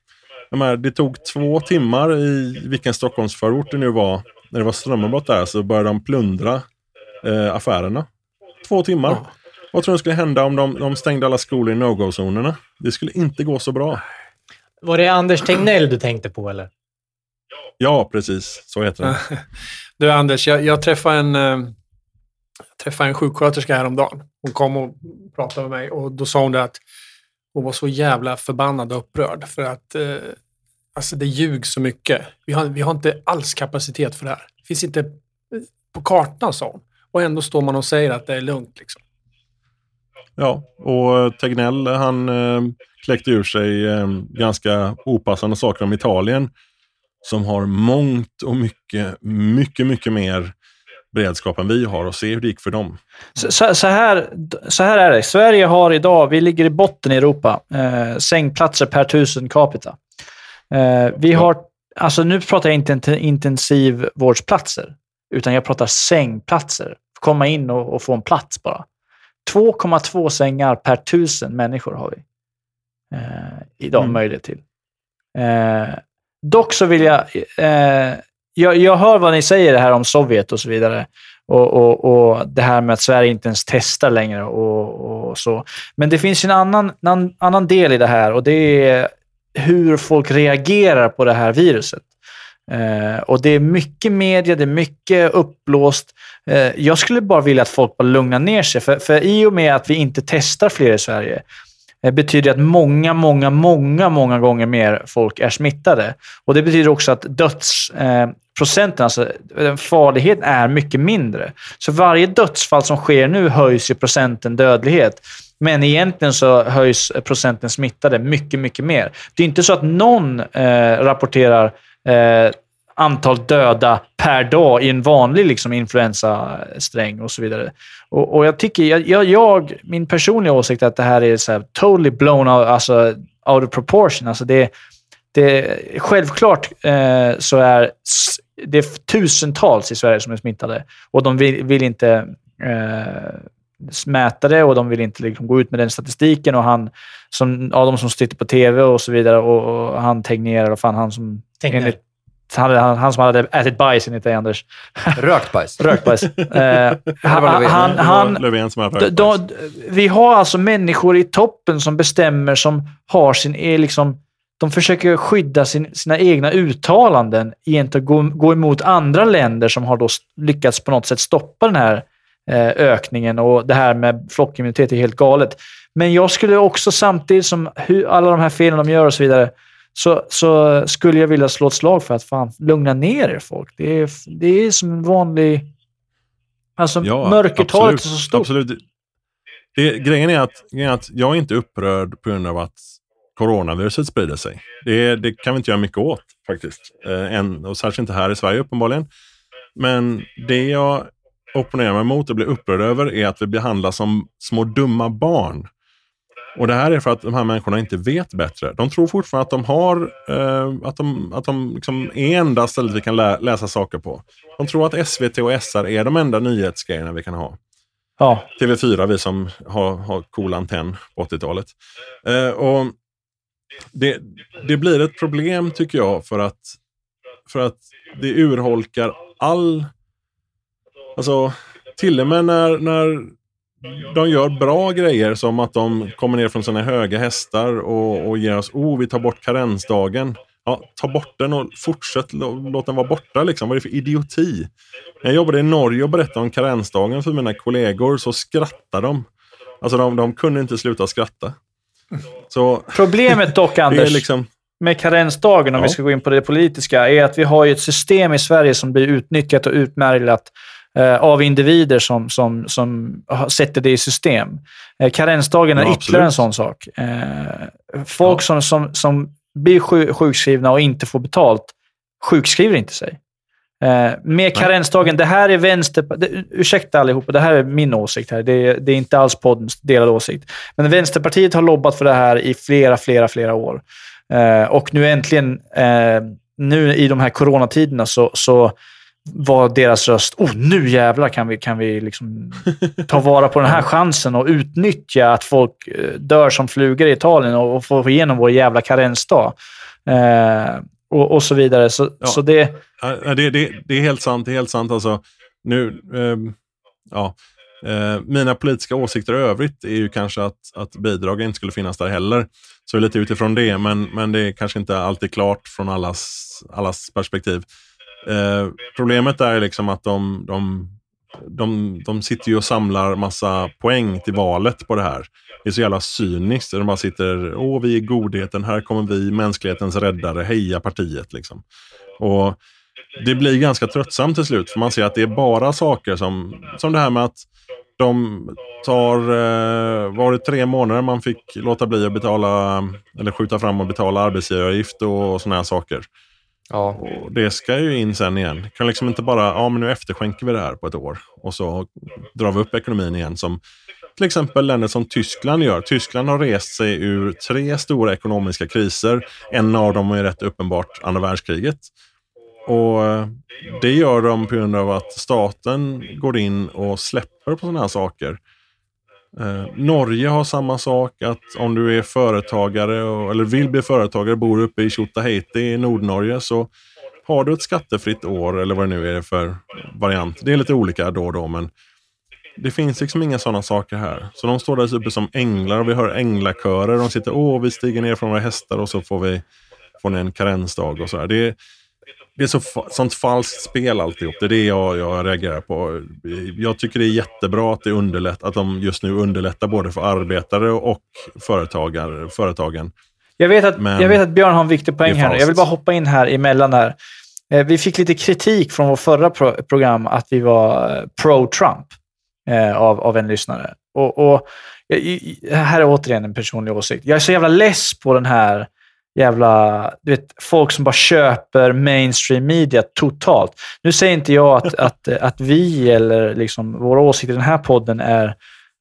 Jag menar, det tog två timmar i vilken Stockholmsförort det nu var, när det var strömavbrott där, så började de plundra eh, affärerna. Två timmar. Ja. Vad tror du skulle hända om de, de stängde alla skolor i no-go-zonerna? Det skulle inte gå så bra. Var det Anders Tegnell du tänkte på, eller? Ja, precis. Så heter det. Du Anders, jag, jag träffade en, eh, jag träffade en sjuksköterska häromdagen. Hon kom och pratade med mig och då sa hon det att hon var så jävla förbannad och upprörd för att eh, alltså det ljugs så mycket. Vi har, vi har inte alls kapacitet för det här. Det finns inte eh, på kartan, sa hon. Och ändå står man och säger att det är lugnt. Liksom. Ja, och eh, Tegnell han eh, kläckte ur sig eh, ganska opassande saker om Italien som har mångt och mycket, mycket, mycket mer beredskap än vi har och se hur det gick för dem. Så, så, här, så här är det. Sverige har idag, vi ligger i botten i Europa, eh, sängplatser per tusen capita. Eh, vi har, alltså nu pratar jag inte int- intensivvårdsplatser, utan jag pratar sängplatser. Komma in och, och få en plats bara. 2,2 sängar per tusen människor har vi eh, idag Mm. möjlighet till. Eh, dock så vill jag, eh, jag... Jag hör vad ni säger här om Sovjet och så vidare. Och, och, och det här med att Sverige inte ens testar längre och, och så. Men det finns en annan, en annan del i det här och det är hur folk reagerar på det här viruset. Eh, och det är mycket media, det är mycket uppblåst. Eh, jag skulle bara vilja att folk bara lugnar ner sig. För, för i och med att vi inte testar fler i Sverige Eh, betyder att många, många, många, många gånger mer folk är smittade. Och Det betyder också att dödsprocenten, eh, alltså eh, farligheten, är mycket mindre. Så varje dödsfall som sker nu höjs ju procenten dödlighet. Men egentligen så höjs procenten smittade mycket, mycket mer. Det är inte så att någon eh, rapporterar eh, antal döda per dag i en vanlig liksom, influensasträng och så vidare. Och, och jag tycker, jag, jag, min personliga åsikt är att det här är så här, totally blown out, alltså, out of proportion. Alltså det, det, självklart eh, så är det är tusentals i Sverige som är smittade och de vill, vill inte eh, mäta det och de vill inte liksom gå ut med den statistiken. Och han, som, ja, de som sitter på tv och så vidare, och, och han Tegnér, eller fan han som... Tegnér. Enligt, han, han, han som hade ätit bajs enligt dig, Anders. Rökt bajs. Rökt bajs. Eh, han, var Löfven. han, Det var han, Löfven som hade de, rökt de, vi har alltså människor i toppen som bestämmer, som har sin... Är liksom, de försöker skydda sin, sina egna uttalanden gentemot gå, gå emot andra länder som har då lyckats på något sätt stoppa den här eh, ökningen och det här med flockimmunitet är helt galet. Men jag skulle också samtidigt som hur, alla de här felen de gör och så vidare, så, så skulle jag vilja slå ett slag för att fan, lugna ner er folk. Det är, det är som en vanlig... Alltså mörkertalet är så stort. Absolut. Det, grejen, är att, grejen är att jag är inte upprörd på grund av att coronaviruset sprider sig. Det, det kan vi inte göra mycket åt faktiskt. Eh, än, och särskilt inte här i Sverige uppenbarligen. Men det jag opponerar mig mot och blir upprörd över är att vi behandlas som små dumma barn. Och det här är för att de här människorna inte vet bättre. De tror fortfarande att de har, eh, att de, att de liksom är enda stället vi kan lä läsa saker på. De tror att SVT och SR är de enda nyhetsgrejerna vi kan ha. Ja, TV4, vi som har, har cool antenn på 80-talet. Eh, och det, det blir ett problem tycker jag för att, för att det urholkar all... Alltså, till och med när, när de gör bra grejer som att de kommer ner från sina höga hästar och, och ger oss, oh vi tar bort karensdagen. Ja, ta bort den och fortsätt lå- låt den vara borta. Liksom. Vad är det för idioti? När jag jobbade i Norge och berättade om karensdagen för mina kollegor så skrattade de. Alltså de, de kunde inte sluta skratta. Så Problemet dock, Anders, liksom... med karensdagen, om Ja. vi ska gå in på det politiska, är att vi har ju ett system i Sverige som blir utnyttjat och utmärglat av individer som, som, som sätter det i system. Eh, karensdagen är Ja, ytterligare en sån sak. Eh, folk Ja. som, som, som blir sju- sjukskrivna och inte får betalt sjukskriver inte sig. Eh, med karensdagen, det här är vänster... Det, ursäkta allihopa, det här är min åsikt här. Det, det är inte alls poddens delade åsikt. Men Vänsterpartiet har lobbat för det här i flera, flera, flera år. Eh, och nu äntligen, eh, nu i de här coronatiderna, så, så var deras röst, oh nu jävlar kan vi, kan vi liksom ta vara på den här chansen och utnyttja att folk eh, dör som flugor i Italien och, och få igenom vår jävla karensdag. Eh, och, och så vidare. Så, Ja. så det... Ja, det, det, det är helt sant. Det är helt sant. Alltså, nu, ehm, ja, eh, mina politiska åsikter i övrigt är ju kanske att, att bidrag inte skulle finnas där heller. Så lite utifrån det, men, men det är kanske inte alltid klart från allas, allas perspektiv. Eh, problemet är liksom att de, de, de, de sitter ju och samlar massa poäng till valet på det här. Det är så jävla cyniskt. De bara sitter, åh vi är godheten, här kommer vi, mänsklighetens räddare, heja partiet liksom. Och det blir ganska tröttsamt till slut, för man ser att det är bara saker som, som det här med att de tar, eh, var det tre månader man fick låta bli att betala, eller skjuta fram och betala arbetsgivaravgift och sådana här saker. Ja. Och det ska ju in sen igen. Kan liksom inte bara, ja men nu efterskänker vi det här på ett år och så drar vi upp ekonomin igen som till exempel länder som Tyskland gör. Tyskland har rest sig ur tre stora ekonomiska kriser. En av dem är rätt uppenbart andra världskriget. Och eh, det gör de på grund av att staten går in och släpper på sådana här saker. Eh, Norge har samma sak, att om du är företagare och, eller vill bli företagare, bor uppe i Tjotahejti i Nordnorge, så har du ett skattefritt år, eller vad det nu är för variant. Det är lite olika då och då, men det finns liksom inga sådana saker här. Så de står där uppe som änglar och vi hör änglakörer. De sitter, åh, vi stiger ner från våra hästar och så får vi får ni en karensdag och så här. Det, är- det är så, sånt falskt spel alltihop. Det är det jag, jag reagerar på. Jag tycker det är jättebra att, det underlätt, att de just nu underlättar både för arbetare och företagare, företagen. Jag vet, att, Men jag vet att Björn har en viktig poäng här. Jag vill bara hoppa in här emellan här. Eh, Vi fick lite kritik från vårt förra pro program att vi var eh, pro-Trump eh, av, av en lyssnare. Och, och, i- här är återigen en personlig åsikt. Jag är så jävla less på den här jävla... Du vet, folk som bara köper mainstream media totalt. Nu säger inte jag att, att, att vi eller liksom våra åsikter i den här podden är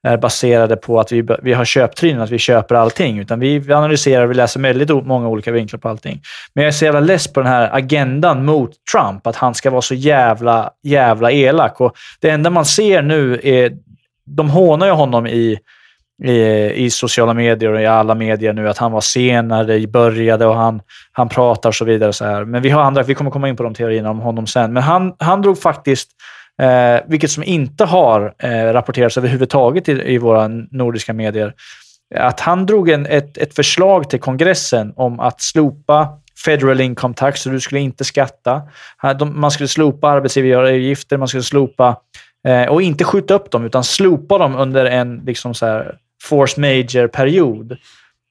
är baserade på att vi, vi har köptrynen, att vi köper allting. Utan vi, analyserar, vi läser väldigt många olika vinklar på allting. Men jag är så jävla less på den här agendan mot Trump, att han ska vara så jävla, jävla elak. Och det enda man ser nu är, de hånar ju honom i, i, i sociala medier och i alla medier nu, att han var sen när det började och han, han pratar och så vidare. Och så här. Men vi har andra, vi kommer komma in på de teorierna om honom sen. Men han, han drog faktiskt, eh, vilket som inte har eh, rapporterats överhuvudtaget i, i våra nordiska medier, att han drog en, ett, ett förslag till kongressen om att slopa federal income tax, så du skulle inte skatta. Man skulle slopa arbetsgivaravgifter, man skulle slopa eh, och inte skjuta upp dem, utan slopa dem under en liksom så här, force major-period.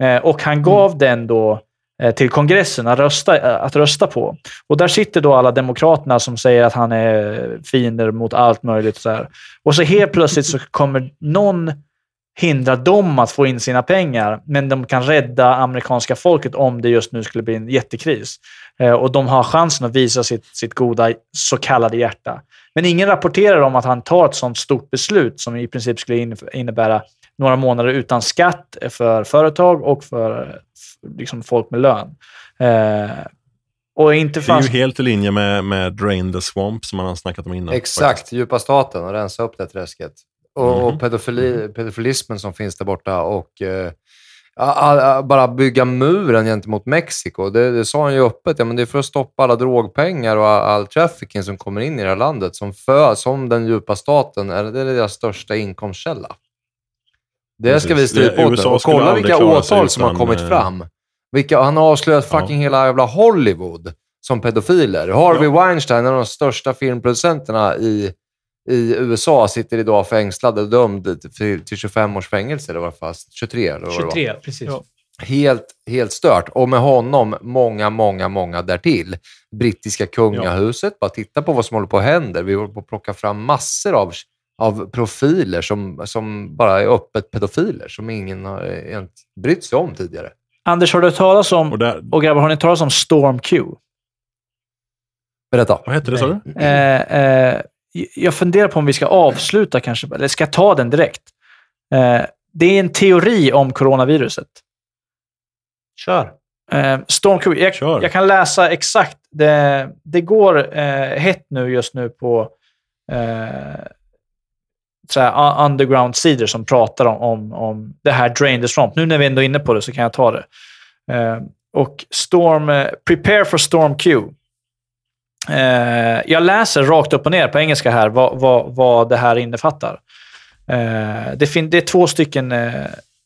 Eh, och han gav den då eh, till kongressen att rösta, eh, att rösta på. Och där sitter då alla demokraterna som säger att han är fiender mot allt möjligt. Så här. Och så helt plötsligt så kommer någon hindra dem att få in sina pengar, men de kan rädda amerikanska folket om det just nu skulle bli en jättekris. Eh, och de har chansen att visa sitt, sitt goda så kallade hjärta. Men ingen rapporterar om att han tar ett sånt stort beslut som i princip skulle in- innebära några månader utan skatt för företag och för liksom folk med lön. Eh, och inte Det är ju helt i linje med, med Drain the Swamp som man har snackat om innan. Exakt, djupa staten och rensa upp det träsket. Och, och Mhm. pedofili, pedofilismen som finns där borta och eh, bara bygga muren gentemot Mexiko. Det, det sa han ju öppet. Ja, men det är för att stoppa alla drogpengar och all, all trafficking som kommer in i det här landet. Som, för, som den djupa staten är det är deras största inkomstkälla. Det ska vi strypa åt kolla vilka åtal som har kommit eh, fram. Vilka, han har avslöjat Ja. fucking hela jävla Hollywood som pedofiler. Harvey Weinstein, en av de största filmproducenterna i, i USA, sitter idag fängslad och dömd till, till 25 års fängelse, eller vad fast 23 eller vad det var. 23, precis. Ja. Helt, helt stört. Och med honom många, många, många därtill. Brittiska kungahuset, bara titta på vad som håller på att hända. Vi håller på att plocka fram massor av, av profiler som, som bara är öppet pedofiler, som ingen har egentligen brytt sig om tidigare. Anders, har du talas om, Och där, och grabbar, har ni talas om Storm Q? Berätta. vad hette det, sa du? Eh, eh, jag funderar på om vi ska avsluta kanske, eller ska jag ta den direkt? Eh, det är en teori om coronaviruset. Kör. Eh, Storm Q, jag, Kör. jag kan läsa exakt. Det, det går eh, hett nu just nu på eh, så här, un- underground-sidor som pratar om, om, om det här Drain the Swamp. Nu när vi ändå är inne på det så kan jag ta det. Eh, och Storm, eh, Prepare for Storm Q. Eh, jag läser rakt upp och ner på engelska här vad, vad, vad det här innefattar. Eh, det, fin- det är två stycken eh,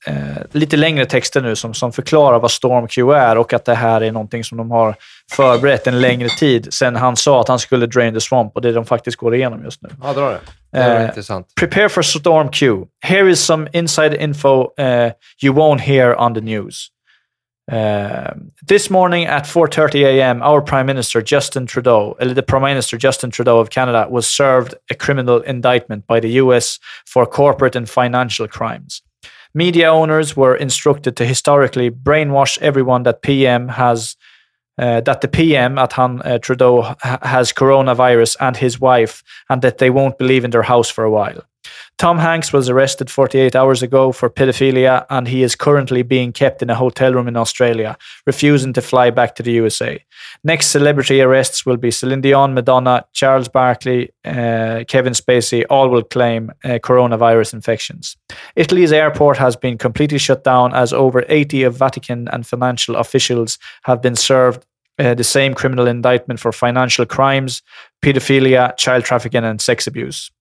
eh, lite längre texter nu som, som förklarar vad Storm Q är och att det här är någonting som de har förberett en längre tid sedan han sa att han skulle drain the swamp och det de faktiskt går igenom just nu. Ja, dra det. Det var Eh, intressant. Prepare for Storm Q. Here is some inside info uh, you won't hear on the news. Uh, this morning at 4:30 a.m., our Prime Minister Justin Trudeau, eller the Prime Minister Justin Trudeau of Canada, was served a criminal indictment by the U.S. for corporate and financial crimes. Media owners were instructed to historically brainwash everyone that PM has uh, that the PM at Han uh, Trudeau ha- has coronavirus and his wife, and that they won't believe in their house for a while. Tom Hanks was arrested 48 hours ago for pedophilia, and he is currently being kept in a hotel room in Australia, refusing to fly back to the USA. Next celebrity arrests will be Celine Dion, Madonna, Charles Barkley, uh, Kevin Spacey. All will claim uh, coronavirus infections. Italy's airport has been completely shut down as over 80 of Vatican and financial officials have been served uh, the same criminal indictment for financial crimes, pedophilia, child trafficking, and sex abuse.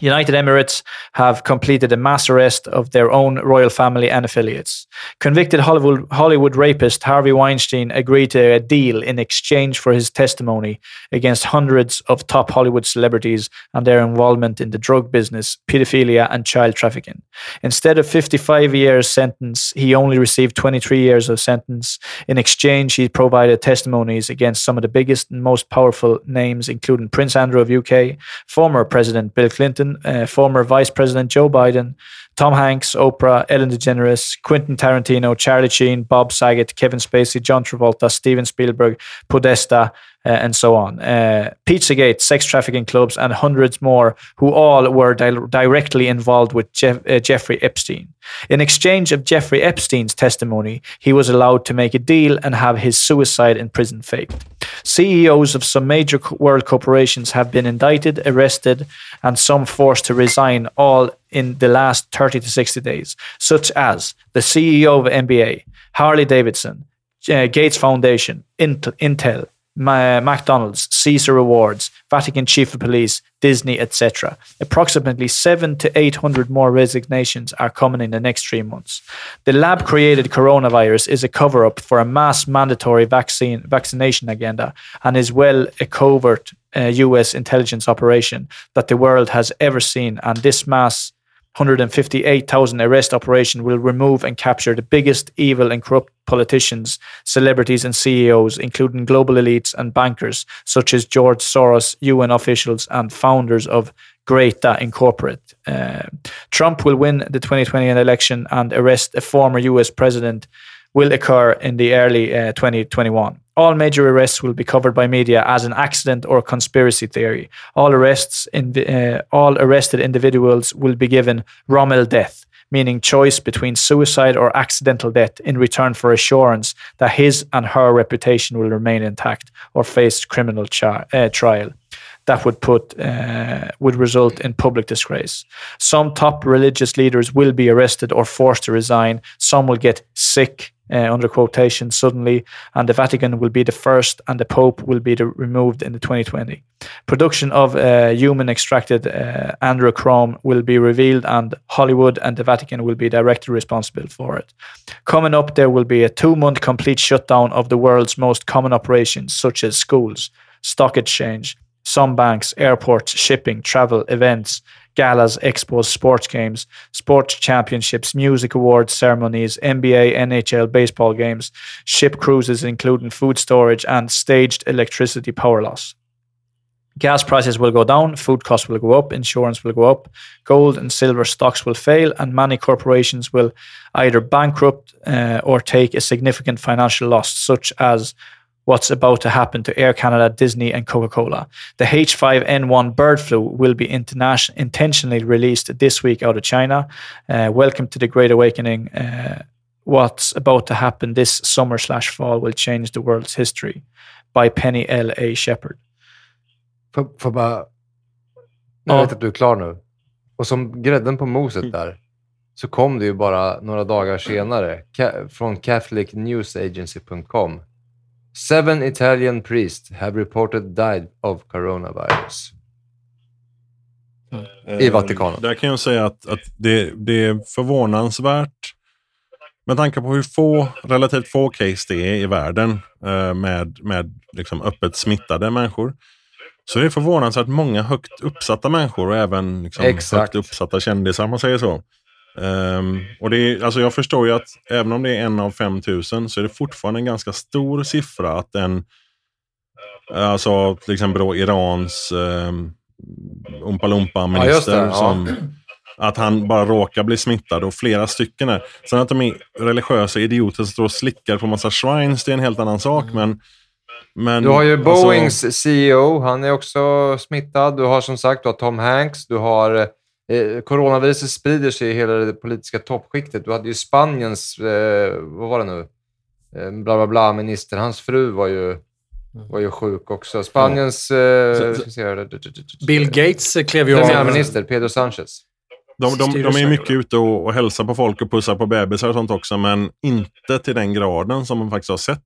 United Emirates have completed a mass arrest of their own royal family and affiliates. Convicted Hollywood, Hollywood rapist Harvey Weinstein agreed to a deal in exchange for his testimony against hundreds of top Hollywood celebrities and their involvement in the drug business, pedophilia, and child trafficking. Instead of 55 years sentence, he only received 23 years of sentence. In exchange, he provided testimonies against some of the biggest and most powerful names, including Prince Andrew of UK, former President Bill Clinton, Clinton, uh, former Vice President Joe Biden, Tom Hanks, Oprah, Ellen DeGeneres, Quentin Tarantino, Charlie Sheen, Bob Saget, Kevin Spacey, John Travolta, Steven Spielberg, Podesta, uh, and so on. Uh, Pizzagate, sex trafficking clubs, and hundreds more who all were di- directly involved with Jeff- uh, Jeffrey Epstein. In exchange of Jeffrey Epstein's testimony, he was allowed to make a deal and have his suicide in prison faked. CEOs of some major world corporations have been indicted, arrested, and some forced to resign, all in the last 30 to 60 days, such as the CEO of NBA, Harley Davidson, uh, Gates Foundation, Int- Intel, Ma- McDonald's, Caesar Awards, Vatican Chief of Police, Disney, etc. Approximately seven to eight hundred more resignations are coming in the next three months. The lab-created coronavirus is a cover-up for a mass mandatory vaccine vaccination agenda and is well a covert uh, U.S. intelligence operation that the world has ever seen. And this mass 158,000 arrest operation will remove and capture the biggest evil and corrupt politicians, celebrities, and CEOs, including global elites and bankers such as George Soros, UN officials, and founders of Greta Incorporate. Uh, Trump will win the 2020 election and arrest a former US president will occur in the early uh, 2021. All major arrests will be covered by media as an accident or conspiracy theory. All arrests, in, uh, all arrested individuals will be given Rommel death, meaning choice between suicide or accidental death in return for assurance that his and her reputation will remain intact or face criminal chi- uh, trial that would put uh, would result in public disgrace. Some top religious leaders will be arrested or forced to resign. Some will get sick. Uh, under quotation suddenly, and the Vatican will be the first, and the Pope will be the, removed in the 2020. Production of uh, human extracted uh, androchrome will be revealed, and Hollywood and the Vatican will be directly responsible for it. Coming up, there will be a two month complete shutdown of the world's most common operations, such as schools, stock exchange, some banks, airports, shipping, travel, events, galas, expos, sports games, sports championships, music awards, ceremonies, NBA, NHL, baseball games, ship cruises, including food storage, and staged electricity power loss. Gas prices will go down, food costs will go up, insurance will go up, gold and silver stocks will fail, and many corporations will either bankrupt uh, or take a significant financial loss, such as what's about to happen to Air Canada, Disney, and Coca Cola. The H5N1 bird flu will be interna- intentionally released this week out of China. Uh, welcome to the Great Awakening. Uh, what's about to happen this summer slash fall will change the world's history by Penny L. A. Shepard. Får, bara... Jag Ja. vet att du är klar nu. Och som grädden på moset där, så kom det ju bara några dagar senare från catholicnewsagency.com. Seven Italian priests have reported died of coronavirus. I Eh, Vatikanen. Där kan jag säga att, att det, det är förvånansvärt med tanke på hur få, relativt få case det är i världen eh, med, med liksom öppet smittade människor. Så det är förvånansvärt många högt uppsatta människor och även liksom högt uppsatta kändisar om man säger så. Ehm, och det är, alltså jag förstår ju att även om det är en av 5000 så är det fortfarande en ganska stor siffra att en, alltså till exempel då Irans um, Oompa Ja, Loompa-minister ja. som att han bara råkar bli smittad och flera stycken är. Sen att de är religiösa idioter som står och slickar på massa shrines, det är en helt annan sak. Men, men, Du har ju alltså- Boeings CEO, han är också smittad. Du har som sagt du har Tom Hanks, du har eh, coronaviruset sprider sig i hela det politiska toppskiktet. Du hade ju Spaniens, eh, vad var det nu, eh, bla bla bla minister, hans fru var ju, var ju sjuk också. Spaniens, eh, Så- se Bill Gates eh, klev ju av. premiärminister Pedro Sanchez. De, de, de är mycket ute och, och hälsar på folk och pussar på bebisar och sånt också, men inte till den graden som man faktiskt har sett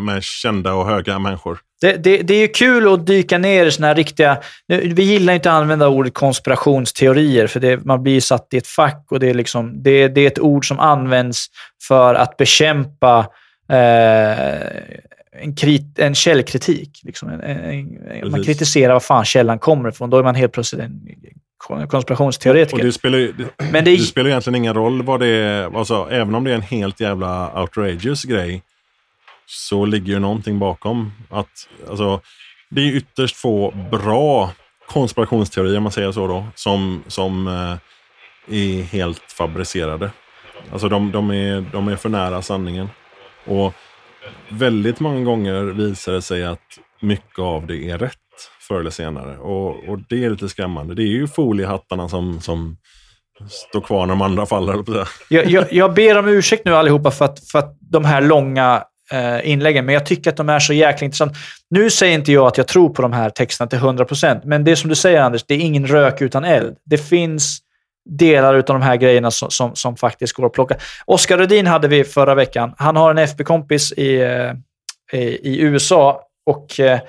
med kända och höga människor. Det, det, det är ju kul att dyka ner i såna här riktiga... nu, Vi gillar inte att använda ordet konspirationsteorier, för det, man blir satt i ett fack och det är, liksom, det, det är ett ord som används för att bekämpa eh, en, krit, en källkritik. Liksom. En, en, man kritiserar var fan källan kommer ifrån. Då är man helt plötsligt en Och konspirationsteoretiker. det spelar, ju- Men det spelar egentligen ingen roll vad det är, alltså, även om det är en helt jävla outrageous grej, så ligger ju någonting bakom. Att, alltså, det är ytterst få bra konspirationsteorier, om man säger så, då, som, som eh, är helt fabricerade. Alltså de, de, är, de är för nära sanningen. Och väldigt många gånger visar det sig att mycket av det är rätt förr eller senare. Och, och det är lite skrämmande. Det är ju foliehattarna som, som står kvar när de andra faller. jag. Jag, jag, ber om ursäkt nu allihopa för att, för att de här långa Eh, inläggen, men jag tycker att de är så jäkla intressanta. Nu säger inte jag att jag tror på de här texterna till 100%, men det är som du säger Anders, det är ingen rök utan eld. Det finns delar av de här grejerna som, som, som faktiskt går att plocka. Oskar Rudin hade vi förra veckan. Han har en FB-kompis eh, i, i, i, USA och eh,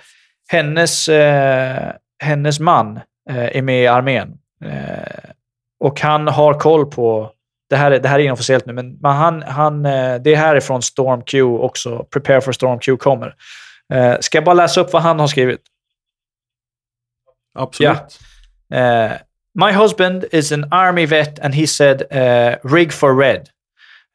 hennes, eh, hennes man eh, är med i armén. Eh, och han har koll på det här, är, det här är inofficiellt nu, men han, han, eh, det är härifrån Storm Q också. Prepare for Storm Q kommer. Eh, ska jag bara läsa upp vad han har skrivit? Absolut. Uh, my husband is an army vet, and he said uh, rig for red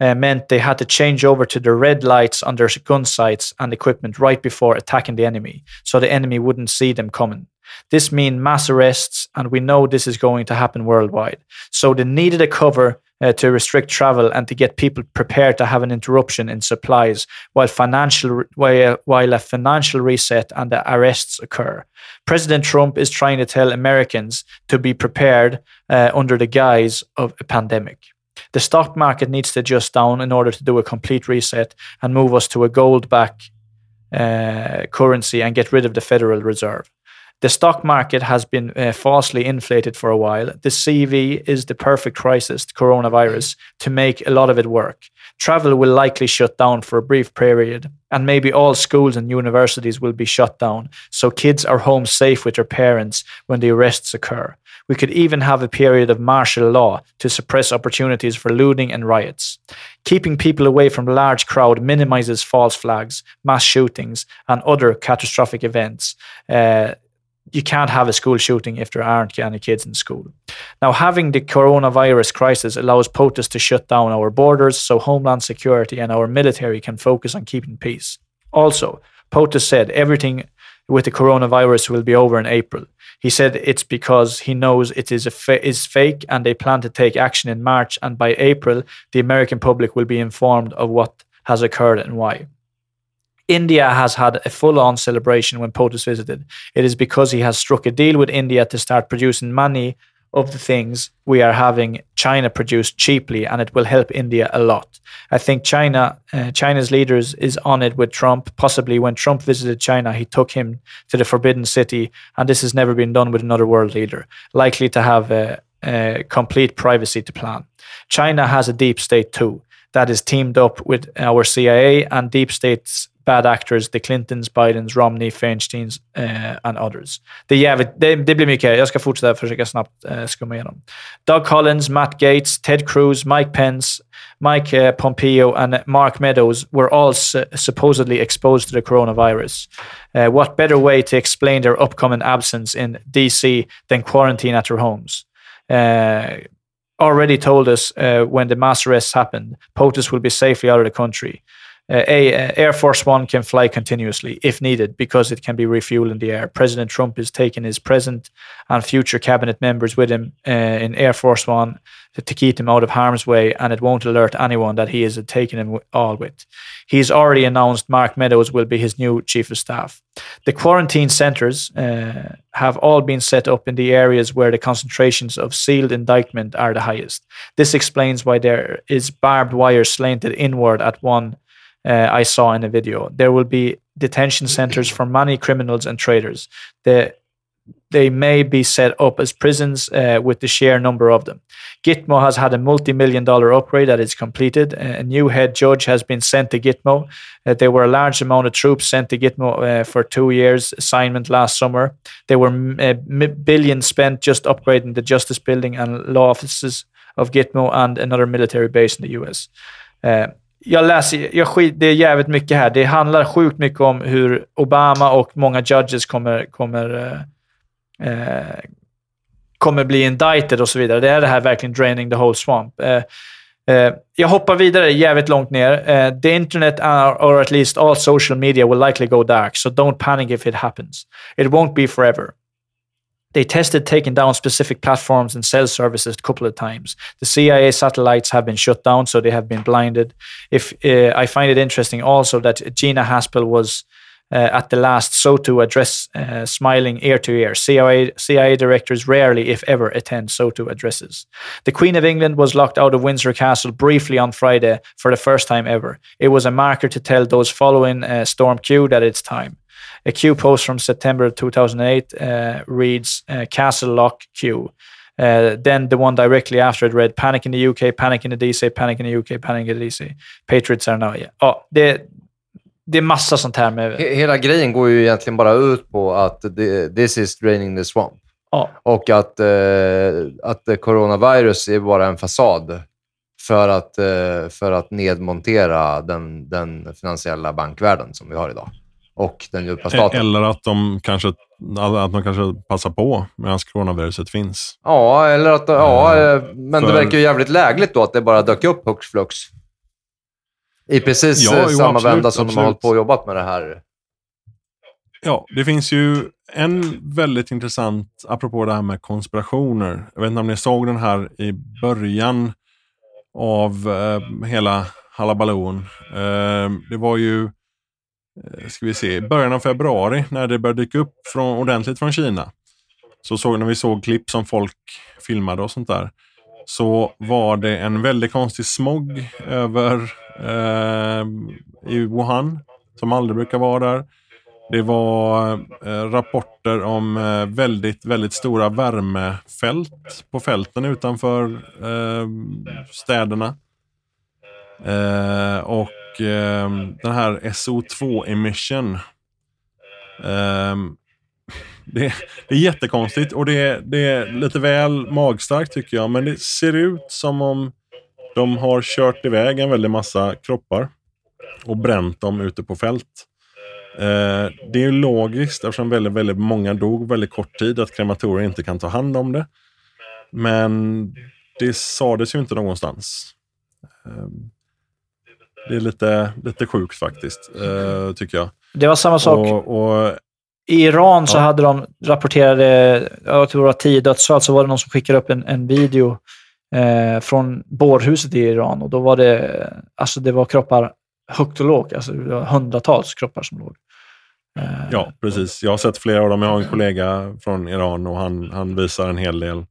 uh, meant they had to change over to the red lights on their gun sights and equipment right before attacking the enemy, so the enemy wouldn't see them coming. This means mass arrests, and we know this is going to happen worldwide. So they needed a cover uh, to restrict travel and to get people prepared to have an interruption in supplies while financial while, while a financial reset and the arrests occur. President Trump is trying to tell Americans to be prepared uh, under the guise of a pandemic. The stock market needs to adjust down in order to do a complete reset and move us to a gold back uh, currency and get rid of the Federal Reserve. The stock market has been uh, falsely inflated for a while. The CV is the perfect crisis, the coronavirus, to make a lot of it work. Travel will likely shut down for a brief period, and maybe all schools and universities will be shut down, so kids are home safe with their parents when the arrests occur. We could even have a period of martial law to suppress opportunities for looting and riots. Keeping people away from the large crowd minimizes false flags, mass shootings, and other catastrophic events. Uh, you can't have a school shooting if there aren't any kids in school. Now, having the coronavirus crisis allows POTUS to shut down our borders so Homeland Security and our military can focus on keeping peace. Also, POTUS said everything with the coronavirus will be over in April. He said it's because he knows it is a fa- is fake and they plan to take action in March and by April the American public will be informed of what has occurred and why. India has had a full on celebration when POTUS visited. It is because he has struck a deal with India to start producing many of the things we are having China produce cheaply, and it will help India a lot. I think China, uh, China's leaders, is on it with Trump. Possibly when Trump visited China, he took him to the Forbidden City, and this has never been done with another world leader, likely to have a, a complete privacy to plan. China has a deep state too that is teamed up with our CIA and deep states bad actors, the Clintons, Bidens, Romney, Feinsteins eh, and others. Det, jävligt, det, det, blir mycket. Jag ska fortsätta försöka snabbt eh, skumma igenom. Doug Collins, Matt Gates, Ted Cruz, Mike Pence, Mike uh, Pompeo and Mark Meadows were all su supposedly exposed to the coronavirus. Uh, what better way to explain their upcoming absence in DC than quarantine at their homes? Uh, already told us when the mass arrests happened, POTUS will be safely out of the country. Uh, a, uh, Air Force One can fly continuously if needed because it can be refueled in the air. President Trump is taking his present and future cabinet members with him uh, in Air Force One to, to, keep them out of harm's way, and it won't alert anyone that he is taking them all with. He's already announced Mark Meadows will be his new chief of staff. The quarantine centers uh, have all been set up in the areas where the concentrations of sealed indictment are the highest. This explains why there is barbed wire slanted inward at one uh, I saw in a video. There will be detention centers for many criminals and traders. The, they may be set up as prisons uh, with the sheer number of them. Gitmo has had a multi million dollar upgrade that is completed. A new head judge has been sent to Gitmo. Uh, there were a large amount of troops sent to Gitmo uh, for two years' assignment last summer. There were uh, billions spent just upgrading the justice building and law offices of Gitmo and another military base in the US. Jag läser, jag skit, det är jävligt mycket här. Det handlar sjukt mycket om hur Obama och många judges kommer, kommer, eh, eh kommer bli indicted och så vidare. Det är det här verkligen draining the whole swamp. Eh, Uh, jag hoppar vidare jävligt långt ner. Uh, the internet or at least all social media will likely go dark, so don't panic if it happens. It won't be forever. They tested taking down specific platforms and cell services a couple of times. The CIA satellites have been shut down, so they have been blinded. If uh, I find it interesting also that Gina Haspel was uh, at the last SOTU address, uh, smiling ear to ear. CIA, CIA directors rarely, if ever, attend SOTU addresses. The Queen of England was locked out of Windsor Castle briefly on Friday for the first time ever. It was a marker to tell those following uh, Storm Q that it's time. A Q post from September 2008 uh, reads uh, Castle Lock Q. Uh, then the one directly after it read Panic in the UK, Panic in the DC, Panic in the UK, Panic in the DC. Patriots are now... Yeah. Ja, det, det är massa sånt här med... He- Hela grejen går ju egentligen bara ut på att this is draining the swamp. Ja, Och att, eh, att coronavirus är bara en fasad för att, eh, för att nedmontera den, den finansiella bankvärlden som vi har idag. Och den djupa staten. Eller att de kanske, att de kanske passar på medan coronaviruset finns. Ja, eller att, ja, eh, men det för- verkar ju jävligt lägligt då att det bara dök upp hux flux. I precis Ja, eh, jo, samma absolut, vända som de absolut. har hållit på och jobbat med det här. Ja, det finns ju en väldigt intressant, apropå det här med konspirationer. Jag vet inte om ni såg den här i början av eh, hela halabalon. Eh, det var ju, eh, Eh, ska vi se, i början av februari när det började dyka upp från, ordentligt från Kina. Så såg, när vi såg klipp som folk filmade och sånt där. Så var det en väldigt konstig smog över eh, i Wuhan. Som aldrig brukar vara där. Det var eh, rapporter om eh, väldigt, väldigt stora värmefält på fälten utanför eh, städerna. Eh, och eh, den här SO2 emission. Eh, det, det är jättekonstigt och det, det är lite väl magstarkt tycker jag. Men det ser ut som om de har kört iväg en väldig massa kroppar och bränt dem ute på fält. Eh, det är ju logiskt eftersom väldigt, väldigt många dog väldigt kort tid att krematorier inte kan ta hand om det. Men det sades ju inte någonstans. Ehm, Eh, det är lite, lite sjukt faktiskt, eh, tycker jag. det var samma sak. Och, och, I Iran så Ja. hade de rapporterade, jag tror det var tio dödsfall, så var det någon som skickade upp en, en video eh, från bårhuset i Iran och då var det, alltså det var kroppar högt och lågt, alltså det var hundratals kroppar som låg. Eh, ja, precis. Jag har sett flera av dem. Jag har en kollega från Iran och han, han visar en hel del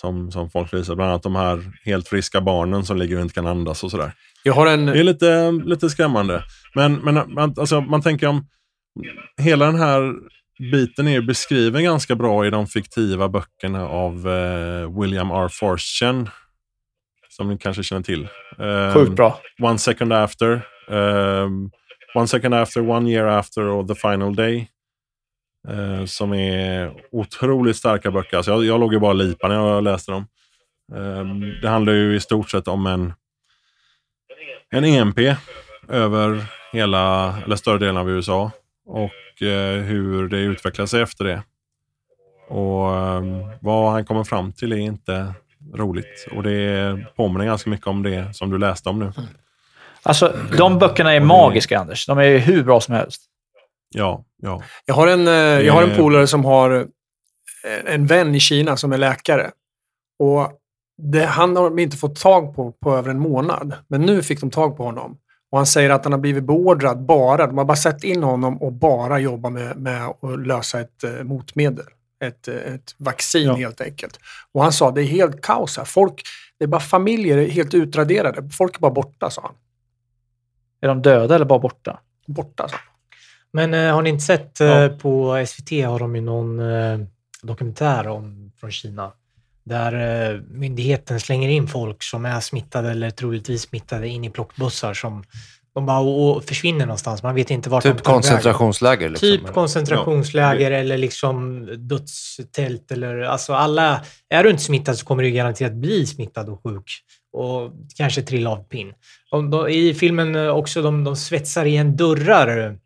som, som folk visar. Bland annat de här helt friska barnen som ligger och inte kan andas och sådär. Jag har en... Det är lite, lite skrämmande. Men, men man, alltså, man tänker om... Hela den här biten är ju beskriven ganska bra i de fiktiva böckerna av eh, William R. Forstchen. Som ni kanske känner till. Eh, Sjukt bra. One second after. ehm, one second after, one year after och The final day. Eh, som är otroligt starka böcker. Alltså jag, jag låg ju bara och lipade när jag läste dem. Ehm, det handlar ju i stort sett om en, en EMP över hela, eller större delen av USA. Och eh, hur det utvecklar sig efter det. Och ehm, vad han kommer fram till är inte roligt. Och det påminner ganska mycket om det som du läste om nu. Alltså, de böckerna är magiska, Anders. De är hur bra som helst. Ja, ja. Jag har en, eh, jag har en polare som har eh, en vän i Kina som är läkare. Och det, han har de inte fått tag på på över en månad. Men nu fick de tag på honom. Och han säger att han har blivit beordrad bara, de har bara sett in honom och bara jobba med, med att lösa ett eh, motmedel. Ett, eh, ett vaccin Ja. helt enkelt. Och han sa det är helt kaos här. Folk, det är bara familjer är helt utraderade. Folk är bara borta, sa han. Är de döda eller bara borta? Borta, sa han. Men eh, har ni inte sett eh, Ja. på SVT har de ju någon eh, dokumentär om, från Kina där eh, myndigheten slänger in folk som är smittade eller troligtvis smittade in i plockbussar som de bara och, och försvinner någonstans. Man vet inte vart de Typ tar vägen. koncentrationsläger. Liksom. Typ koncentrationsläger eller liksom dödstält eller alltså alla. Är du inte smittad så kommer du garanterat bli smittad och sjuk och kanske trilla av pinn. De, de, I filmen också, de, de svetsar igen dörrar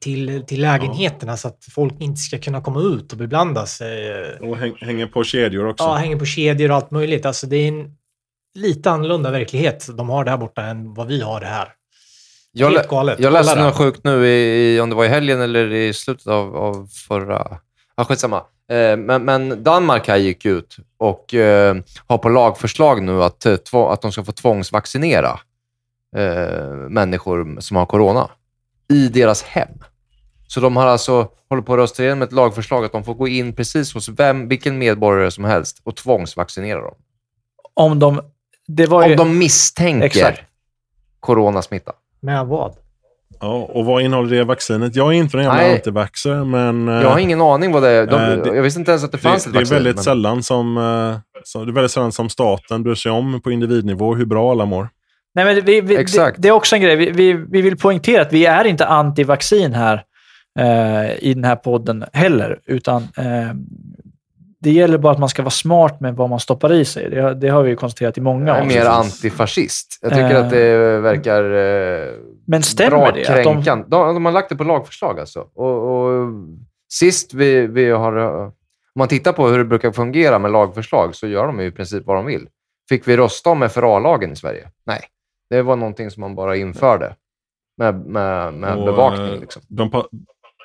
till, till lägenheterna så att folk inte ska kunna komma ut och beblandas. Eh, Och häng, hänger på kedjor också. ja, hänger på kedjor och allt möjligt. Alltså det är en lite annorlunda verklighet de har där borta än vad vi har det här. Jag, Helt galet. jag läste något sjukt nu, i, i, om det var i helgen eller i slutet av, av förra... Ja, skitsamma. Eh, men, men Danmark här gick ut och eh, har på lagförslag nu att, eh, att de ska få tvångsvaccinera eh, människor som har corona i deras hem. Så de har alltså håller på att rösta igenom ett lagförslag att de får gå in precis hos vem, vilken medborgare som helst och tvångsvaccinera dem. Om de... Det var ju... Om de misstänker Exakt. coronasmitta. Med vad? Ja, och vad innehåller det vaccinet? Jag är inte någon jävla Nej. antivaxxer, men... eh, Jag har ingen aning vad det är. De, Eh, det- jag visste inte ens att det fanns det, ett det är vaccin. väldigt men- sällan som, eh, så, det är väldigt sällan som staten bryr sig om på individnivå hur bra alla mår. Nej, men vi, vi, Exakt. Det, det är också en grej. Vi, vi, vi vill poängtera att vi är inte anti-vaccin här eh, i den här podden heller, utan eh, det gäller bara att man ska vara smart med vad man stoppar i sig. Det, det har vi ju konstaterat i många Jag är mer antifascist. Jag tycker Eh. att det verkar eh, Men stämmer bra det? Att de, kränkande. De, de har lagt det på lagförslag alltså. Och, och sist vi, vi har... Om man tittar på hur det brukar fungera med lagförslag så gör de ju i princip vad de vill. Fick vi rösta om FRA-lagen i Sverige? Nej. Det var någonting som man bara införde med, med, med Och, bevakning. eh, Liksom. De, pa,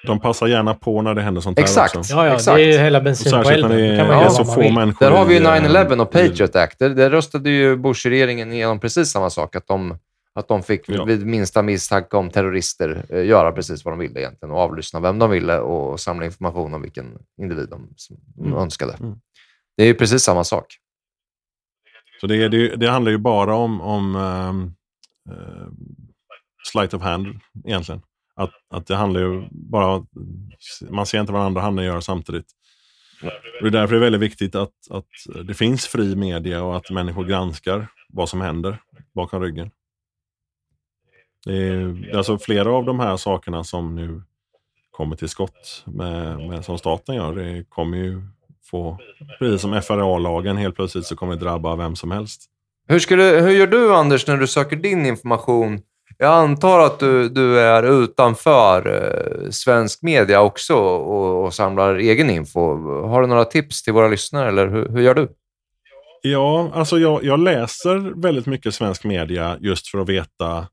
de passar gärna på när det händer sånt här Exakt. också. Ja, ja, Exakt. det är ju hela Och bensin på särskilt när elden. det är, så få människor Där har vi ju i, eh, 9-11 och Patriot Act. Där, där röstade ju Bush-regeringen igenom precis samma sak. Att de, att de fick Ja. vid minsta misstanke om terrorister eh, göra precis vad de ville egentligen och avlyssna vem de ville och samla information om vilken individ de, Mm. önskade. Mm. Det är ju precis samma sak. Så det, är- det, det handlar ju bara om, om um, Eh, sleight of hand egentligen. Att, att det handlar ju bara man ser inte vad andra handen gör samtidigt. Och det är därför det är väldigt viktigt att, att det finns fri media och att människor granskar vad som händer bakom ryggen. Det är alltså flera av de här sakerna som nu kommer till skott med, med som staten gör. Det kommer ju få, precis som FRA-lagen, helt plötsligt så kommer det drabba vem som helst. Hur, skulle, hur gör du, Anders, när du söker din information? Jag antar att du, du är utanför eh, svensk media också och, och samlar egen info. Har du några tips till våra lyssnare, eller hur, hur gör du? Ja, alltså jag, jag läser väldigt mycket svensk media just för att veta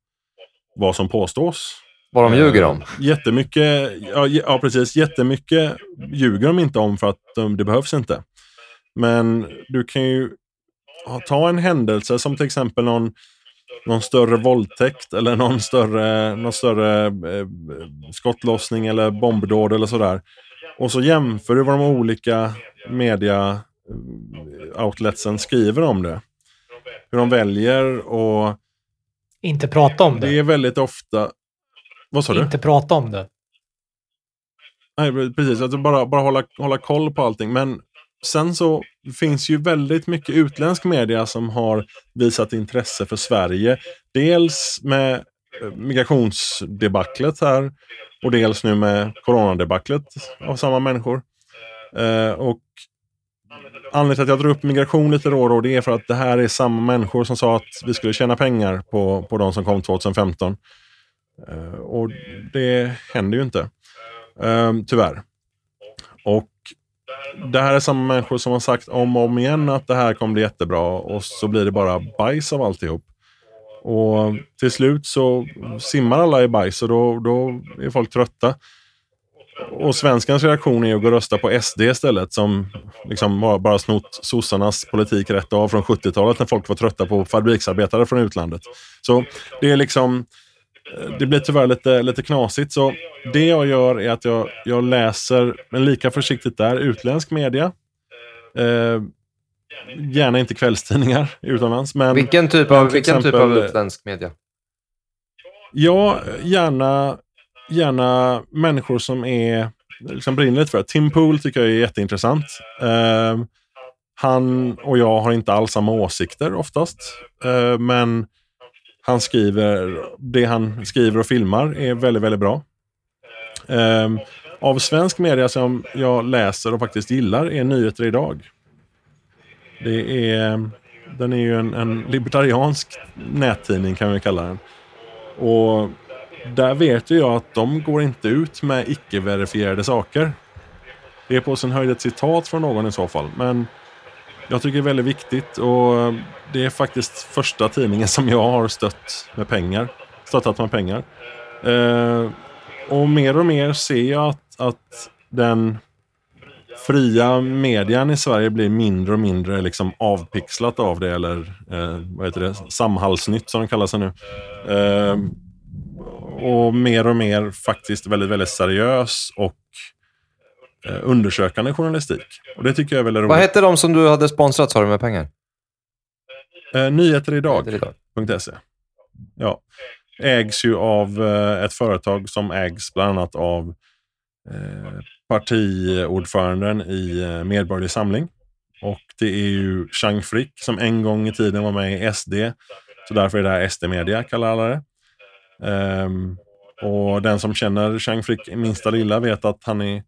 vad som påstås. Vad de ljuger om? Eh, Jättemycket, ja, ja precis, jättemycket ljuger de inte om för att de, det behövs inte. Men du kan ju ta en händelse som till exempel någon, någon större våldtäkt eller någon större, någon större eh, skottlossning eller bombdåd eller sådär. Och så jämför du vad de olika media eh, outletsen skriver om det. Hur de väljer och Inte prata om det. det är väldigt ofta... Vad sa du? Inte prata om det. Nej, precis. Att bara, bara hålla, hålla koll på allting. Men sen så finns ju väldigt mycket utländsk media som har visat intresse för Sverige. Dels med eh, migrationsdebaclet här och dels nu med coronadebaclet av samma människor. Eh, och Anledningen till att jag drar upp migration lite då och då, det är för att det här är samma människor som sa att vi skulle tjäna pengar på, på de som kom 2015. Eh, och det händer ju inte. eh, tyvärr. Och det här är samma människor som har sagt om och om igen att det här kommer bli jättebra och så blir det bara bajs av alltihop. Och till slut så simmar alla i bajs och då, då är folk trötta. Och svenskans reaktion är att gå och rösta på SD istället som liksom bara, bara snott sossarnas politik rätt av från 70-talet när folk var trötta på fabriksarbetare från utlandet. Så det är liksom det blir tyvärr lite, lite knasigt. Så det jag gör är att jag, jag läser, men lika försiktigt där, utländsk media. Eh, gärna inte kvällstidningar utomlands. Men Vilken typ av, vilken typ av exempel- utländsk media? ja, gärna, gärna människor som är liksom brinner lite för det. Tim Pool tycker jag är jätteintressant. Eh, han och jag har inte alls samma åsikter oftast. Eh, men han skriver, det han skriver och filmar är väldigt, väldigt bra. Um, av svensk media som jag läser och faktiskt gillar är Nyheter Idag. Det är, den är ju en, en libertariansk nättidning kan vi kalla den. Och där vet ju jag att de går inte ut med icke-verifierade saker. Det är på sin höjd ett citat från någon i så fall. Men jag tycker det är väldigt viktigt och eh, det är faktiskt första tidningen som jag har stött med pengar. Stöttat med pengar. Eh, och mer och mer ser jag att, att den fria median i Sverige blir mindre och mindre liksom avpixlat av det, eller eh, vad heter det, Samhallsnytt som de kallar sig nu. Eh, och mer och mer faktiskt väldigt, väldigt seriös och undersökande journalistik. Och det tycker jag är väldigt roligt. Vad hette de som du hade sponsrat, sa du, med pengar? Eh, Nyheter idag. Nyheter idag. .se. Ja. Ägs ju av eh, ett företag som ägs bland annat av eh, partiordföranden i eh, Medborgerlig Samling. Och det är ju Chang Frick som en gång i tiden var med i SD. Så därför är det här SD-media, kallar alla det. Ehm, och den som känner Chang Frick minsta lilla vet att han är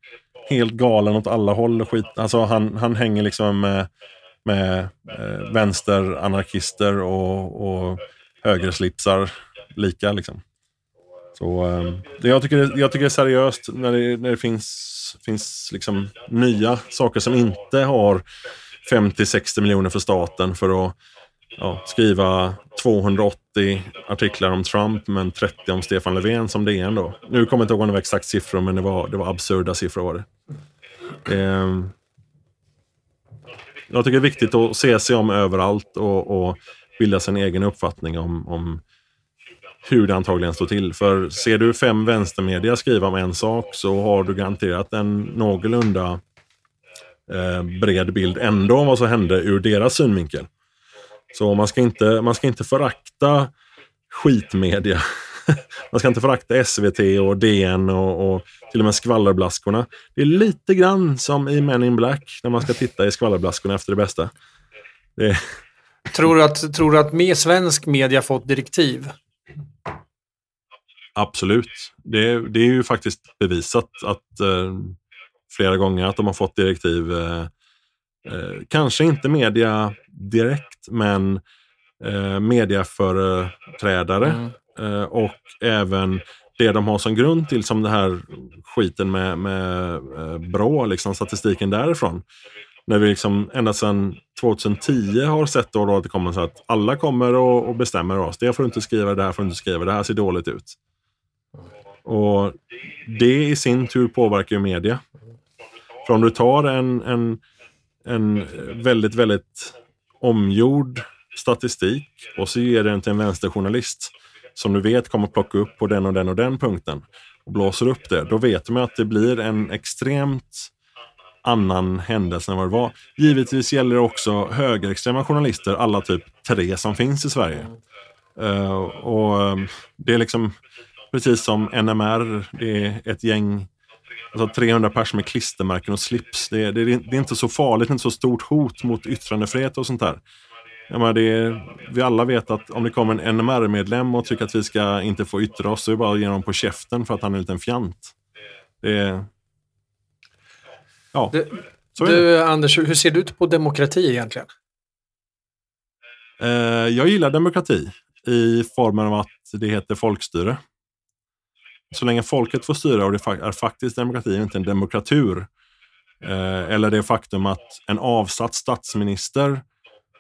helt galen åt alla håll. och Skit. Alltså han, han hänger liksom med, med eh, vänsteranarkister och, och högerslipsar lika. Liksom. Så, eh, jag, tycker, det- jag tycker det är seriöst när det, när det finns, finns liksom nya saker som inte har 50-60 miljoner för staten för att ja, skriva 280 artiklar om Trump men 30 om Stefan Löfven som DN då. Nu kommer jag inte ihåg om det var exakt siffror men det var, det var absurda siffror var det. Ehm, jag tycker det är viktigt att se sig om överallt och, och bilda sin egen uppfattning om, om hur det antagligen står till. För ser du fem vänstermedia skriva om en sak så har du garanterat en någorlunda eh, bred bild ändå om vad som hände ur deras synvinkel. Så man ska inte, man ska inte förakta skitmedia. man ska inte förakta SVT och DN och, och till och med skvallerblaskorna. Det är lite grann som i Men in Black när man ska titta i skvallerblaskorna efter det bästa. Det, Tror du att, tror du att mer svensk media fått direktiv? Absolut. Det, det är ju faktiskt bevisat att eh, flera gånger att de har fått direktiv. Eh, eh, kanske inte media direkt, men eh, mediaföreträdare eh, och även det de har som grund till som det här skiten med, med eh, Brå, liksom statistiken därifrån. När vi liksom ända sedan 2010 har sett då, då att det kommer så att alla kommer och, och bestämmer oss. Det får du inte skriva, det här får du inte skriva, det här ser dåligt ut. Och det i sin tur påverkar ju media. För om du tar en, en, en väldigt, väldigt omgjord statistik och så ger den till en vänsterjournalist som du vet kommer plocka upp på den och den och den punkten och blåser upp det, då vet man att det blir en extremt annan händelse än vad det var. Givetvis gäller det också högerextrema journalister, alla typ tre som finns i Sverige. Uh, och ehm, det är liksom precis som NMR, det är ett gäng, alltså 300 personer med klistermärken och slips. Det är, det, det är inte så farligt, inte så stort hot mot yttrandefrihet och sånt där. Jag menar, det vi alla vet att om det kommer en NMR-medlem och tycker att vi ska inte få yttra oss så är det bara att ge honom på käften för att han är en liten fjant. Det. Ja, Du, så är det. du Anders, hur ser du ut på demokrati egentligen? Eh, jag gillar demokrati i formen av att det heter folkstyre. Så länge folket får styra och det är faktiskt demokrati, inte en demokratur. Eh, eller det faktum att en avsatt statsminister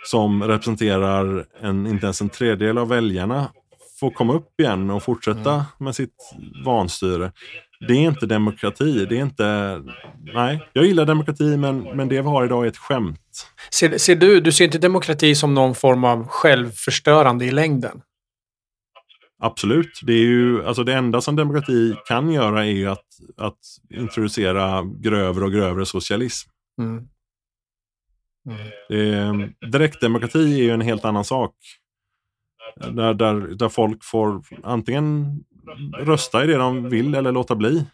som representerar en, inte ens en tredjedel av väljarna får komma upp igen och fortsätta med sitt vanstyre. Det är inte demokrati. Det är inte... Nej, jag gillar demokrati men, men det vi har idag är ett skämt. Ser, ser du, du ser inte demokrati som någon form av självförstörande i längden? Absolut. Det, är ju, alltså det enda som demokrati kan göra är ju att, att introducera grövre och grövre socialism. Mm. Det är, direktdemokrati är ju en helt annan sak. Där, där, där folk får antingen rösta i det de vill eller låta bli.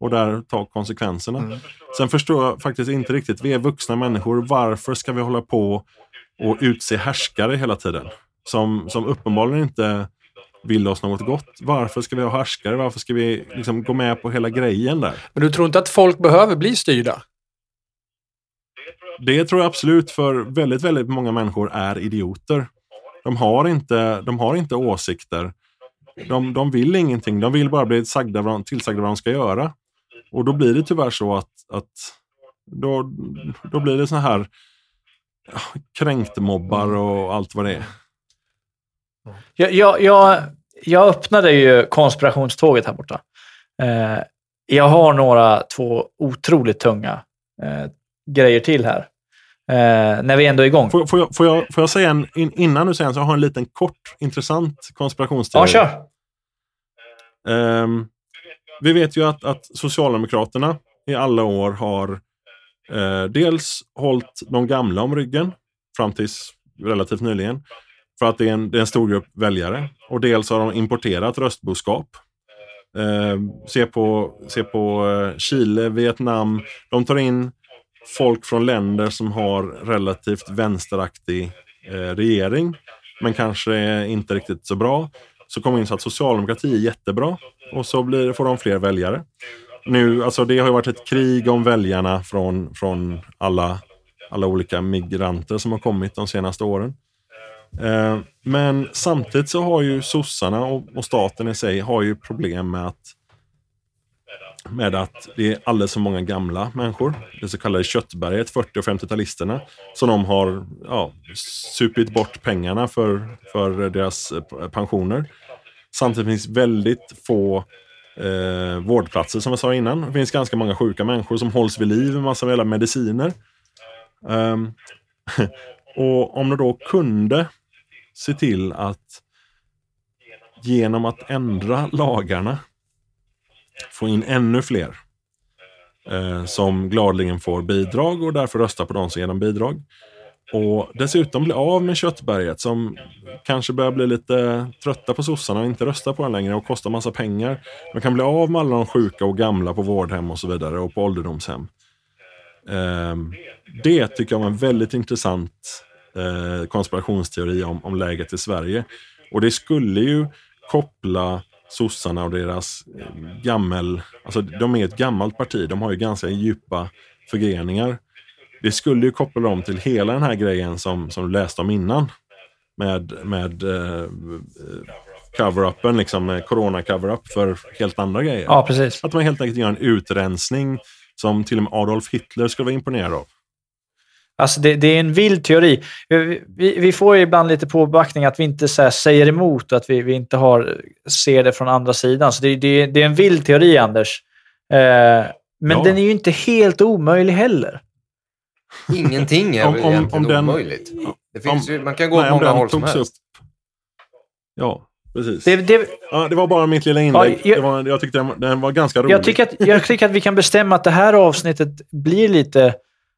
Och där ta konsekvenserna. Mm. Sen förstår jag faktiskt inte riktigt, vi är vuxna människor, varför ska vi hålla på och utse härskare hela tiden? Som, som uppenbarligen inte vill oss något gott. Varför ska vi ha härskare? Varför ska vi liksom gå med på hela grejen där? Men du tror inte att folk behöver bli styrda? Det tror jag absolut, för väldigt, väldigt många människor är idioter. De har inte, de har inte åsikter. De, de vill ingenting. De vill bara bli sagda, tillsagda vad de ska göra. Och då blir det tyvärr så att, att då, då blir det så här kränktmobbar och allt vad det är. Jag, jag, jag, jag öppnade ju konspirationståget här borta. Eh, jag har några två otroligt tunga eh, grejer till här. Eh, när vi ändå är igång. Får, får, jag, får, jag, får jag säga en, in, innan du säger en, så har jag en liten kort intressant konspirationsteori. Ja, kör. Ehm, vi vet ju att, att Socialdemokraterna i alla år har eh, dels hållit de gamla om ryggen, fram tills relativt nyligen, för att det är en, det är en stor grupp väljare. Och dels har de importerat röstboskap. Eh, se på, se på eh, Chile, Vietnam. De tar in folk från länder som har relativt vänsteraktig eh, regering, men kanske inte riktigt så bra. Så kommer in så att socialdemokrati är jättebra och så blir, får de fler väljare. Nu, alltså det har ju varit ett krig om väljarna från, från alla, alla olika migranter som har kommit de senaste åren. Eh, men samtidigt så har ju sossarna och, och staten i sig har ju problem med att med att det är alldeles för många gamla människor, det så kallade köttberget, 40 och 50-talisterna, som de har ja, supit bort pengarna för, för deras eh, pensioner. Samtidigt finns väldigt få eh, vårdplatser som jag sa innan. Det finns ganska många sjuka människor som hålls vid liv med massa mediciner. Um, och om de då kunde se till att genom att ändra lagarna få in ännu fler eh, som gladeligen får bidrag och därför röstar på de som ger dem bidrag. Och dessutom bli av med köttberget som kanske börjar bli lite trötta på sossarna och inte röstar på den längre och kostar massa pengar. Man kan bli av med alla de sjuka och gamla på vårdhem och så vidare och på ålderdomshem. Eh, det tycker jag var en väldigt intressant eh, konspirationsteori om, om läget i Sverige. Och det skulle ju koppla sossarna och deras eh, gammel... Alltså de är ett gammalt parti, de har ju ganska djupa förgreningar. Det skulle ju koppla dem till hela den här grejen som, som du läste om innan. Med, med eh, cover-upen, liksom med corona-cover-up för helt andra grejer. Ja, precis. Att man helt enkelt gör en utrensning som till och med Adolf Hitler skulle vara imponerad av. Alltså det, det, är en vild teori. Vi, vi, vi får ibland lite påbackning att vi inte så säger emot och att vi, vi inte har, ser det från andra sidan. Så det, det, det är en vild teori, Anders. Eh, men Ja. den är ju inte helt omöjlig heller. Ingenting är Om- väl om- egentligen om den- omöjligt. Det finns om- ju, man kan gå Nej, åt om många den håll som helst. Ja, precis. Det, det, Ja, det var bara mitt lilla inlägg. Ja, jag- det var, jag tyckte den, den var ganska rolig. jag, tycker att, jag tycker att vi kan bestämma att det här avsnittet blir lite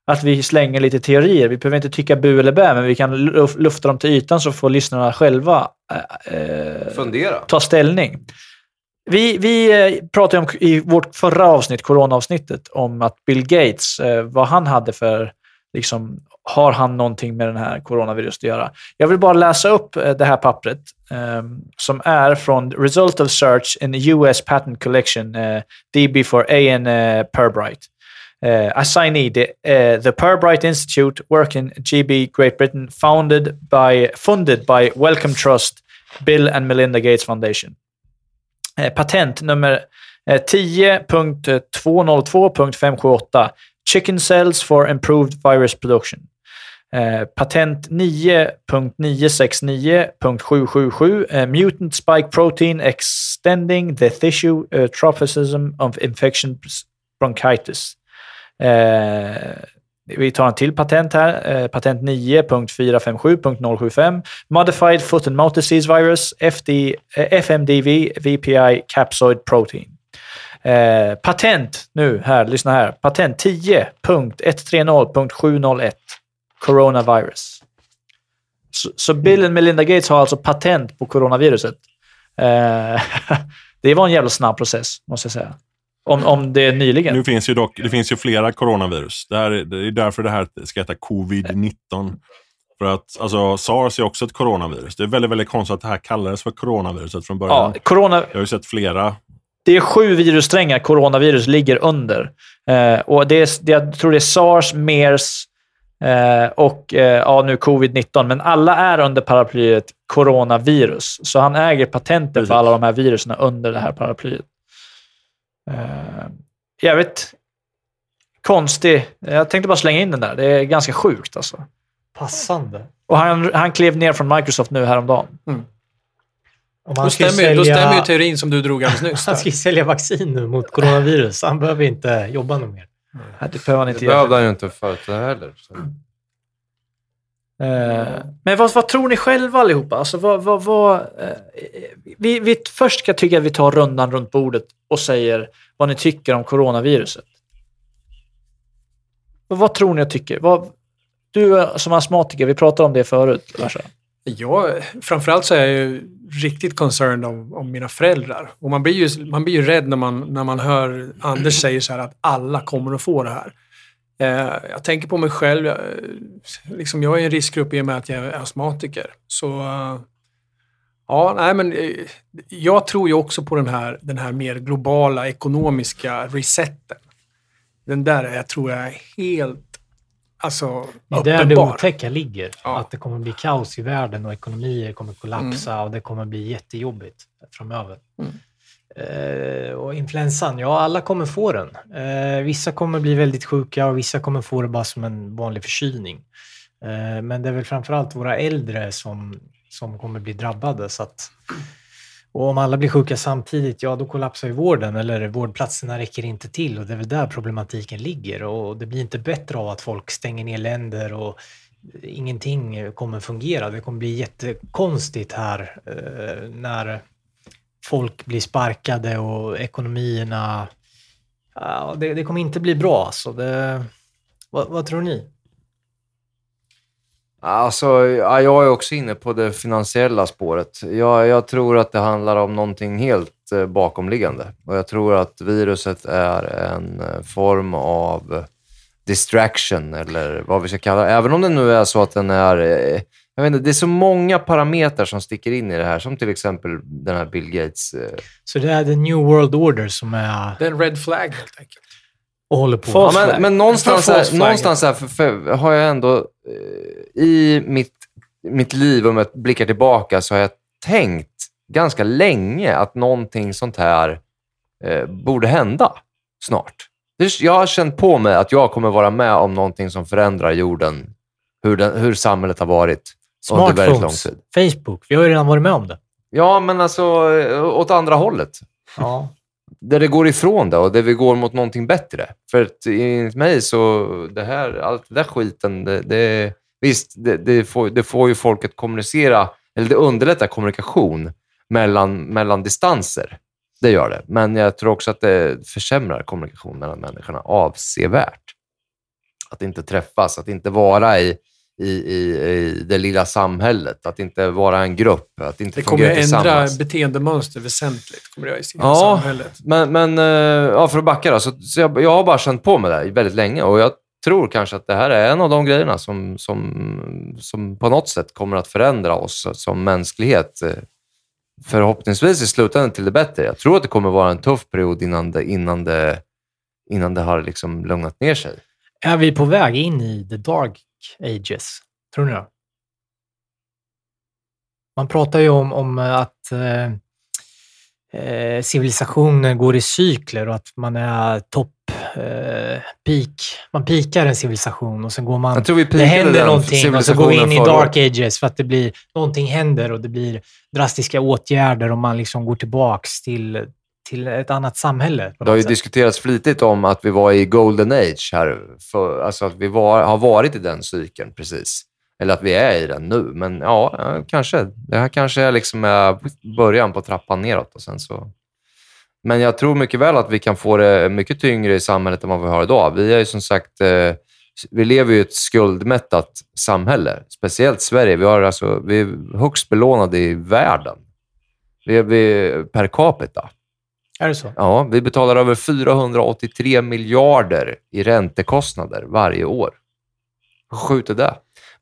att vi slänger lite teorier. Vi behöver inte tycka bu eller bä, men vi kan luf- lufta dem till ytan så får lyssnarna själva eh, eh, Fundera. ta ställning. Vi, vi eh, pratade om i vårt förra avsnitt, coronaavsnittet, om att Bill Gates, eh, vad han hade för, liksom, har han någonting med den här coronaviruset att göra? Jag vill bara läsa upp eh, det här pappret eh, som är från Result of Search in the US Patent Collection, DB for A.N. Purbright. Uh, assignee, the, uh, the Purbright Institute, work in GB, Great Britain, founded by, funded by Wellcome Trust, Bill and Melinda Gates Foundation. Eh, patent nummer eh, 10.202.578 Chicken cells for improved virus production. Eh, patent 9.969.777 eh, Mutant spike protein extending the tissue uh, of infection bronchitis. Eh, vi tar en till patent här. Eh, patent 9.457.075. Modified foot and mouth disease virus, FD, eh, FMDV, VPI capsoid protein. Eh, patent nu här, lyssna här. Patent 10.130.701. Coronavirus. Så, så Bill och Melinda Gates har alltså patent på coronaviruset. Eh, det var en jävla snabb process, måste jag säga. Om, om det är nyligen. Nu finns ju dock, det finns ju flera coronavirus. Det, här, är- det är därför det här ska heta covid-19. För att alltså, sars är också ett coronavirus. Det är väldigt, väldigt konstigt att det här kallades för coronaviruset från början. ja, corona, Jag har ju sett flera. det är sju virussträngar coronavirus ligger under. Eh, och det är, det, jag tror det är sars, mers eh, och eh, ja, nu covid-19. Men alla är under paraplyet coronavirus. Så han äger patenter Precis. för alla de här virusen under det här paraplyet. Eh, jävligt konstig. Jag tänkte bara slänga in den där. Det är ganska sjukt alltså. Passande. Och han, han klev ner från Microsoft nu häromdagen. Om Då han stämmer, ju- då sälja- stämmer ju teorin som du drog alldeles nyss. Han ska ju sälja vaccin nu mot coronavirus. Han behöver inte jobba något mer. Nej, det behöver han Det inte behövde göra. han ju inte förut heller. Så. Eh, men vad, vad tror ni själva allihopa? Alltså, vad, vad, vad, eh, vi, vi först ska jag tycka att vi tar rundan runt bordet och säger vad ni tycker om coronaviruset. Vad, vad tror ni jag tycker? Vad, du som astmatiker, vi pratade om det förut. Larsa. Jag, framförallt så är jag ju riktigt concerned om, om mina föräldrar. Och man blir ju, man blir ju rädd när man, när man hör Anders säga så här att alla kommer att få det här. Eh, jag tänker på mig själv. Jag, liksom jag är i en riskgrupp i och med att jag är astmatiker. Så eh, ja, nej men eh, jag tror ju också på den här, den här mer globala ekonomiska resetten. Den där är, tror jag är helt alltså, Det är där det otäcka ligger. Ja. Att det kommer bli kaos i världen och ekonomier kommer kollapsa och det kommer bli jättejobbigt framöver. Mm. Eh, och influensan, ja alla kommer få den. Eh, vissa kommer bli väldigt sjuka och vissa kommer få det bara som en vanlig förkylning. Eh, men det är väl framförallt våra äldre som, som kommer bli drabbade. Så att, och om alla blir sjuka samtidigt, ja då kollapsar ju vården eller vårdplatserna räcker inte till och det är väl där problematiken ligger. Och det blir inte bättre av att folk stänger ner länder och ingenting kommer fungera. Det kommer bli jättekonstigt här eh, när folk blir sparkade och ekonomierna... Ja, det, det kommer inte bli bra. Alltså. Det, vad, vad tror ni? Alltså, ja, jag är också inne på det finansiella spåret. Jag, jag tror att det handlar om någonting helt eh, bakomliggande. Och jag tror att viruset är en eh, form av distraction, eller vad vi ska kalla det. Även om det nu är så att den är... Eh, jag vet inte, det är så många parametrar som sticker in i det här, som till exempel den här Bill Gates... eh, Så det är the new world order som är Det är en red flag helt enkelt. och håller på. Ja, men, men någonstans, här, någonstans här för, för, har jag ändå eh, i mitt, mitt liv, om jag blickar tillbaka, så har jag tänkt ganska länge att någonting sånt här eh, borde hända snart. Det- Jag har känt på mig att jag kommer vara med om någonting som förändrar jorden, hur, den, hur samhället har varit Smartphones. Facebook. Vi har ju redan varit med om det. Ja, men alltså eh, åt andra hållet. Ja. där det går ifrån det och där vi går mot någonting bättre. För att enligt mig så, det här, allt det där skiten, det, det, visst, det, det, får, det får ju folk att kommunicera, eller det underlättar kommunikation mellan, mellan distanser. Det gör det. Men jag tror också att det försämrar kommunikation mellan människorna avsevärt. Att inte träffas, att inte vara i, i, i, i det lilla samhället, att inte vara en grupp, att inte Det kommer fungera ju ändra tillsammans. beteendemönster väsentligt. Kommer det göra i Ja. samhället. Men, men eh, ja, för att backa då, så, så jag, jag har bara känt på mig det här väldigt länge och jag tror kanske att det här är en av de grejerna som, som, som på något sätt kommer att förändra oss som mänsklighet. eh, Förhoppningsvis i slutändan till det bättre. Jag tror att det kommer vara en tuff period innan det, innan det, innan det har liksom lugnat ner sig. Är vi på väg in i the dark ages? Tror ni det? Man pratar ju om, om att eh, eh, civilisationer går i cykler och att man är topp, eh, peak. Man pikar en civilisation och sen går man... Jag tror vi Det händer någonting och så går vi in i civilisationen dark ages för att det blir, någonting händer och det blir drastiska åtgärder och man liksom går tillbaks till, till ett annat samhälle. Det har ju sätt. diskuterats flitigt om att vi var i golden age här. För, alltså att vi var, har varit i den cykeln precis. Eller att vi är i den nu. Men ja, eh, kanske. Det här kanske är liksom är början på trappan neråt. Och sen så... Men jag tror mycket väl att vi kan få det mycket tyngre i samhället än vad vi har idag. Vi är ju som sagt... Eh, vi lever ju i ett skuldmättat samhälle. Speciellt Sverige. Vi, har alltså, vi är högst belånade i världen. Vi är, vi per capita. Är det så? Ja, vi betalar över 483 miljarder i räntekostnader varje år. Hur sjukt är det?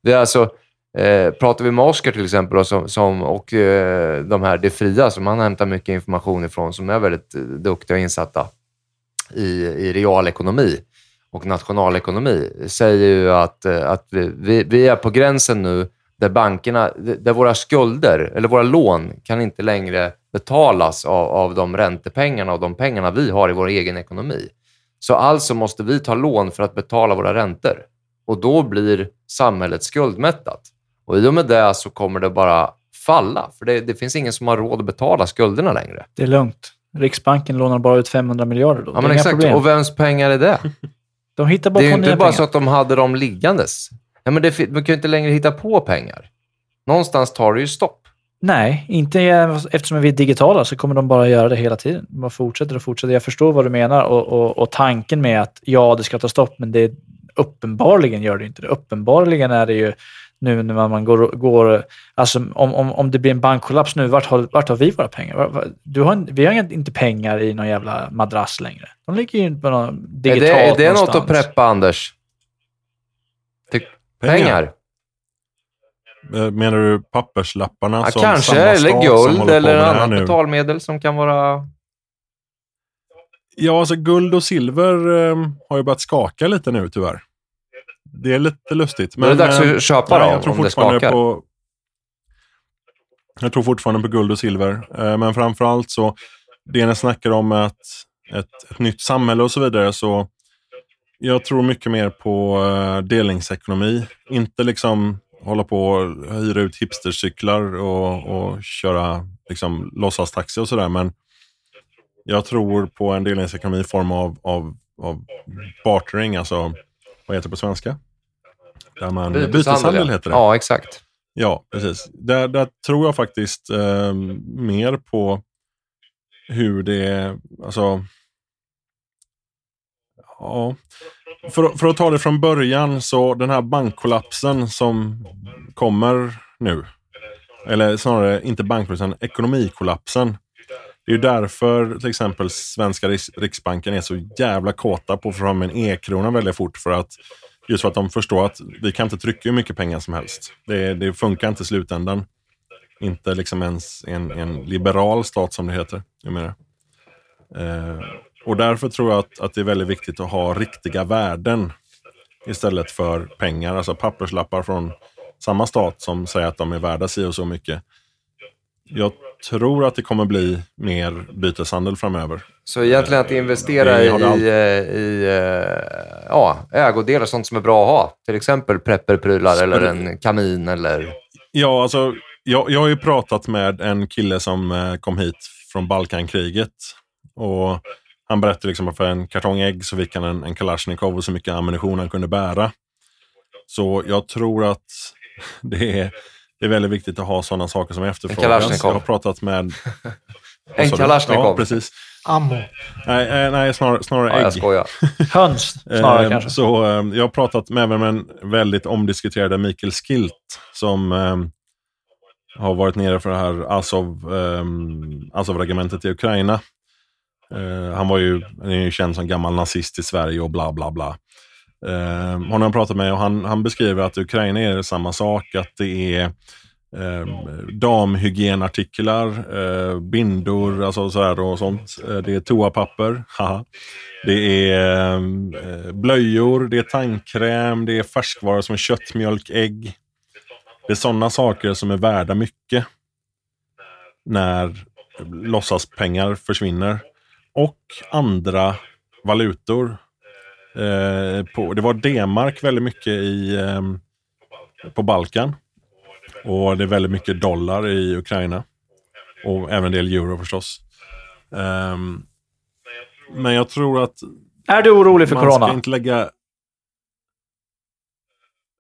Vi är alltså, eh, pratar vi med Oscar till exempel och, som, som, och eh, de här Det Fria, som han hämtar mycket information ifrån, som är väldigt eh, duktiga och insatta i, i realekonomi och nationalekonomi, säger ju att, eh, att vi, vi, vi är på gränsen nu där bankerna, där våra skulder, eller våra lån, kan inte längre betalas av, av de räntepengarna och de pengarna vi har i vår egen ekonomi. Så alltså måste vi ta lån för att betala våra räntor. Och då blir samhället skuldmättat. Och i och med det så kommer det bara falla. För det, det finns ingen som har råd att betala skulderna längre. Det är lugnt. Riksbanken lånar bara ut 500 miljarder då. Ja, men exakt. problem. Och vems pengar är det? De hittar bara Det är inte bara pengar. så att de hade dem liggandes. Ja, men det, man kan ju inte längre hitta på pengar. Någonstans tar det ju stopp. Nej, inte eftersom vi är digitala så kommer de bara göra det hela tiden. De bara fortsätter och fortsätter. Jag förstår vad du menar och, och, och tanken med att ja, det ska ta stopp, men det uppenbarligen gör det inte det. Uppenbarligen är det ju nu när man går, går alltså om, om, om det blir en bankkollaps nu, vart har, vart har vi våra pengar? Du har, vi har inte pengar i någon jävla madrass längre. De ligger ju på någon Är digitalt det, är det något att preppa, Anders? Ty- pengar? Eh, Menar du papperslapparna? Ja, som kanske, eller guld eller annat betalmedel som kan vara... Ja, alltså guld och silver eh, har ju börjat skaka lite nu tyvärr. Det är lite lustigt. Men, är det dags eh, att köpa nej, då, jag tror om det fortfarande skakar? på Jag tror fortfarande på guld och silver. Eh, Men framförallt så, det ni snackar om är att ett, ett nytt samhälle och så vidare, så jag tror mycket mer på eh, delningsekonomi. Inte liksom hålla på och hyra ut hipstercyklar och, och köra liksom låtsastaxi och sådär. Men jag tror på en delningsekonomi i form av, av, av bartering, alltså vad heter det på svenska? Där man, byteshandel heter det. Ja, exakt. Ja, precis. Där, där tror jag faktiskt eh, mer på hur det... Alltså, ja. För, att- för att ta det från början, så den här bankkollapsen som kommer nu, eller snarare inte bankkollapsen, ekonomikollapsen. Det är ju därför till exempel svenska Riksbanken är så jävla kåta på att få fram en e-krona väldigt fort. För att Just för att de förstår att vi kan inte trycka hur mycket pengar som helst. Det, det funkar inte i slutändan. Inte liksom ens en, en liberal stat som det heter. Jag menar. Eh, och därför tror jag att, att det är väldigt viktigt att ha riktiga värden istället för pengar. Alltså papperslappar från samma stat som säger att de är värda si och så mycket. Jag tror att det kommer bli mer byteshandel framöver. Så egentligen att investera Det i, alltid- i, i eh, ja, ägodelar, sånt som är bra att ha. Till exempel prepperprylar eller en kamin eller... Ja, alltså, jag, jag har ju pratat med en kille som eh, kom hit från Balkankriget. Och han berättade liksom att för en kartong ägg så fick han en, en Kalashnikov och så mycket ammunition han kunde bära. Så jag tror att det är, det är väldigt viktigt att ha sådana saker som efterfrågas. Kalashnikov. Jag har pratat med... En? Kalashnikov. Ja, precis. Ammo. Nej, eh, nej snarare, snarare Ja, ägg. jag skojar. Höns snarare Eh, kanske. Så eh, jag har pratat med även med en väldigt omdiskuterade Mikael Skilt som eh, har varit nere för det här Azov, eh, Azov-regementet i Ukraina. Eh, han var ju, han är ju känd som gammal nazist i Sverige och bla bla bla. Eh, honom har jag pratat med och han, han beskriver att i Ukraina är det samma sak. Att det är eh, damhygienartiklar, eh, bindor alltså sådär och sånt. Eh, det är toapapper. haha. Det är eh, blöjor, det är tandkräm, det är färskvaror som kött, mjölk, ägg. Det är sådana saker som är värda mycket när låtsaspengar försvinner. Och andra valutor. Eh, på, det var D-mark väldigt mycket i, eh, på Balkan. Och det är väldigt mycket dollar i Ukraina. Och även en del euro förstås. Ehm, men jag tror att Är du orolig för man corona? ska inte lägga...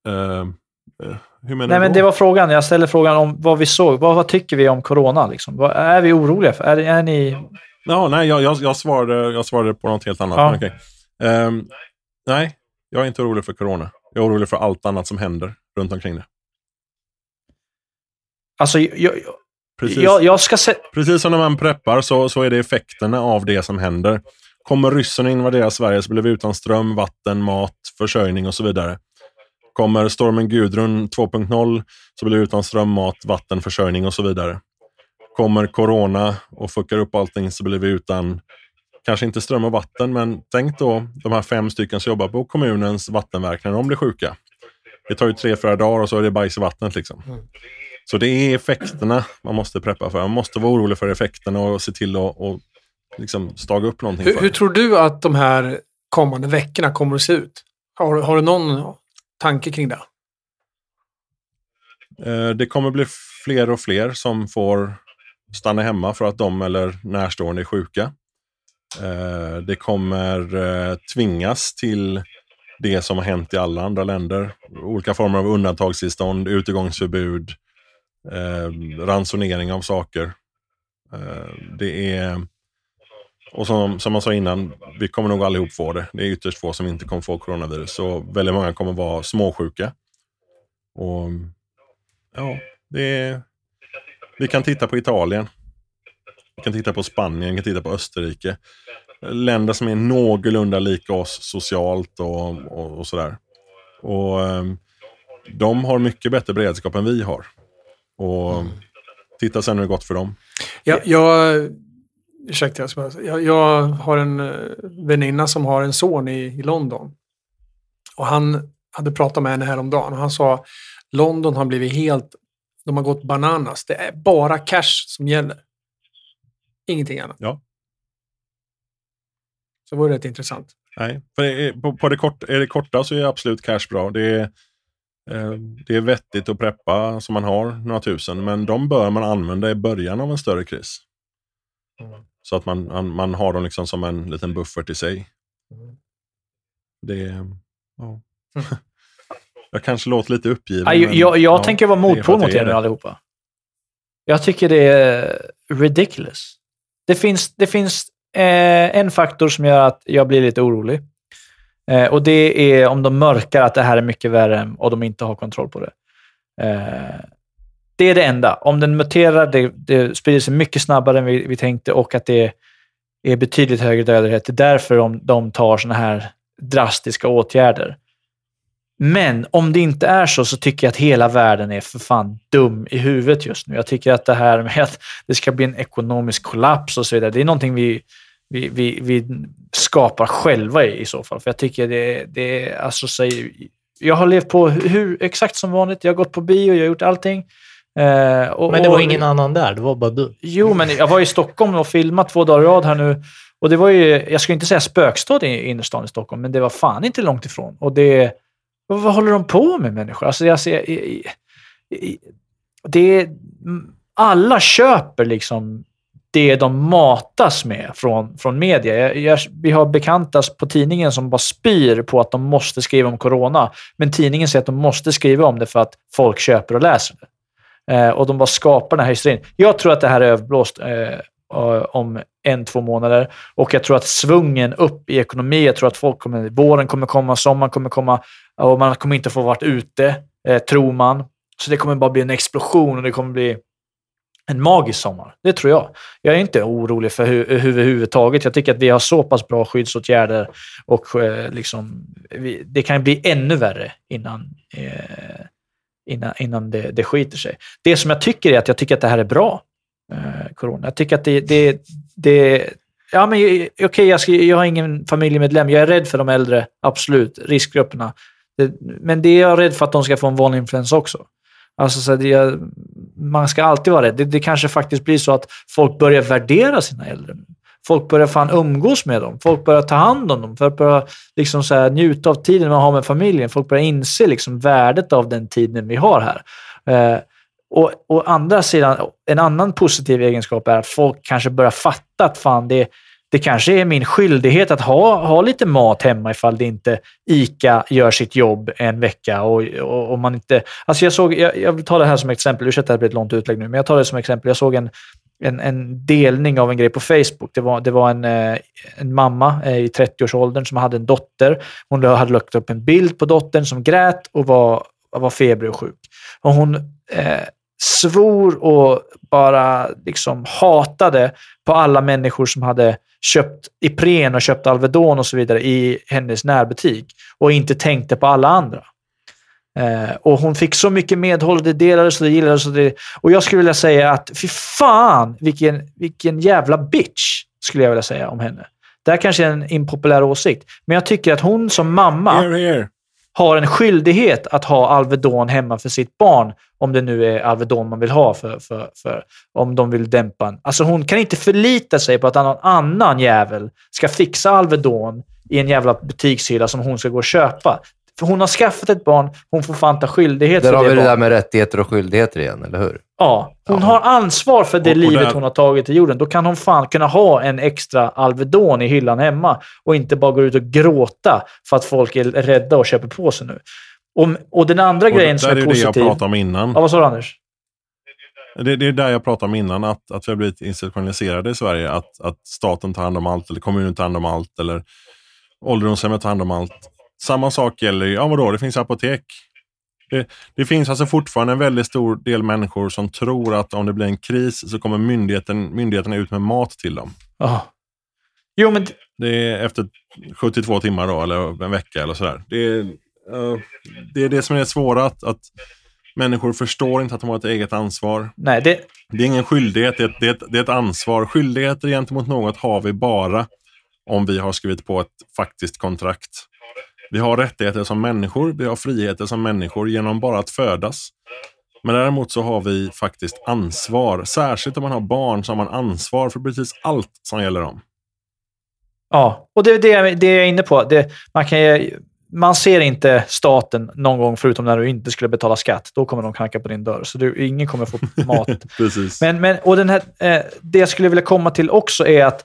Ehm, eh, hur menar Nej, du men det var frågan. Jag ställde frågan om vad vi såg. Vad, vad tycker vi om corona? Liksom? Vad, är vi oroliga för? Är, är ni... Ja, nej, jag, jag, jag, svarade, jag svarade på något helt annat. Ja. men okej. Ehm, nej, jag är inte orolig för corona. Jag är orolig för allt annat som händer runt omkring det. Alltså, jag, jag, Precis, jag, jag ska se... precis som när man preppar så, så är det effekterna av det som händer. Kommer ryssarna invadera Sverige så blir vi utan ström, vatten, mat, försörjning och så vidare. Kommer stormen Gudrun 2.0 så blir vi utan ström, mat, vatten, försörjning och så vidare. Kommer corona och fuckar upp allting så blir vi utan, kanske inte ström och vatten, men tänk då de här fem stycken som jobbar på kommunens vattenverk när de blir sjuka. Det tar ju tre, fyra dagar och så är det bajs i vattnet. Liksom. Så det är effekterna man måste preppa för. Man måste vara orolig för effekterna och se till att och liksom staga upp någonting Hur, hur tror du att de här kommande veckorna kommer att se ut? Har, har du någon tanke kring det? Eh, Det kommer bli fler och fler som får stanna hemma för att de eller närstående är sjuka. Eh, det kommer eh, tvingas till det som har hänt i alla andra länder. Olika former av undantagstillstånd, utegångsförbud, eh, ransonering av saker. Det är... Och som, som man sa innan, vi kommer nog allihop få det. Det är ytterst få som inte kommer få coronavirus. Så väldigt många kommer vara småsjuka. Och ja, det är, vi kan titta på Italien. Vi kan titta på Spanien, vi kan titta på Österrike. Länder som är någorlunda lika oss socialt och, och, och sådär. Och ehm, de har mycket bättre beredskap än vi har. Och titta sen hur det gått för dem. Ja, jag, ursäkta, jag, ska jag, jag har en eh, väninna som har en son i, i London. Och han hade pratat med henne häromdagen och han sa London har blivit helt, de har gått bananas. Det är bara cash som gäller. Ingenting annat. Ja. Så det var rätt intressant. Nej, för det är, på, på det kort, är det korta så är absolut cash bra. Det är, eh, det är vettigt att preppa som man har några tusen, men de bör man använda i början av en större kris. Så att man, man, man har dem liksom som en liten buffert i sig. Det är... Ja. Jag kanske låter lite uppgiven. Ja, jag, jag, jag ja, tänker vara motpol mot er nu allihopa. Jag tycker det är ridiculous. Det finns, det finns eh, en faktor som gör att jag blir lite orolig. Eh, och det är om de mörkar att det här är mycket värre och de inte har kontroll på det. Eh, det är det enda. Om den muterar, det, det sprider sig mycket snabbare än vi, vi tänkte och att det är betydligt högre dödlighet. Det är därför de, de tar såna här drastiska åtgärder. Men om det inte är så, så tycker jag att hela världen är för fan dum i huvudet just nu. Jag tycker att det här med att det ska bli en ekonomisk kollaps och så vidare, det är någonting vi, vi, vi, vi skapar själva i, i så fall. För jag tycker det, det är, alltså, säg, jag har levt på hur, exakt som vanligt. Jag har gått på bio, jag har gjort allting. Eh, och, Men det var och- ingen annan där, det var bara du. Jo, men jag var i Stockholm och filmat två dagar i rad här nu. Och det var ju, jag skulle inte säga spökstad i innerstan i Stockholm, men det var fan inte långt ifrån. Och det, vad, vad håller de på med människor? Alltså, jag ser, i, i, i, det, är- alla köper liksom det de matas med från, från media. Jag, jag, vi har bekanta på tidningen som bara spyr på att de måste skriva om corona. Men tidningen säger att de måste skriva om det för att folk köper och läser det. Eh, och de bara skapar den här hysterin. Jag tror att det här är överblåst eh, om en, två månader. Och jag tror att svungen upp i ekonomi, jag tror att folk kommer, våren kommer komma, sommaren kommer komma och man kommer inte få varit ute, eh, tror man. Så det kommer bara bli en explosion och det kommer bli en magisk sommar. Det tror jag. Jag är inte orolig för hu överhuvudtaget. Jag tycker att vi har så pass bra skyddsåtgärder och eh, liksom, vi, det kan bli ännu värre innan, eh, innan, innan det, det skiter sig. Det som jag tycker är att jag tycker att det här är bra, eh, corona. Jag tycker att det, det, det Ja, men eh, okej, okay, jag, ska- jag har ingen familjemedlem. Jag är rädd för de äldre, absolut. Riskgrupperna. Det, men det är jag rädd för att de ska få en vanlig influensa också. Alltså, så det, man ska alltid vara rädd. Det, det kanske faktiskt blir så att folk börjar värdera sina äldre. nu. Folk börjar fan umgås med dem. Folk börjar ta hand om dem. Folk börjar liksom så här, njuta av tiden man har med familjen. Folk börjar inse liksom värdet av den tiden vi har här. Eh, och å andra sidan, en annan positiv egenskap är att folk kanske börjar fatta att fan, det, det kanske är min skyldighet att ha, ha lite mat hemma ifall det inte ICA gör sitt jobb en vecka. Och, och, och man inte, alltså jag, såg, jag, jag vill ta det här som exempel, ursäkta att det blir ett långt utlägg nu, men jag tar det som exempel. Jag såg en, en, en delning av en grej på Facebook. Det var, det var en, eh, en mamma eh, i 30-årsåldern som hade en dotter. Hon hade lagt upp en bild på dottern som grät och var, var febrig och sjuk. Och hon eh, svor och bara liksom hatade på alla människor som hade köpt Ipren och köpt Alvedon och så vidare i hennes närbutik och inte tänkte på alla andra. Eh, och hon fick så mycket medhåll och det delades och det gillades. Och, det, och jag skulle vilja säga att fy fan vilken, vilken jävla bitch, skulle jag vilja säga om henne. Det här kanske är en impopulär åsikt, men jag tycker att hon som mamma Here, here har en skyldighet att ha Alvedon hemma för sitt barn, om det nu är Alvedon man vill ha, för, för, för, om de vill dämpa en. Alltså hon kan inte förlita sig på att någon annan jävel ska fixa Alvedon i en jävla butikshylla som hon ska gå och köpa. För hon har skaffat ett barn, hon får fan ta skyldighet Där för har det vi det barnet. där med rättigheter och skyldigheter igen, eller hur? Ja, hon Ja. har ansvar för det Och- och livet där- hon har tagit i jorden. Då kan hon fan kunna ha en extra Alvedon i hyllan hemma och inte bara gå ut och gråta för att folk är rädda och köper på sig nu. Och, och den andra Och grejen som där är är det jag positiv... pratade om innan. Ja, vad sa du Anders? Det, det är där jag pratade om innan, att, att vi har blivit institutionaliserade i Sverige. Att, att staten tar hand om allt, eller kommunen tar hand om allt, eller ålderdomshemmet tar hand om allt. Samma sak gäller ju, ja vadå, det finns apotek. Det, det finns alltså fortfarande en väldigt stor del människor som tror att om det blir en kris så kommer myndigheten, myndigheterna ut med mat till dem. Ja. Jo, men Det är efter 72 timmar då, eller en vecka eller sådär. Det är, eh, det är det som är det svåra, att, att människor förstår inte att de har ett eget ansvar. nej, det, Det är ingen skyldighet, det är, ett, det, är ett, det är ett ansvar. Skyldigheter gentemot något har vi bara om vi har skrivit på ett faktiskt kontrakt. Vi har rättigheter som människor, vi har friheter som människor genom bara att födas. Men däremot så har vi faktiskt ansvar. Särskilt om man har barn så har man ansvar för precis allt som gäller dem. Ja, och det är det, jag- det jag är inne på. Det, man, kan, man ser inte staten någon gång förutom när du inte skulle betala skatt. Då kommer de knacka på din dörr. Så du, ingen kommer få mat. Precis. Men, men, och den här, eh, det jag skulle vilja komma till också är att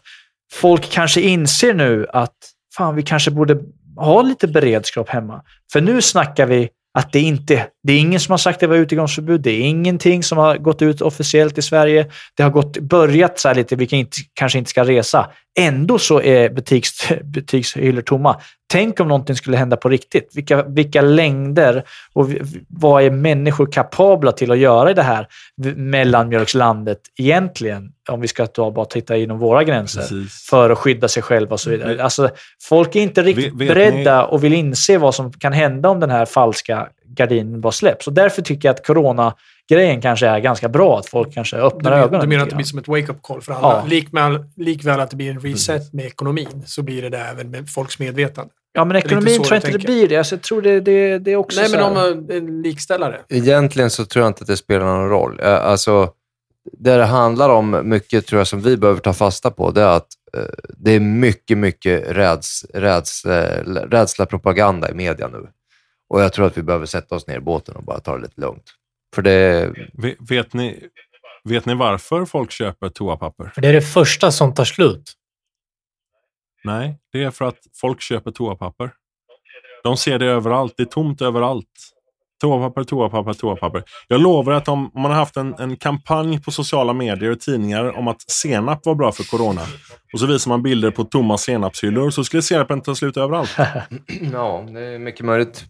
folk kanske inser nu att fan, vi kanske borde ha lite beredskap hemma. För nu snackar vi att det inte det är ingen som har sagt att det var utegångsförbud. Det är ingenting som har gått ut officiellt i Sverige. Det har gått, börjat så här lite, vi kan inte, kanske inte ska resa. Ändå så är butiks, butikshyllor tomma. Tänk om någonting skulle hända på riktigt. Vilka, vilka längder och vad är människor kapabla till att göra i det här mellanmjölkslandet egentligen? Om vi ska ta, bara titta inom våra gränser Precis. för att skydda sig själva och så vidare. Vet- Alltså, folk är inte riktigt vet beredda och vill inse vad som kan hända om den här falska gardinen bara släpps. Och därför tycker jag att corona-grejen kanske är ganska bra. Att folk kanske Du, öppnar men, ögonen. du menar att det blir som ett wake-up call för alla? Ja. Likväl, likväl att det blir en reset med ekonomin så blir det det även med folks medvetande. Ja, men ekonomin tror jag inte det blir det. Alltså, jag tror det, det, det är också Nej, men här- om en likställare. Egentligen så tror jag inte att det spelar någon roll. Eh, Alltså, det det handlar om mycket, tror jag, som vi behöver ta fasta på, det är att eh, det är mycket, mycket räds, räds, eh, rädsla propaganda i media nu. Och jag tror att vi behöver sätta oss ner i båten och bara ta det lite lugnt. För det, Ve- Vet ni, vet ni varför folk köper toapapper? För det är det första som tar slut. Nej, det är för att folk köper toapapper. De ser det överallt. Det är tomt överallt. Toapapper, toapapper, toapapper. Jag lovar att om man har haft en, en kampanj på sociala medier och tidningar om att senap var bra för corona och så visar man bilder på tomma senapshyllor så skulle senapen ta slut överallt. ja, det är mycket möjligt.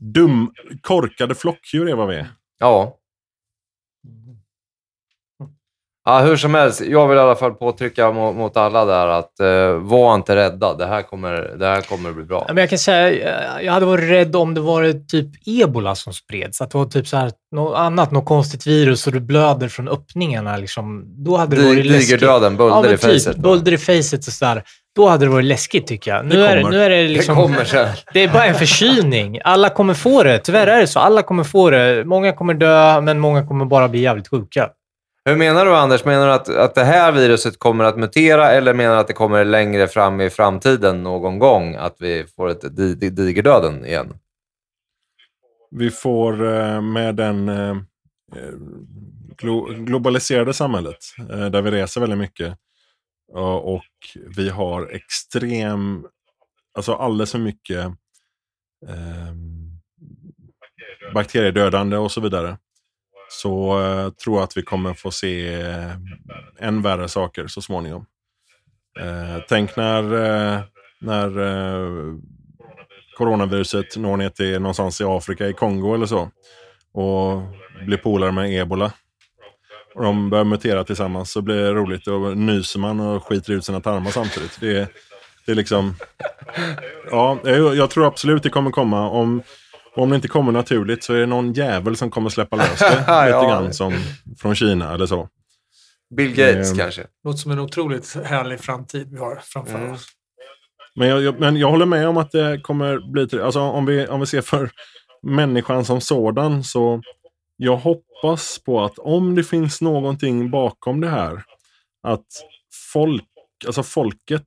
Dum, korkade flockdjur är vad vi är. Ja. Ja, hur som helst, jag vill i alla fall påtrycka mot, mot alla där att eh, var inte rädda. Det här kommer, det här kommer att bli bra. Men jag kan säga, jag hade varit rädd om det var typ ebola som spreds. Att det var typ så här, något annat, något konstigt virus och du blöder från öppningarna. Liksom. Då hade det varit läskigt. Digerdöden, bölder ja, men i facet. Typ, bölder i facet och sådär. Då hade det varit läskigt tycker jag. Nu, Det är, nu är det Det liksom... kommer sen. Det är bara en förkylning. Alla kommer få det. Tyvärr är det så. Alla kommer få det. Många kommer dö, men många kommer bara bli jävligt sjuka. Hur menar du, Anders? Menar du att, att det här viruset kommer att mutera eller menar du att det kommer längre fram i framtiden någon gång att vi får ett di- di- digerdöden igen? Vi får eh, med den eh, eh, glo- globaliserade samhället där vi reser väldigt mycket och vi har extrem, alltså alldeles för mycket eh, bakteriedödande och så vidare. Så eh, tror jag att vi kommer få se eh, än värre saker så småningom. Eh, tänk när, eh, när eh, coronaviruset når ner till någonstans i Afrika, i Kongo eller så. Och blir polare med ebola. Och de börjar mutera tillsammans så blir det roligt. Och nyser man och skiter ut sina tarmar samtidigt. Det är, det är liksom... Ja, jag, jag tror absolut det kommer komma. Om, om det inte kommer naturligt så är det någon jävel som kommer släppa lös det. Lite Ja. grann som från Kina eller så. Bill Gates Ehm, kanske? Låter som en otroligt härlig framtid vi har framför Mm. oss. Men jag, jag, men jag håller med om att det kommer bli... Alltså om vi, om vi ser för människan som sådan så jag hoppas på att om det finns någonting bakom det här att folk, alltså folket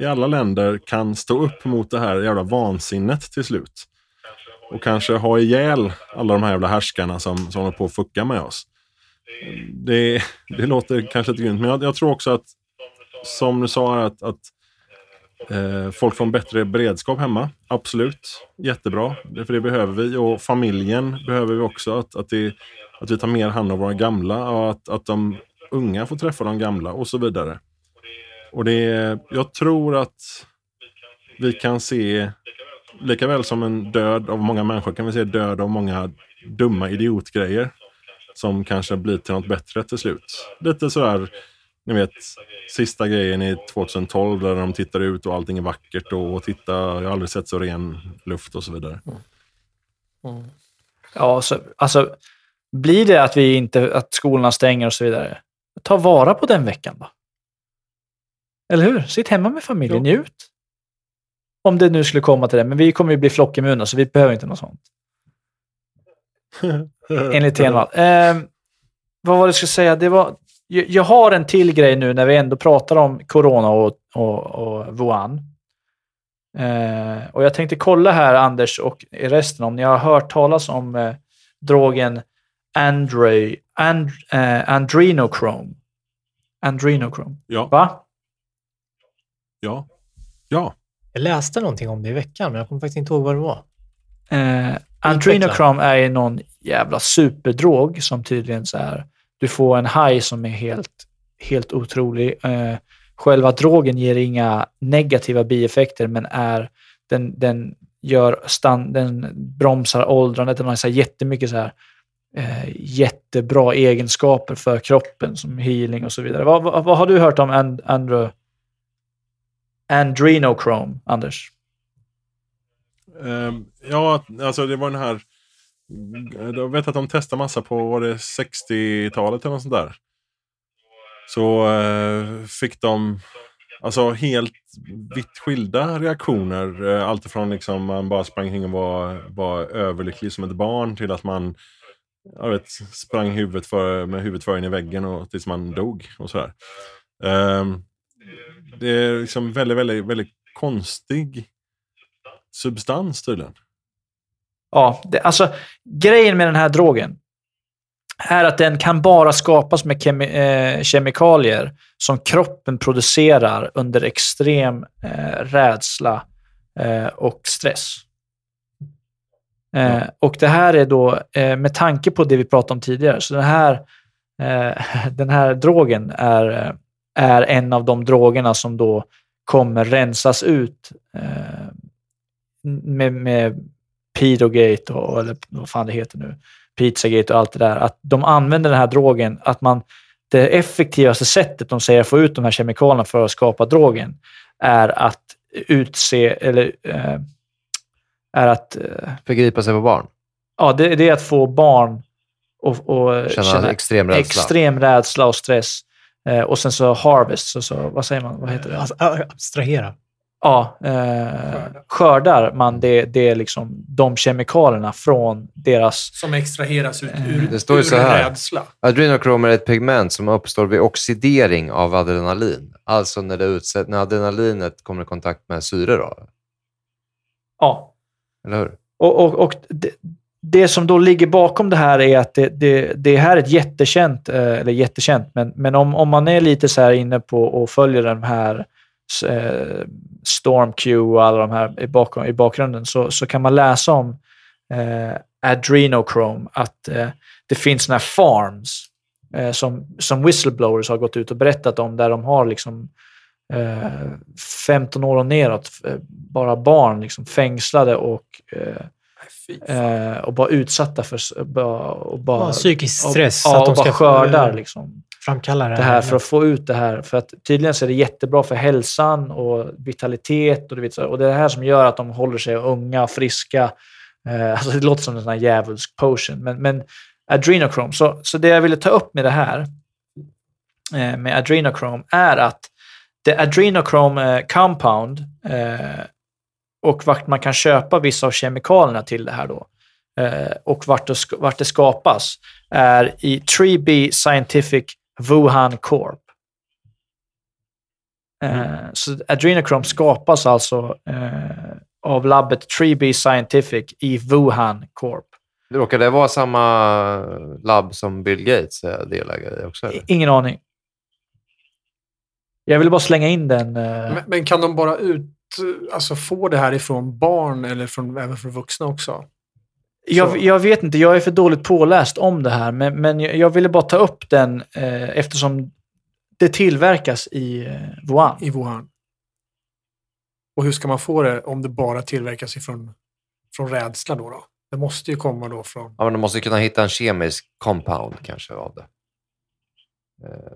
i alla länder kan stå upp mot det här jävla vansinnet till slut och kanske ha ihjäl alla de här jävla härskarna som, som håller på att fucka med oss. Det, det låter kanske lite grymt, men jag, jag tror också att, som du sa, att, att eh, folk får en bättre beredskap hemma. Absolut, jättebra, det, för det behöver vi. Och familjen behöver vi också. Att, att, det, att vi tar mer hand om våra gamla och att, att de unga får träffa de gamla och så vidare. Och det, jag tror att vi kan se, lika väl som en död av många människor, kan vi se död av många dumma idiotgrejer som kanske blir till något bättre till slut. Lite sådär, ni vet, sista grejen i 2012 där de tittar ut och allting är vackert och, och titta, jag har aldrig sett så ren luft och så vidare. Ja, så, alltså, blir det att, vi inte, att skolorna stänger och så vidare, ta vara på den veckan då. Eller hur? Sitt hemma med familjen, njut. Om det nu skulle komma till det, men vi kommer ju bli flockimmuna så vi behöver inte något sånt. Enligt Tenvall. Eh, vad var det jag skulle säga? Det var, jag, har en till grej nu när vi ändå pratar om corona och, och, och Wuhan. Eh, och jag tänkte kolla här, Anders och resten, om ni har hört talas om eh, drogen Andre, and, eh, Andrenochrome. Andrenochrome. Ja, Va? ja, ja. Jag läste någonting om det i veckan, men jag kommer faktiskt inte ihåg vad det var. Eh, Adrenochrome är någon jävla superdrog som tydligen så här, du får en high som är helt, helt otrolig. Eh, själva drogen ger inga negativa bieffekter, men är, den, den, gör stand, den bromsar åldrandet. Den har så här jättemycket så här, eh, jättebra egenskaper för kroppen, som healing och så vidare. Vad, vad, vad har du hört om and, andro, Andrenochrome, Anders? Um, ja, alltså det var den här... Jag vet att de testade massa på var det 60-talet eller något sånt där. Så uh, fick de alltså helt vitt skilda reaktioner. Uh, allt ifrån liksom man bara sprang omkring och var, var överlycklig som ett barn till att man jag vet, sprang huvudet för, med huvudet för in i väggen och tills man dog. och sådär. Um, det är liksom väldigt, väldigt, väldigt konstig substans tydligen. Ja, det, alltså grejen med den här drogen är att den kan bara skapas med kemi eh, kemikalier som kroppen producerar under extrem eh, rädsla eh, och stress. Eh, och det här är då, eh, med tanke på det vi pratade om tidigare, så den här, eh, den här drogen är, är en av de drogerna som då kommer rensas ut eh, med, med Pedogate och, eller vad fan det heter nu, Pizzagate och allt det där, att de använder den här drogen, att man, det effektivaste sättet de säger att få ut de här kemikalierna för att skapa drogen är att utse, eller eh, är att, eh, Förgripa sig på barn. ja, det, det är att få barn att och Känna, extrem rädsla. extrem rädsla och stress. Eh, och sen så harvest, så, så, vad säger man? Vad heter det? Alltså, abstrahera. ja, eh, skördar man det, det är liksom de kemikalierna från deras... Som extraheras ut ur, Det står ju ur så här. rädsla. Adrenokrom är ett pigment som uppstår vid oxidering av adrenalin. Alltså när, det utsätt, när adrenalinet kommer i kontakt med syre. Då, Ja. eller hur? Och, och, och det, det som då ligger bakom det här är att det, det, det här är ett jättekänt, eh, eller jättekänt, men, men om, om man är lite så här inne på och följer den här eh, StormQ och alla de här i, bakom, i bakgrunden så, så kan man läsa om eh, adrenochrome, att eh, det finns såna här farms eh, som, som whistleblowers har gått ut och berättat om där de har liksom eh, 15 år och neråt, eh, bara barn liksom fängslade och eh, eh, och bara utsatta för bara, och bara, Ja, psykisk och- stress, Ja, så att de och bara ska skördar liksom, Framkalla det det här för att få ut det här. För att tydligen så är det jättebra för hälsan och vitalitet och, du vet, och det är det här som gör att de håller sig unga och friska. Eh, alltså det låter som en sån här djävulsk potion, men, men adrenochrome. Så, så det jag ville ta upp med det här eh, med adrenochrome är att det adrenochrome eh, compound eh, och vart man kan köpa vissa av kemikalierna till det här då eh, och vart det, vart det skapas är i 3B Scientific Wuhan Corp. Eh, Så adrenochrome skapas alltså eh, av labbet 3B Scientific i Wuhan Corp. Råkar det vara samma labb som Bill Gates är delägare i också? Eller? Ingen aning. Jag ville bara slänga in den. Men, men kan de bara ut, alltså få det här ifrån barn eller från, även från vuxna också? Jag, jag vet inte, jag är för dåligt påläst om det här, men, men jag, jag ville bara ta upp den eh, eftersom det tillverkas i eh, Wuhan. i Wuhan. Och hur ska man få det om det bara tillverkas ifrån från rädsla då? då? Det måste ju komma då från... Ja, men de måste kunna hitta en kemisk compound kanske av det. Eh,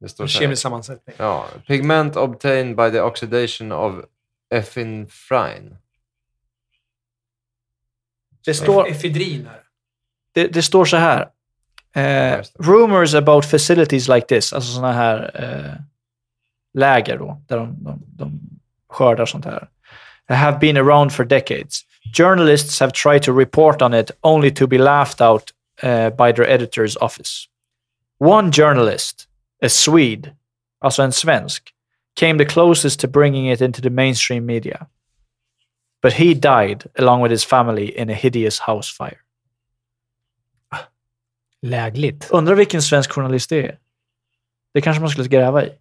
Det står En kemisk sammansättning. Ja, pigment obtained by the oxidation of epinephrine. Det står, Efedrin är det, det står så här. Eh, rumors about facilities like this, alltså sådana här eh, läger då, där de, de, de skördar sånt här, have been around for decades. Journalists have tried to report on it only to be laughed out eh, by their editor's office. One journalist, a Swede, alltså en svensk, came the closest to bringing it into the mainstream media. But he died along with his family in a hideous house fire. Lägligt. Undrar vilken svensk journalist det är. Det kanske man skulle gräva i.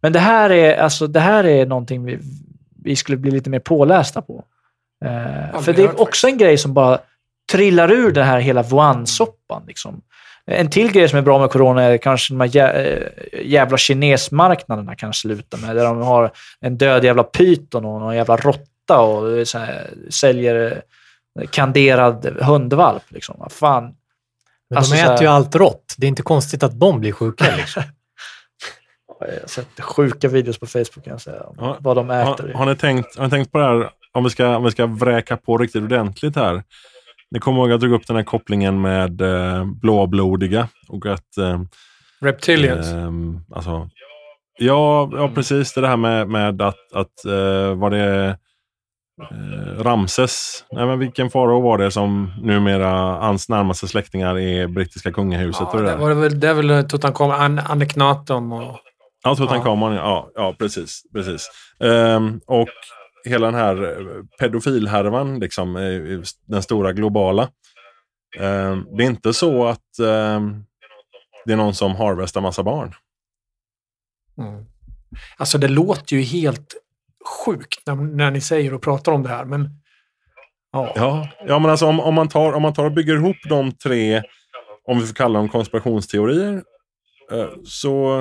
Men det här är, alltså, det här är någonting vi, vi skulle bli lite mer pålästa på. Eh, för det är också en grej som bara trillar ur den här hela Wuhan-soppan. Liksom. En till grej som är bra med corona är kanske de här eh, jävla kinesmarknaderna kan sluta med. Där de har en död jävla pyton och någon jävla råtta och så här, säljer eh, kanderad hundvalp. Liksom. Vad fan. Men Alltså de så här- äter ju allt rått. Det är inte konstigt att de blir sjuka. Liksom. Jag har sett sjuka videos på Facebook kan jag säga. Om Ja. vad de Har, äter. har, ni tänkt, har ni tänkt på det här, om vi, ska, om vi ska vräka på riktigt ordentligt här. Ni kommer ihåg att jag drog upp den här kopplingen med eh, blåblodiga och att eh, Reptilians. Ehm, alltså, ja, ja, precis. Det här med, med att, att eh, var det eh, Ramses, nej men vilken farao var det som numera hans närmaste släktingar är brittiska kungahuset? Ja, och det där? var det, väl, det är väl Tutankhamon, An Aneknaton och... Ja, Tutankhamon. Ja, ja precis. precis. Ehm, och hela den här eh, pedofilhärvan, liksom, den stora globala. Ehm, det är inte så att ehm, det är någon som harvestar massa barn. Mm. Alltså det låter ju helt sjukt när, när ni säger och pratar om det här, men... Ja. Ja, ja men alltså om, om, man tar, om man tar och bygger ihop de tre, om vi får kalla dem konspirationsteorier, eh, så,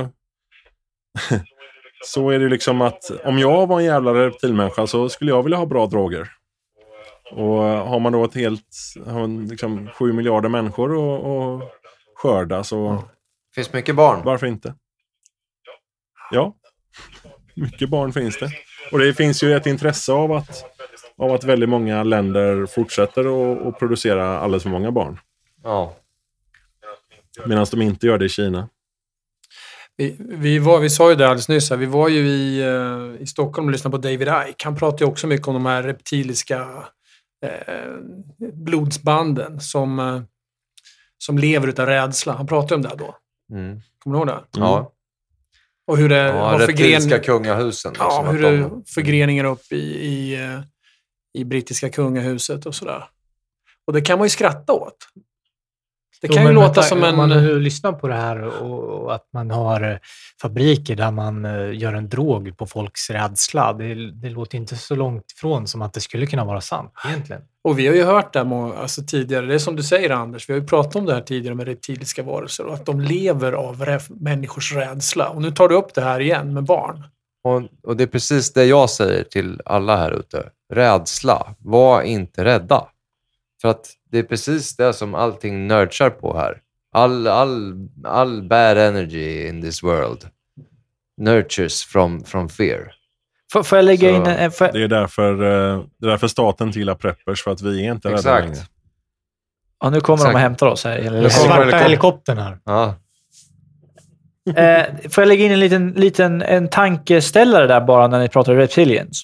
så är det liksom att om jag var en jävla reptilmänniska så skulle jag vilja ha bra droger. Och har man då ett helt, liksom sju miljarder människor att skörda så finns mycket barn. varför inte? Ja, mycket barn finns det. Och det finns ju ett intresse av att, av att väldigt många länder fortsätter att producera alldeles för många barn. Ja. Medan de inte gör det i Kina. Vi, vi, var, vi sa ju det alldeles nyss, här, vi var ju i, eh, i Stockholm och lyssnade på David Icke. Han pratar ju också mycket om de här reptiliska eh, blodsbanden som, eh, som lever utav rädsla. Han pratade om det då. Mm. Kommer du ihåg det? Ja. Och hur det ja har reptilska förgren... kungahusen. Ja, hur det de- förgreningar upp i, i, eh, i brittiska kungahuset och sådär. Och det kan man ju skratta åt. Det Jo, kan ju men låta som Om en... man nu lyssnar på det här och, och att man har eh, fabriker där man eh, gör en drog på folks rädsla. Det, det låter inte så långt ifrån som att det skulle kunna vara sant egentligen. Och vi har ju hört det här alltså, tidigare. Det är som du säger Anders, vi har ju pratat om det här tidigare med reptiliska varelser och att de lever av människors rädsla. Och nu tar du upp det här igen med barn. Och, och det är precis det jag säger till alla här ute. Rädsla. Var inte rädda. För att det är precis det som allting nördar på här. All, all, all bad energy in this world nurtures from, from fear. Får, får jag lägga Så- in en... får, Det är därför, eh, det är därför staten tillhör preppers, för att vi är inte rädda längre. ja, nu kommer de Exakt. och hämtar oss här. Nu Eller, kommer Svarta helikopter. helikoptern här. Ja, eh, får jag lägga in en liten, liten en tankeställare där bara när ni pratar reptilians?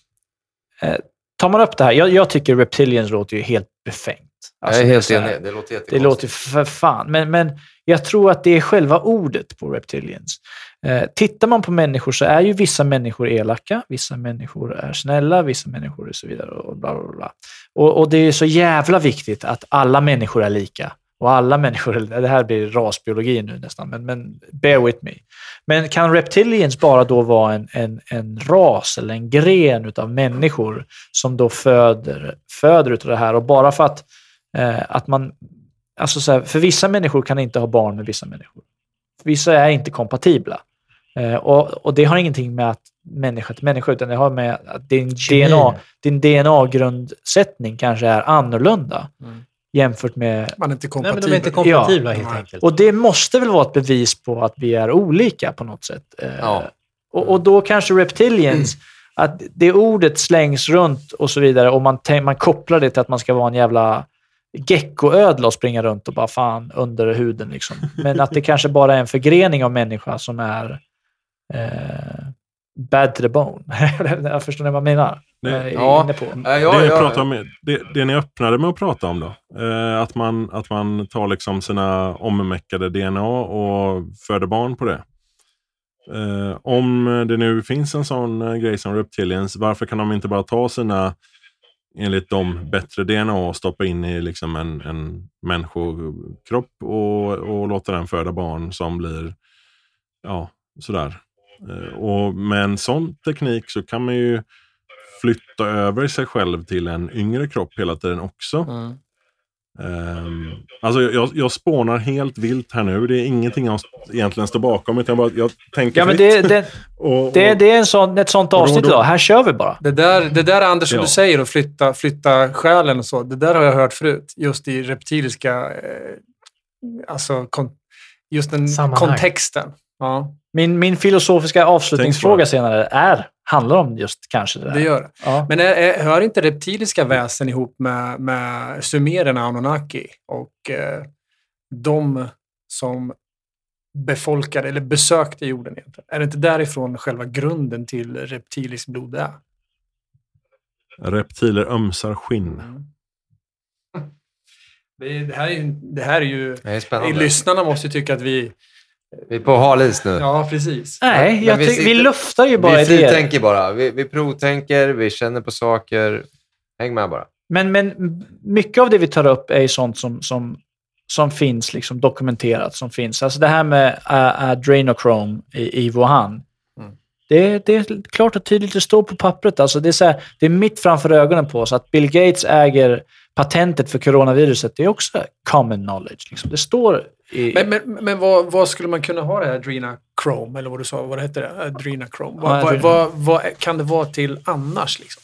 Eh, tar man upp det här, jag, jag tycker reptilians låter ju helt befängt. Alltså, jag är det helt enig. Det låter Det jättekonstigt. låter för fan. Men, men jag tror att det är själva ordet på reptilians. Eh, tittar man på människor så är ju vissa människor elaka, vissa människor är snälla, vissa människor är så vidare. Och, bla bla bla. Och, och det är så jävla viktigt att alla människor är lika. Och alla människor, det här blir rasbiologi nu nästan, men, men bear with me. Men kan reptilians bara då vara en, en, en ras eller en gren utav människor som då föder, föder utav det här? Och bara för att, att man Alltså så här, för vissa människor kan inte ha barn med vissa människor. Vissa är inte kompatibla. Eh, och, och det har ingenting med att människa till människa, utan det har med att din Kemi. DNA, din DNA-grundsättning kanske är annorlunda Mm. jämfört med... Man är inte Nej, kompatibel. men de är inte kompatibla helt Nej. enkelt. Och det måste väl vara ett bevis på att vi är olika på något sätt. Eh, Ja. och, och då kanske reptilians, att det ordet slängs runt och så vidare och man, man kopplar det till att man ska vara en jävla geckoödla och springa runt och bara fan under huden. Liksom. Men att det kanske bara är en förgrening av människa som är eh, bad to the bone. jag förstår ni vad jag menar? Det- Jag är ja. inne på. Ja, ja, det, jag ja. pratar om, det, det ni öppnade med att prata om då. Eh, att, man, att man tar liksom sina ommeckade DNA och föder barn på det. Eh, om det nu finns en sån eh, grej som reptilians, varför kan de inte bara ta sina, enligt dem, bättre DNA att stoppa in i liksom en, en människokropp och, och låta den föda barn som blir, ja, sådär. Eh, och med en sån teknik så kan man ju flytta över sig själv till en yngre kropp hela tiden också. Mm. Ehm, alltså jag, jag spånar helt vilt här nu. Det är ingenting jag egentligen står bakom. Utan jag bara, jag tänker Ja, men det, det, och, och, det, det är en sån, ett sånt avsnitt idag. Här kör vi bara. Det där, det där Anders, som Ja. du säger, att flytta, flytta själen och så, det där har jag hört förut. Just i reptiliska, eh, alltså kon, just den Sammanhang. kontexten. Ja, Min, min filosofiska avslutningsfråga senare är, handlar om just kanske det där. det gör det. Ja. Men är, är, hör inte reptiliska väsen ihop med, med sumererna, Anunnaki och eh, de som befolkade eller besökte jorden egentligen? Är det inte därifrån själva grunden till reptiliskt blod är? Reptiler ömsar skinn. Det, det, här är ju, det här är ju... Det är spännande. Lyssnarna måste ju tycka att vi... Vi är på hal is nu. Ja, precis. Nej, jag vi ty- vi, sitter- luftar ju bara vi idéer. fritänker bara. Vi, vi provtänker, vi känner på saker. Häng med bara. Men, men mycket av det vi tar upp är ju sånt som, som, som finns liksom dokumenterat. Som finns. Alltså det här med uh, adrenochrome i, i Wuhan. Mm. Det, det är klart och tydligt, det står på pappret. Alltså det, är så här, det är mitt framför ögonen på oss. Att Bill Gates äger patentet för coronaviruset, det är också common knowledge. Liksom. Det står i... Men, men, men vad, vad skulle man kunna ha det här adrenochrome, eller vad du sa, vad heter det? Adrenochrome. Vad, Ja, vad, vad, vad kan det vara till annars? Liksom?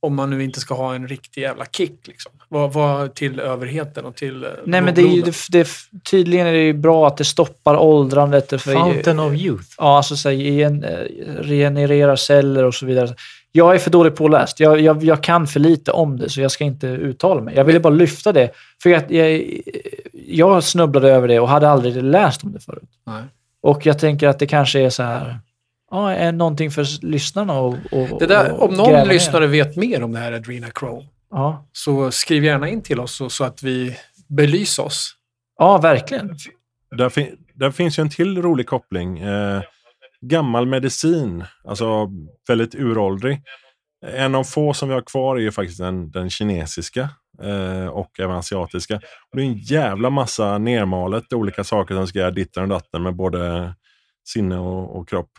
Om man nu inte ska ha en riktig jävla kick. Liksom. Vad, vad till överheten och till eh, Nej, men det är ju, det, det, tydligen är det ju bra att det stoppar åldrandet. För, Fountain of youth. Ja, alltså så här, eh, regenererar celler och så vidare. Jag är för dåligt påläst. Jag, jag, jag kan för lite om det, så jag ska inte uttala mig. Jag ville bara lyfta det. För jag, jag, jag snubblade över det och hade aldrig läst om det förut. Nej. Och jag tänker att det kanske är så här, ja, är någonting för lyssnarna och, och Det där, och om någon gräva ner. lyssnare vet mer om det här adrenochrome, Ja. så skriv gärna in till oss så, så att vi belyser oss. ja, verkligen. Där, fin- där finns ju en till rolig koppling. Eh, gammal medicin, alltså väldigt uråldrig. En av få som vi har kvar är ju faktiskt den, den kinesiska eh, och även asiatiska. Och det är en jävla massa nermalet, olika saker som ska göra ditten och datten med både sinne och, och kropp.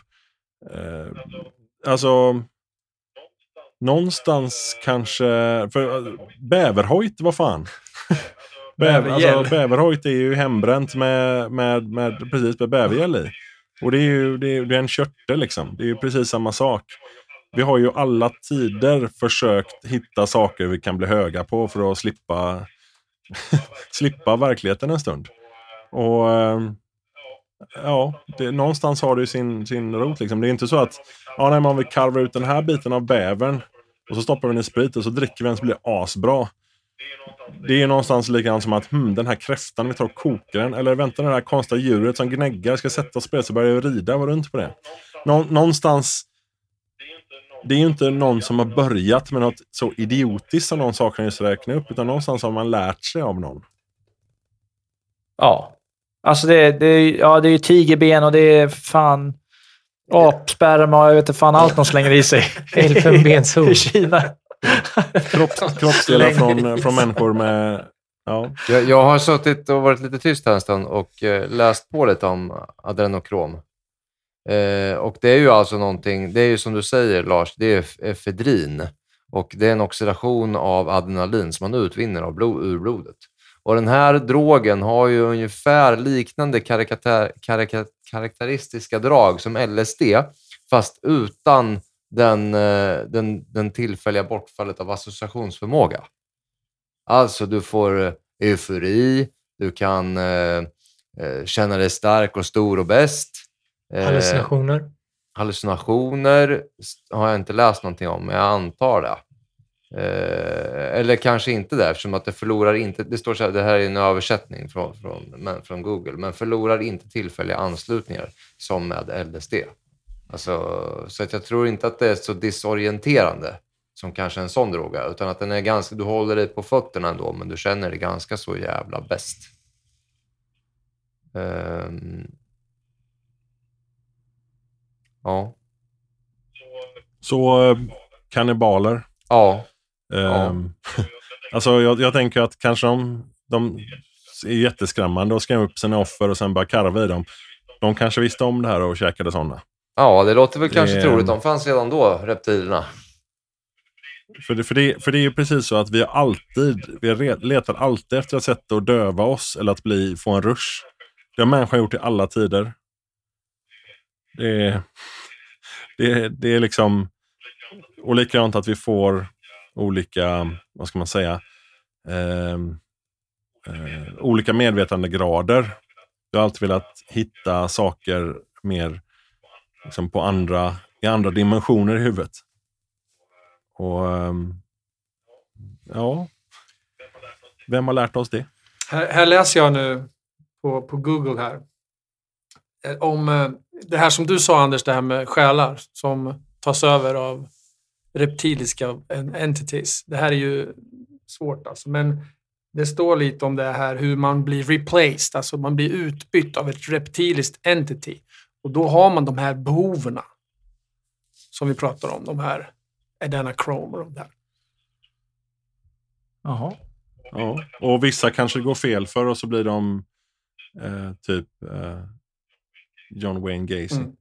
Eh, alltså, någonstans kanske... För eh, bäverhojt, vad fan? Bäver, alltså, bäverhojt är ju hembränt med, med, med, precis med bävergäll i. Och det är ju det är, det är en körtel liksom. Det är ju precis samma sak. Vi har ju alla tider försökt hitta saker vi kan bli höga på för att slippa, slippa verkligheten en stund. Och ehm, ja, det, någonstans har det ju sin, sin rot. Liksom. Det är inte så att ja, nej, man om vi karvar ut den här biten av bävern och så stoppar vi den i sprit och så dricker vi den så blir det asbra. Det är någonstans likadant som att hmm, den här kräftan, vi tar och kokar den. Eller vänta, det här konstiga djuret som gnäggar ska sätta oss så börjar jag rida. Var du inte på det? Nå, någonstans det är ju inte någon som har börjat med något så idiotiskt som de sakerna just räknar upp, utan någonstans har man lärt sig av någon. Ja. Alltså det, det, ja, det är ju tigerben och det är fan apsperma och jag vet inte fan allt de slänger i sig. Elfenbenshorn. I Kina. Kropp, kroppsdelar från, från människor med... Ja, Jag, jag har suttit och varit lite tyst här en stund och eh, läst på lite om adrenokrom. Eh, och det är ju alltså någonting, det är ju som du säger Lars, det är efedrin. Och det är en oxidation av adrenalin som man utvinner av blod, ur blodet. Och den här drogen har ju ungefär liknande karaktär, karaktäristiska drag som LSD, fast utan den, eh, den, den tillfälliga bortfallet av associationsförmåga. Alltså, du får eh, eufori, du kan eh, eh, känna dig stark och stor och bäst. Eh, Hallucinationer. hallucinationer har jag inte läst någonting om, men jag antar det. Eh, eller kanske inte det, eftersom att det förlorar inte... Det står så här, det här är en översättning från, från, men, från Google, men förlorar inte tillfälliga anslutningar som med LSD. Alltså, så att jag tror inte att det är så disorienterande som kanske en sån drog är, utan att den är ganska... Du håller dig på fötterna ändå, men du känner dig ganska så jävla bäst. Ehm. Ja. så eh, kannibaler. Ja. Ehm, alltså jag, jag tänker att kanske de, de är jätteskrämmande och skrämmer upp sina offer och sen bara karva i dem. De kanske visste om det här och käkade sådana. Ja, det låter väl kanske Det- troligt. De fanns redan då, reptilerna. För det, för, det, för det är ju precis så att vi har alltid, vi letar alltid efter ett sätt att döva oss eller att bli, få en rush. Det har människan gjort i alla tider. Det är, det, det är liksom, och likadant att vi får olika, vad ska man säga, eh, eh, olika medvetandegrader. Jag har alltid velat hitta saker mer liksom på andra, i andra dimensioner i huvudet. Och ehm, ja, vem har lärt oss det? Här, här läser jag nu på, på Google här. Eh, om eh, det här som du sa Anders, det här med själar som tas över av reptiliska en- entities. Det här är ju svårt alltså. Men det står lite om det här hur man blir replaced, alltså man blir utbytt av ett reptiliskt entity. Och då har man de här behoven som vi pratar om, de här adrenochrome och de där. Jaha. Ja. Och vissa kanske går fel för och så blir de eh, typ eh, John Wayne Gacy. Mm.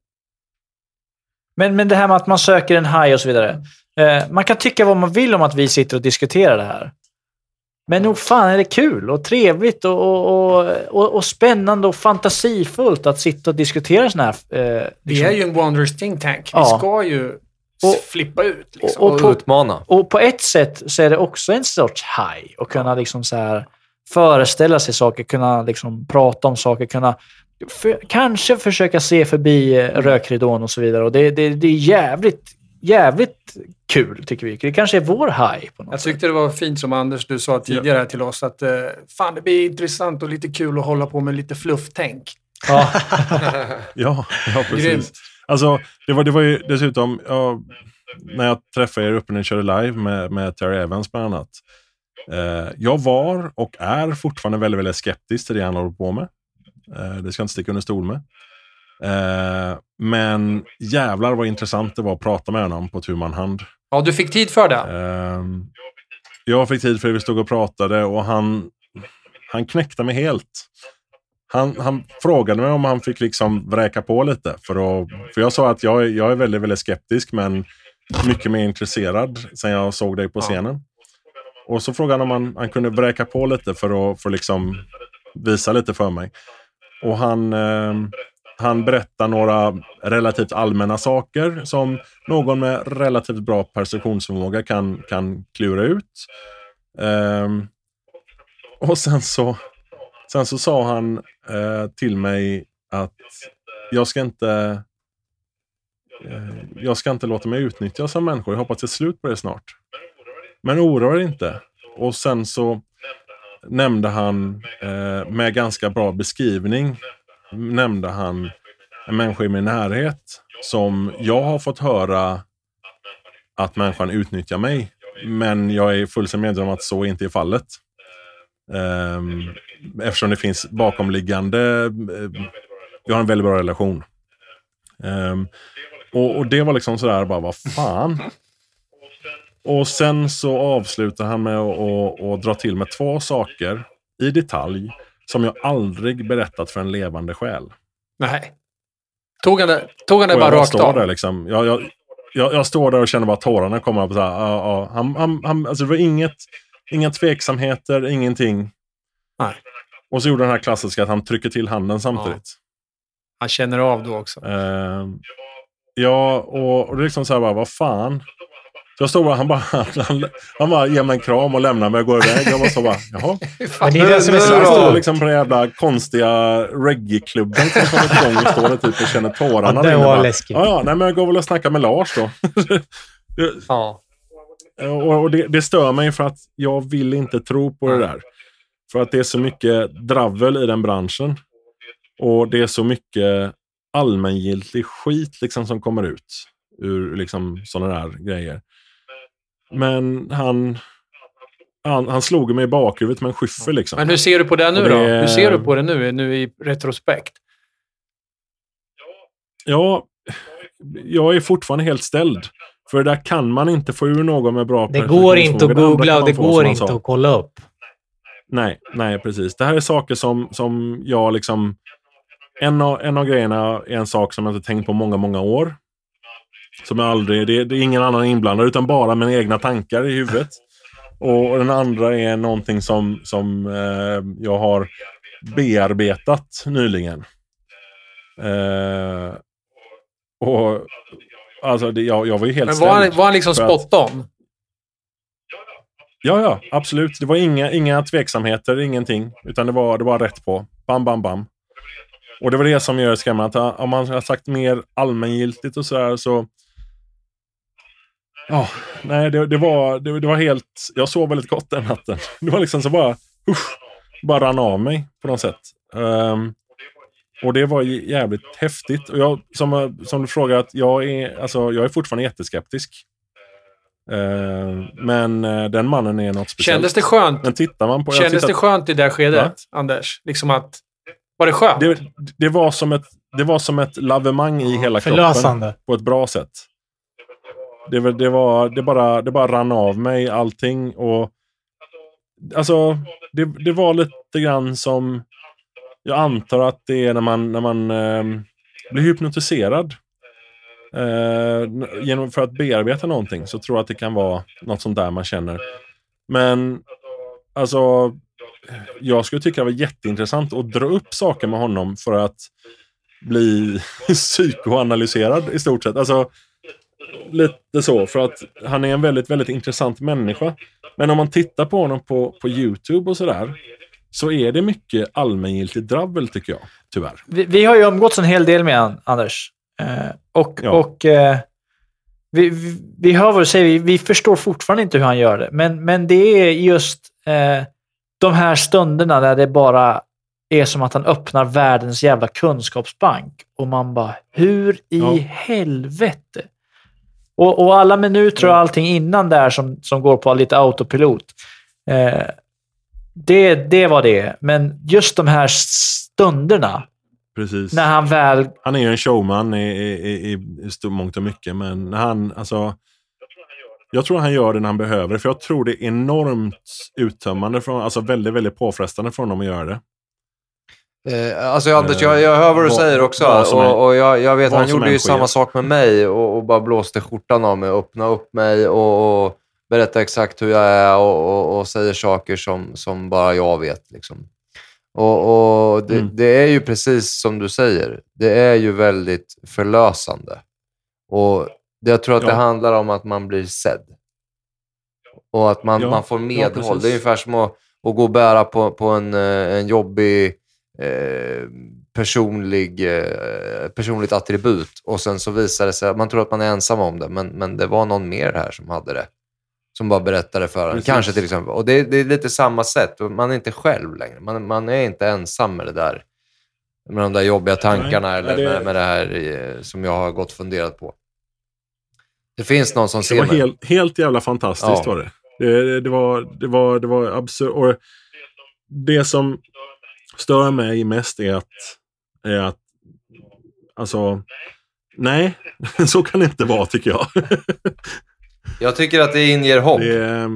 Men, men det här med att man söker en high och så vidare. Eh, man kan tycka vad man vill om att vi sitter och diskuterar det här. Men nog fan är det kul och trevligt och, och, och, och, och spännande och fantasifullt att sitta och diskutera sådana här... Eh, Vi är ju en Wanderers think tank. Vi Ja. ska ju Och- flippa ut. Liksom. och Och, på- utmana. Och på ett sätt så är det också en sorts high. Att kunna liksom så här föreställa sig saker, kunna liksom prata om saker, kunna för, kanske försöka se förbi eh, rökridån och så vidare. Och det, det, det är jävligt, jävligt kul, tycker vi. Det kanske är vår high på något Jag sätt. tyckte det var fint som Anders, du sa tidigare här till oss att eh, fan det blir intressant och lite kul att hålla på med lite flufftänk. Ja. Ja, ja precis. Grymt. Alltså, det var, det var ju dessutom, ja, när jag träffade er uppe när ni körde live med, med Terry Evans bland annat. Eh, jag var och är fortfarande väldigt, väldigt skeptisk till det han håller på med. Eh, det ska jag inte sticka under stol med. Eh, men jävlar vad intressant det var att prata med honom på tu man hand. Ja, du fick tid för det. Ehm, jag fick tid för det, vi stod och pratade och han, han knäckte mig helt. Han, han frågade mig om han fick liksom vräka på lite. För, att, för jag sa att jag, är- jag är väldigt, väldigt skeptisk men mycket mer intresserad sen jag såg dig på scenen. Och så frågade han om han, han kunde vräka på lite för att för liksom visa lite för mig. Och han, eh, han berättar några relativt allmänna saker som någon med relativt bra perceptionsförmåga kan, kan klura ut. Eh, och sen så, sen så sa han eh, till mig att jag ska inte eh, jag ska inte låta mig utnyttjas av människor. Jag hoppas det är slut på det snart. Men oroa dig inte. Och sen så nämnde han eh, med ganska bra beskrivning nämnde han en människa i min närhet som jag har fått höra att människan utnyttjar mig. Men jag är fullständigt medveten om att så inte är fallet. Ehm, eftersom det finns bakomliggande... Eh, vi har en väldigt bra relation. Ehm, och, och det var liksom sådär, bara vad fan. Och sen så avslutar han med att dra till med två saker i detalj som jag aldrig berättat för en levande själ. Nej. Tog han det, tog han det bara rakt av? där liksom. Jag, jag, jag, jag står där och känner bara tårarna komma. På så här, ja, ja. Han, han, han, alltså det var inget, inga tveksamheter, ingenting. Nej. Och så gjorde den här klassiska att han trycker till handen samtidigt. Han känner av då också. Ehm, ja, och, och det är liksom så här bara, vad fan. Jag står bara, han bara, han, han bara ger mig en kram och lämnar mig och går iväg. Jag bara så bara, jaha. Men det är det som är Så jag står bra. liksom på den jävla konstiga reggae-klubben som kommit igång och står där typ och känner tårarna. Ja, det var läskigt. Ja, ja, nej, men jag går väl och snackar med Lars då. Ja. och och det, det stör mig för att jag vill inte tro på det där. För att det är så mycket dravel i den branschen. Och det är så mycket allmängiltig skit liksom som kommer ut ur liksom sådana där grejer. Men han, han, han slog mig i bakhuvudet med en skyffel liksom. Men hur ser du på det nu Och då? det- Hur ser du på det nu, nu i retrospekt? Ja, jag är fortfarande helt ställd. För där kan man inte få ur någon med bra Det går inte att. Det googla och det går inte att kolla upp. Nej, nej precis. Det här är saker som, som jag liksom... En av, en av grejerna är en sak som jag inte tänkt på många, många år. Som jag aldrig... Det, det är ingen annan inblandad, utan bara mina egna tankar i huvudet. Och den andra är någonting som, som eh, jag har bearbetat nyligen. Eh, och alltså, det, jag, jag var ju helt Men var han, var han liksom spot on? Ja, ja, absolut. Det var inga, inga tveksamheter, ingenting. Utan det var, det var rätt på. Bam, bam, bam. Och det var det som gör det skrämmande. Om man har sagt mer allmängiltigt och sådär så... Ja, nej, det, det, var, det, det var helt... Jag sov väldigt gott den natten. Det var liksom så bara... Usch, bara rann av mig på något sätt. Ehm, och det var jävligt häftigt. Och jag, som, som du frågar, att jag är, alltså, jag är fortfarande jätteskeptisk. Ehm, men eh, den mannen är något speciellt. Kändes det skönt? Men tittar man på... Kändes tittar- det skönt i det skedet, Va? Anders? Liksom att... Var det skönt? det, det, var som ett, det var som ett lavemang i hela kroppen. Förlösande. På ett bra sätt. Det, det, var, det, bara, det bara rann av mig allting. Och, alltså, det, det var lite grann som... Jag antar att det är när man, när man eh, blir hypnotiserad. Eh, genom för att bearbeta någonting så tror jag att det kan vara något sånt där man känner. Men alltså, jag skulle tycka det var jätteintressant att dra upp saker med honom för att bli psykoanalyserad i stort sett. Alltså, lite så, för att han är en väldigt, väldigt intressant människa. Men om man tittar på honom på, på YouTube och sådär, så är det mycket allmängiltigt drabbel tycker jag, tyvärr. Vi, vi har ju umgåtts en hel del med han, Anders. Eh, och Ja. och eh, vi, vi, vi hör vad du säger, vi, vi förstår fortfarande inte hur han gör det. Men, men det är just eh, de här stunderna där det bara är som att han öppnar världens jävla kunskapsbank. Och man bara, hur i Ja. helvete? Och, och alla minuter och allting innan där som, som går på lite autopilot. Eh, det, det var det. Men just de här stunderna, Precis. när han väl Han är ju en showman i, i, i, i mångt och mycket, men när han, alltså... Jag tror han gör det när han behöver det, för jag tror det är enormt uttömmande, från, alltså väldigt, väldigt påfrestande för honom att göra det. Eh, alltså Anders, jag, jag hör vad du vad- säger också. och, och jag, jag vet, han gjorde ju samma sak med mig och, och bara blåste skjortan av mig, öppnade upp mig och, och berättade exakt hur jag är och, och, säger saker som, som bara jag vet. Liksom. Och, det, Mm. det är ju precis som du säger. Det är ju väldigt förlösande. Och det, jag tror att det Ja. handlar om att man blir sedd. Och att man, Ja, man får ja, medhåll. precis. det är ungefär som att, att gå och bära på, på en, eh, en jobbig eh, personlig, eh, personligt attribut och sen så visar det sig, man tror att man är ensam om det, men, men det var någon mer här som hade det. Som bara berättade för en. Kanske till exempel. Och det, det är lite samma sätt. Man är inte själv längre. Man, man är inte ensam med det där. Med de där jobbiga tankarna eller det- med, med det här eh, som jag har gått och funderat på. Det finns någon som Det ser var mig. helt, helt jävla fantastiskt Ja. var det. Det, det var, det var, det var absurt. Och det som stör mig mest är att, är att alltså, nej, så kan det inte vara tycker jag. Jag tycker att det inger hopp. Det,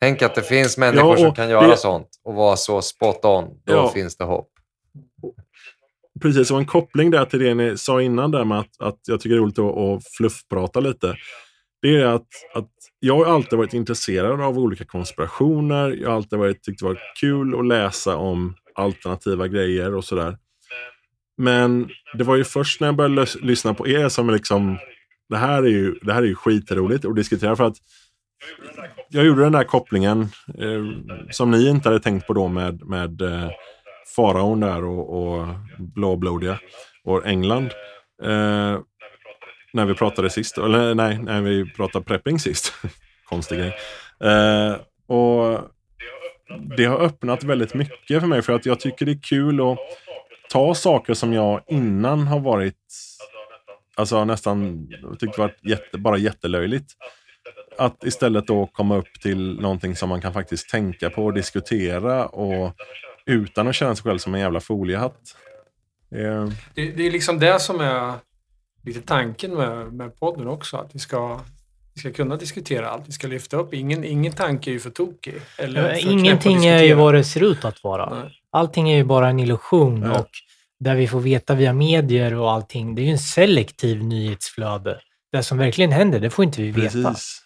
Tänk att det finns människor Ja, som och kan göra det- sånt och vara så spot on. Då Ja. finns det hopp. precis, var en koppling där till det ni sa innan där med att, att jag tycker det är roligt att, att fluffprata lite. Det är att, att jag har alltid varit intresserad av olika konspirationer. Jag har alltid varit, tyckt det var kul att läsa om alternativa grejer och sådär. Men det var ju först när jag började lyssna på er som liksom, det här är ju, det här är ju skitroligt att diskutera för att jag gjorde den där kopplingen eh, som ni inte hade tänkt på då med, med eh, faraon där och, och blåblodiga och England. Eh, när vi pratade sist, eller nej, när vi pratade prepping sist. Konstig grej. Eh, och det har öppnat väldigt mycket för mig för att jag tycker det är kul att ta saker som jag innan har varit alltså nästan tyckt varit jätte, bara jättelöjligt. Att istället då komma upp till någonting som man kan faktiskt tänka på och diskutera och utan att känna sig själv som en jävla foliehatt. Eh. Det, det är liksom det som är lite tanken med, med podden också. Att vi ska, vi ska kunna diskutera allt. Vi ska lyfta upp. Ingen, ingen tanke är ju för tokig. Eller för Ingenting är ju vad det ser ut att vara. Nej. Allting är ju bara en illusion Ja. och där vi får veta via medier och allting, det är ju en selektiv nyhetsflöde. Det som verkligen händer, det får inte vi veta. Precis.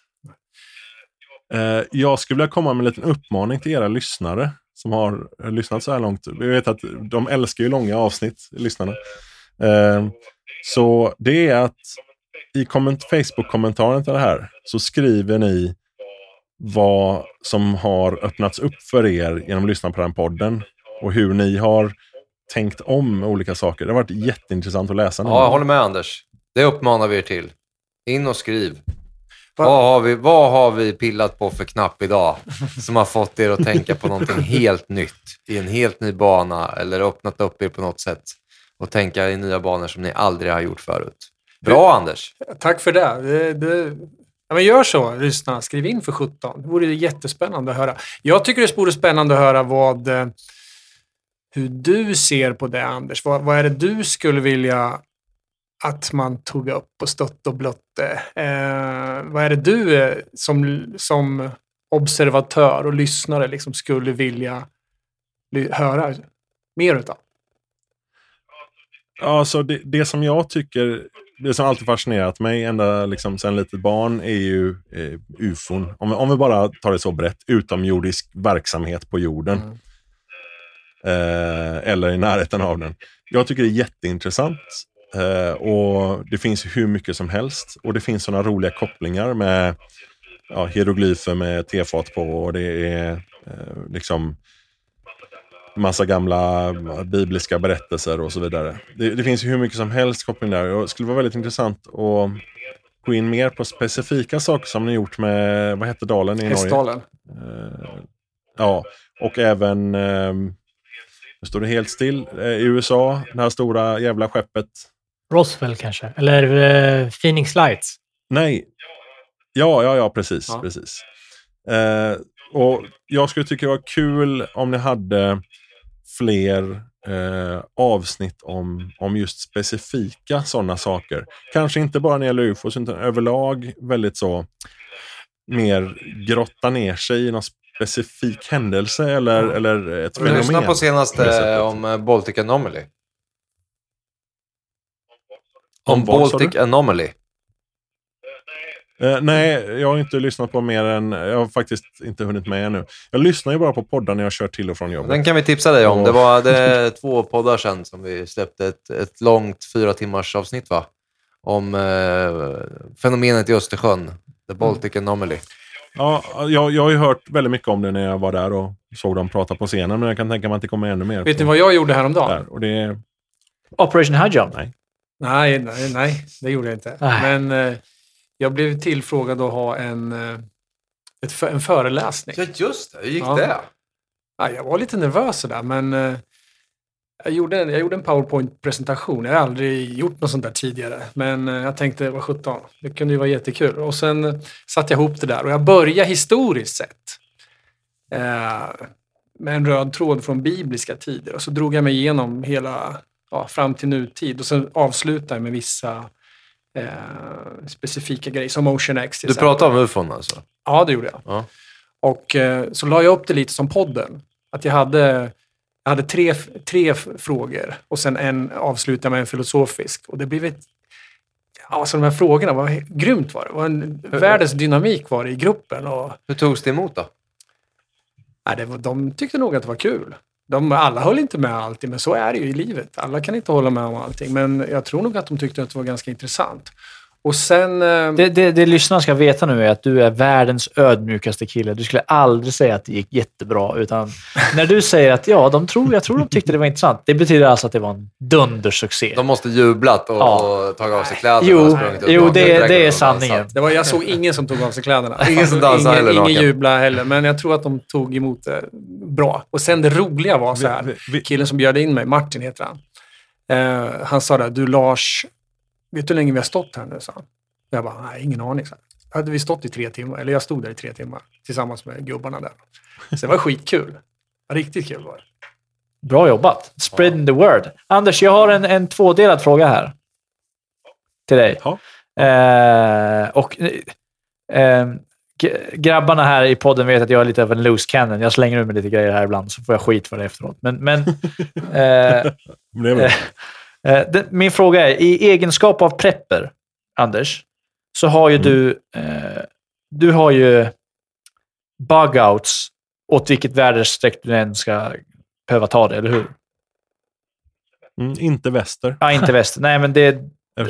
Eh, jag skulle vilja komma med en liten uppmaning till era lyssnare som har lyssnat så här långt. Vi vet att de älskar ju långa avsnitt, lyssnarna. Eh, så det är att i komment- Facebook-kommentaren till det här så skriver ni vad som har öppnats upp för er genom att lyssna på den podden och hur ni har tänkt om olika saker. Det har varit jätteintressant att läsa. nu. Ja, jag håller med Anders. Det uppmanar vi er till. In och skriv. Va- Vad har, vi, vad har vi pillat på för knapp idag som har fått er att tänka på någonting helt nytt i en helt ny bana eller öppnat upp er på något sätt och tänka i nya banor som ni aldrig har gjort förut? Bra Anders! Tack för det. det, det ja, men gör så, lyssna. Skriv in för 17. Det vore jättespännande att höra. Jag tycker det vore spännande att höra vad, eh, hur du ser på det, Anders. Vad, vad är det du skulle vilja att man tog upp och stött och blötte? Eh, vad är det du eh, som, som observatör och lyssnare liksom skulle vilja ly- höra mer utav? Alltså det, det som jag tycker, det som alltid fascinerat mig ända liksom sedan litet barn är ju eh, ufon. Om, om vi bara tar det så brett, utomjordisk verksamhet på jorden. Mm. Eh, eller i närheten av den. Jag tycker det är jätteintressant. Eh, och det finns hur mycket som helst. Och det finns sådana roliga kopplingar med ja, hieroglyfer med tefat på och det är eh, liksom massa gamla bibliska berättelser och så vidare. Det, det finns ju hur mycket som helst koppling där. Och det skulle vara väldigt intressant att gå in mer på specifika saker som ni gjort med, vad hette dalen i Norge? Hästdalen. Eh, ja, och även, eh, nu står det helt still, eh, i USA, det här stora jävla skeppet. Roswell kanske? Eller eh, Phoenix Lights? Nej, ja, ja, ja, precis, Ja. precis. Eh, och jag skulle tycka det var kul om ni hade fler eh, avsnitt om, om just specifika sådana saker. Kanske inte bara när det gäller ufos, utan överlag väldigt så mer grotta ner sig i någon specifik händelse eller, eller ett fenomen. lyssnat på senaste om eh, Baltic Anomaly? Om Om Baltic? Anomaly. Eh, nej, jag har inte lyssnat på mer än... Jag har faktiskt inte hunnit med ännu. Jag lyssnar ju bara på poddar när jag kör till och från jobbet. Den kan vi tipsa dig om. Och- Det var det två poddar sedan som vi släppte ett, ett långt fyra timmars avsnitt va? Om eh, fenomenet i Östersjön. The Baltic Anomaly. Ja, jag, jag har ju hört väldigt mycket om det när jag var där och såg dem prata på scenen, men jag kan tänka mig att det kommer ännu mer. Vet ni vad jag gjorde häromdagen? Där. Och det, Operation High Jump. Nej. Nej, nej, nej, det gjorde jag inte. Nej. Men eh, jag blev tillfrågad att ha en, eh, ett, en föreläsning. Ja, just det. Hur gick Ja. det? Ja, jag var lite nervös sådär, men eh, Jag gjorde, en, jag gjorde en PowerPoint-presentation. Jag har aldrig gjort något sånt där tidigare. Men eh, jag tänkte, vad sjutton, det kunde ju vara jättekul. Och sen satte jag ihop det där och jag började historiskt sett. Eh, med en röd tråd från bibliska tider. Och så drog jag mig igenom hela, ja, fram till nutid. Och sen avslutade jag med vissa eh, specifika grejer, som Ocean X Du pratar om ufon alltså? Ja, det gjorde jag. Ja. Och eh, så la jag upp det lite som podden. Att jag hade, jag hade tre, tre frågor och sen en avslutade med en filosofisk. Och det blev ett... Alltså de här frågorna var grymt var det. var en världens dynamik var det i gruppen. Och, Hur togs det emot då? nej, det var, de tyckte nog att det var kul. De, alla höll inte med alltid, men så är det ju i livet. Alla kan inte hålla med om allting. Men jag tror nog att de tyckte att det var ganska intressant. Och sen... Eh, Det, det, det lyssnarna ska veta nu är att du är världens ödmjukaste kille. Du skulle aldrig säga att det gick jättebra. Utan när du säger att ja, de tror, jag tror de tyckte det var intressant. Det betyder alltså att det var en dundersuccé. De måste jublat och, Ja. och tagit av sig kläderna Jo, och sprungit upp jo, det- det är sanningen. Det var, jag såg ingen som tog av sig kläderna. Ingen som dansade ingen, heller Ingen jublade heller, men jag tror att de tog emot det bra. Och sen det roliga var så här, killen som bjöd in mig, Martin heter han. Eh, han sa där, du Lars, vet du hur länge vi har stått här nu? sa han. Jag bara, nej, ingen aning. Så hade vi stått i tre timmar, eller jag stod där i tre timmar tillsammans med gubbarna där. Så det var skitkul. Riktigt kul var det. Bra jobbat. Spreading the word. Anders, jag har en, en tvådelad fråga här. Till dig. Ja. Eh, och eh, grabbarna här i podden vet att jag är lite av en loose cannon. Jag slänger ur mig lite grejer här ibland, så får jag skit för det efteråt. Men, men eh, Det. Eh, det, min fråga är, i egenskap av prepper, Anders, så har ju Mm. du, eh, du har ju bugouts åt vilket väderstreck du än ska behöva ta det, eller hur? Mm, inte väster. Ja, inte väst. Nej, men det,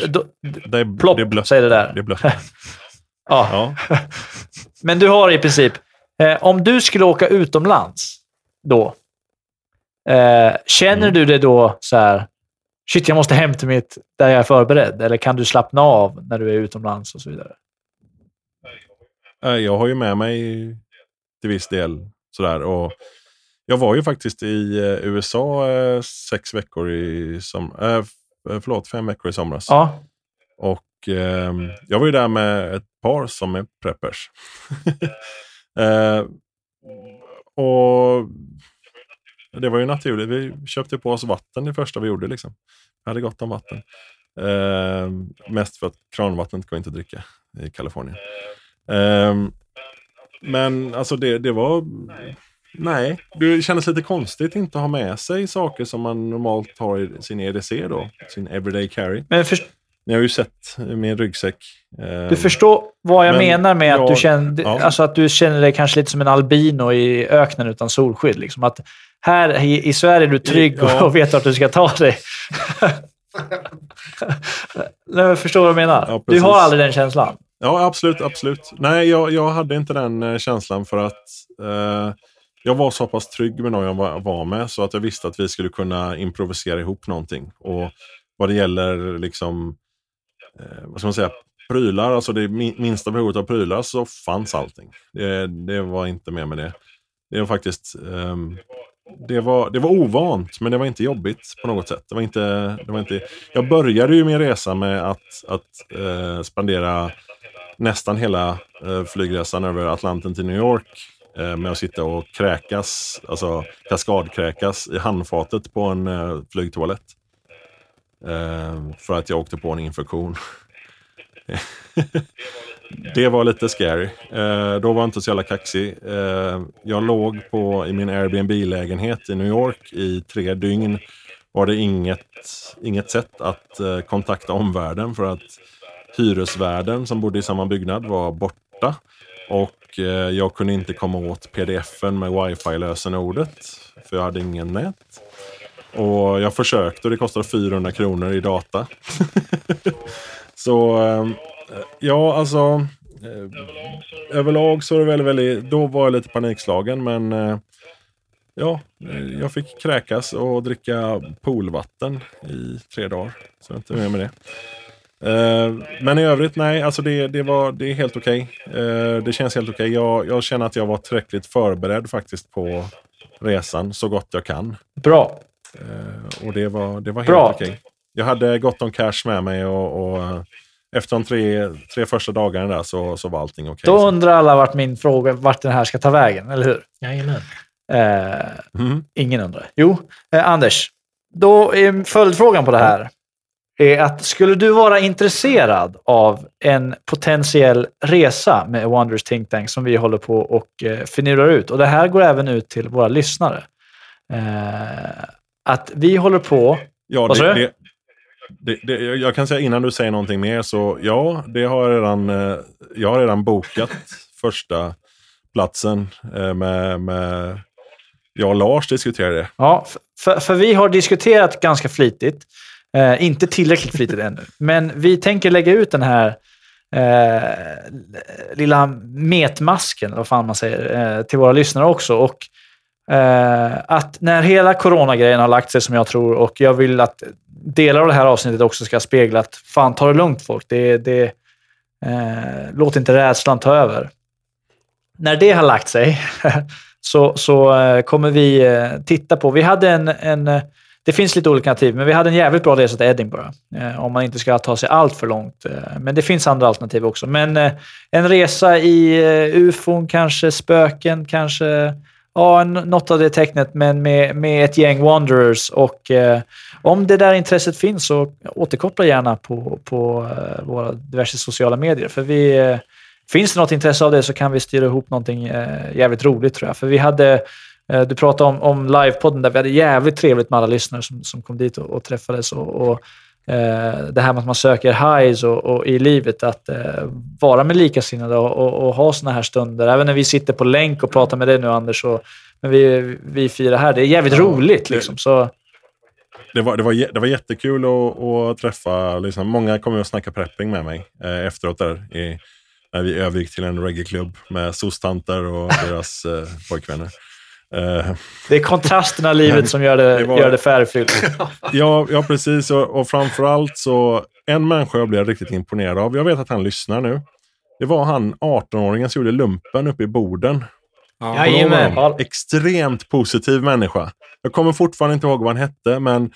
då, Det är, plopp, det är blött. säg det där. Det är blött. Ja. Ja. Men du har i princip, eh, om du skulle åka utomlands då, eh, känner Mm. du det då så här, shit jag måste hem till mitt, där jag är förberedd? Eller kan du slappna av när du är utomlands och så vidare? Eh, Jag har ju med mig till viss del sådär. Och jag var ju faktiskt i eh, USA eh, sex veckor i som, eh, förlåt, fem veckor i somras. Ja, Och ehm, jag var ju där med ett par som är preppers. eh, och det var ju naturligt. Vi köpte på oss vatten det första vi gjorde. Liksom. Vi hade gott om vatten. Eh, mest för att kranvattnet går inte att dricka i Kalifornien. Eh, men alltså det, det var... Nej, det kändes lite konstigt att inte ha med sig saker som man normalt har i sin EDC då. Sin everyday carry. men för, ni har ju sett min ryggsäck. Ehm, du förstår vad jag men menar med att, du jag- känner, ja. alltså att du känner dig kanske lite som en albino i öknen utan solskydd. Liksom. Att här i, i Sverige är du trygg Ja. och vet vart du ska ta dig. Nej, men förstår du vad jag menar? Ja, du har aldrig den känslan. Ja, absolut. absolut. Nej, jag, jag hade inte den eh, känslan för att eh, jag var så pass trygg med någon jag var, var med så att jag visste att vi skulle kunna improvisera ihop någonting. Och vad det gäller liksom, eh, vad ska man säga, prylar, alltså det minsta behovet av prylar så fanns allting. Det, det var inte mer med det. Det var faktiskt eh, det var, det var ovant, men det var inte jobbigt på något sätt. Det var inte, det var inte, jag började ju min resa med att, att eh, spendera nästan hela eh, flygresan över Atlanten till New York eh, med att sitta och kräkas, alltså kaskadkräkas i handfatet på en eh, flygtoalett. Eh, för att jag åkte på en infektion. det var lite scary. Eh, då var jag inte så jävla kaxig. Eh, jag låg på, i min Airbnb-lägenhet i New York i tre dygn. Var det inget, inget sätt att kontakta omvärlden för att hyresvärden som bodde i samma byggnad var borta. Och jag kunde inte komma åt pdf-en med wifi-lösenordet. För jag hade ingen nät. Och jag försökte och det kostar 400 kronor i data. så ehm, ja, alltså. Eh, överlag så är det väldigt, väldigt, då var jag lite panikslagen men eh, ja, eh, jag fick kräkas och dricka poolvatten i tre dagar. Så jag är inte mer med det. Men i övrigt, nej, alltså det, det, var, det är helt okej. Okay. det känns helt okej. Jag, jag känner att jag var tillräckligt förberedd faktiskt på resan så gott jag kan. Bra. Eh, och det var, det var helt okej. Jag hade gott om cash med mig och, och eh, efter de tre, tre första dagarna där så, så var allting okej. Då Så- undrar alla vart min fråga, vart den här ska ta vägen, eller hur? Jajamän. Eh, Mm. ingen undrar. Jo, eh, Anders. Då är följdfrågan på det här är att skulle du vara intresserad av en potentiell resa med Wonders Think Tank som vi håller på och eh, finurrar ut, och det här går även ut till våra lyssnare, eh, att vi håller på Ja, Vad det, det, det, det, jag kan säga innan du säger någonting mer, så ja, det har jag redan, eh, jag har redan bokat första platsen eh, med, med jag och Lars diskuterade det. Ja, för, för vi har diskuterat ganska flitigt. Eh, inte tillräckligt flitigt ännu. Men vi tänker lägga ut den här eh, lilla metmasken, eller vad fan man säger, eh, till våra lyssnare också. Och eh, att när hela coronagrejen har lagt sig, som jag tror, och jag vill att delar av det här avsnittet också ska spegla att fan, ta det lugnt folk. Det, det, eh, låt inte rädslan ta över. När det har lagt sig så, så eh, kommer vi eh, titta på... Vi hade en, en... Eh, det finns lite olika alternativ, men vi hade en jävligt bra resa till Edinburgh. Eh, om man inte ska ta sig allt för långt. Eh, men det finns andra alternativ också. Men eh, en resa i eh, ufon, kanske spöken, kanske... Ja, något av det tecknet, men med, med ett gäng wanderers. Och eh, om det där intresset finns så återkoppla gärna på, på eh, våra diverse sociala medier. För vi... Eh, Finns det något intresse av det så kan vi styra ihop någonting eh, jävligt roligt tror jag. För vi hade, eh, du pratade om, om livepodden där vi hade jävligt trevligt med alla lyssnare som, som kom dit och, och träffades. Och, och, det här med att man söker highs och, och i livet, att eh, vara med likasinnade och, och, och ha såna här stunder. Även när vi sitter på länk och pratar med dig nu Anders, och, men vi, vi firar här. Det är jävligt Ja, roligt. det- Liksom. Så, Det var, det var, det var jättekul att, att träffa, liksom, många kom och snacka prepping med mig eh, efteråt där. I, när vi övergick till en reggae-klubb med sostanter och deras eh, pojkvänner. Eh, det är kontrasterna i livet som gör det, Det var- gör det färgfyllt. Ja, ja precis. Och, och framförallt så, en människa jag blev riktigt imponerad av, jag vet att han lyssnar nu. Det var han 18-åringen som gjorde lumpen uppe i Boden. Ja. Jajamän. Ja. Extremt positiv människa. Jag kommer fortfarande inte ihåg vad han hette, men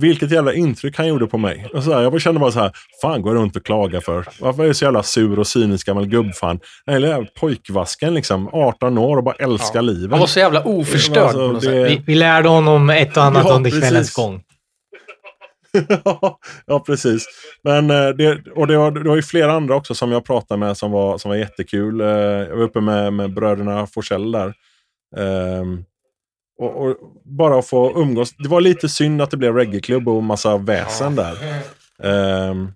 vilket jävla intryck han gjorde på mig. Och så här, jag kände bara så här, fan går jag runt och klagar för? Varför är jag så jävla sur och cynisk gammal gubbfan? Eller jävla pojkvasken liksom, 18 år och bara älskar livet. Han var så jävla oförstörd Alltså, på något det- sätt. Vi, vi lärde honom ett och annat Ja, under precis. kvällens gång. ja, precis. Men, eh, det, och det var, det var ju flera andra också som jag pratade med som var, som var jättekul. Eh, Jag var uppe med, med bröderna Forsell där. Ehm, och, och bara att få umgås. Det var lite synd att det blev reggaeklubb och massa väsen där. Ehm,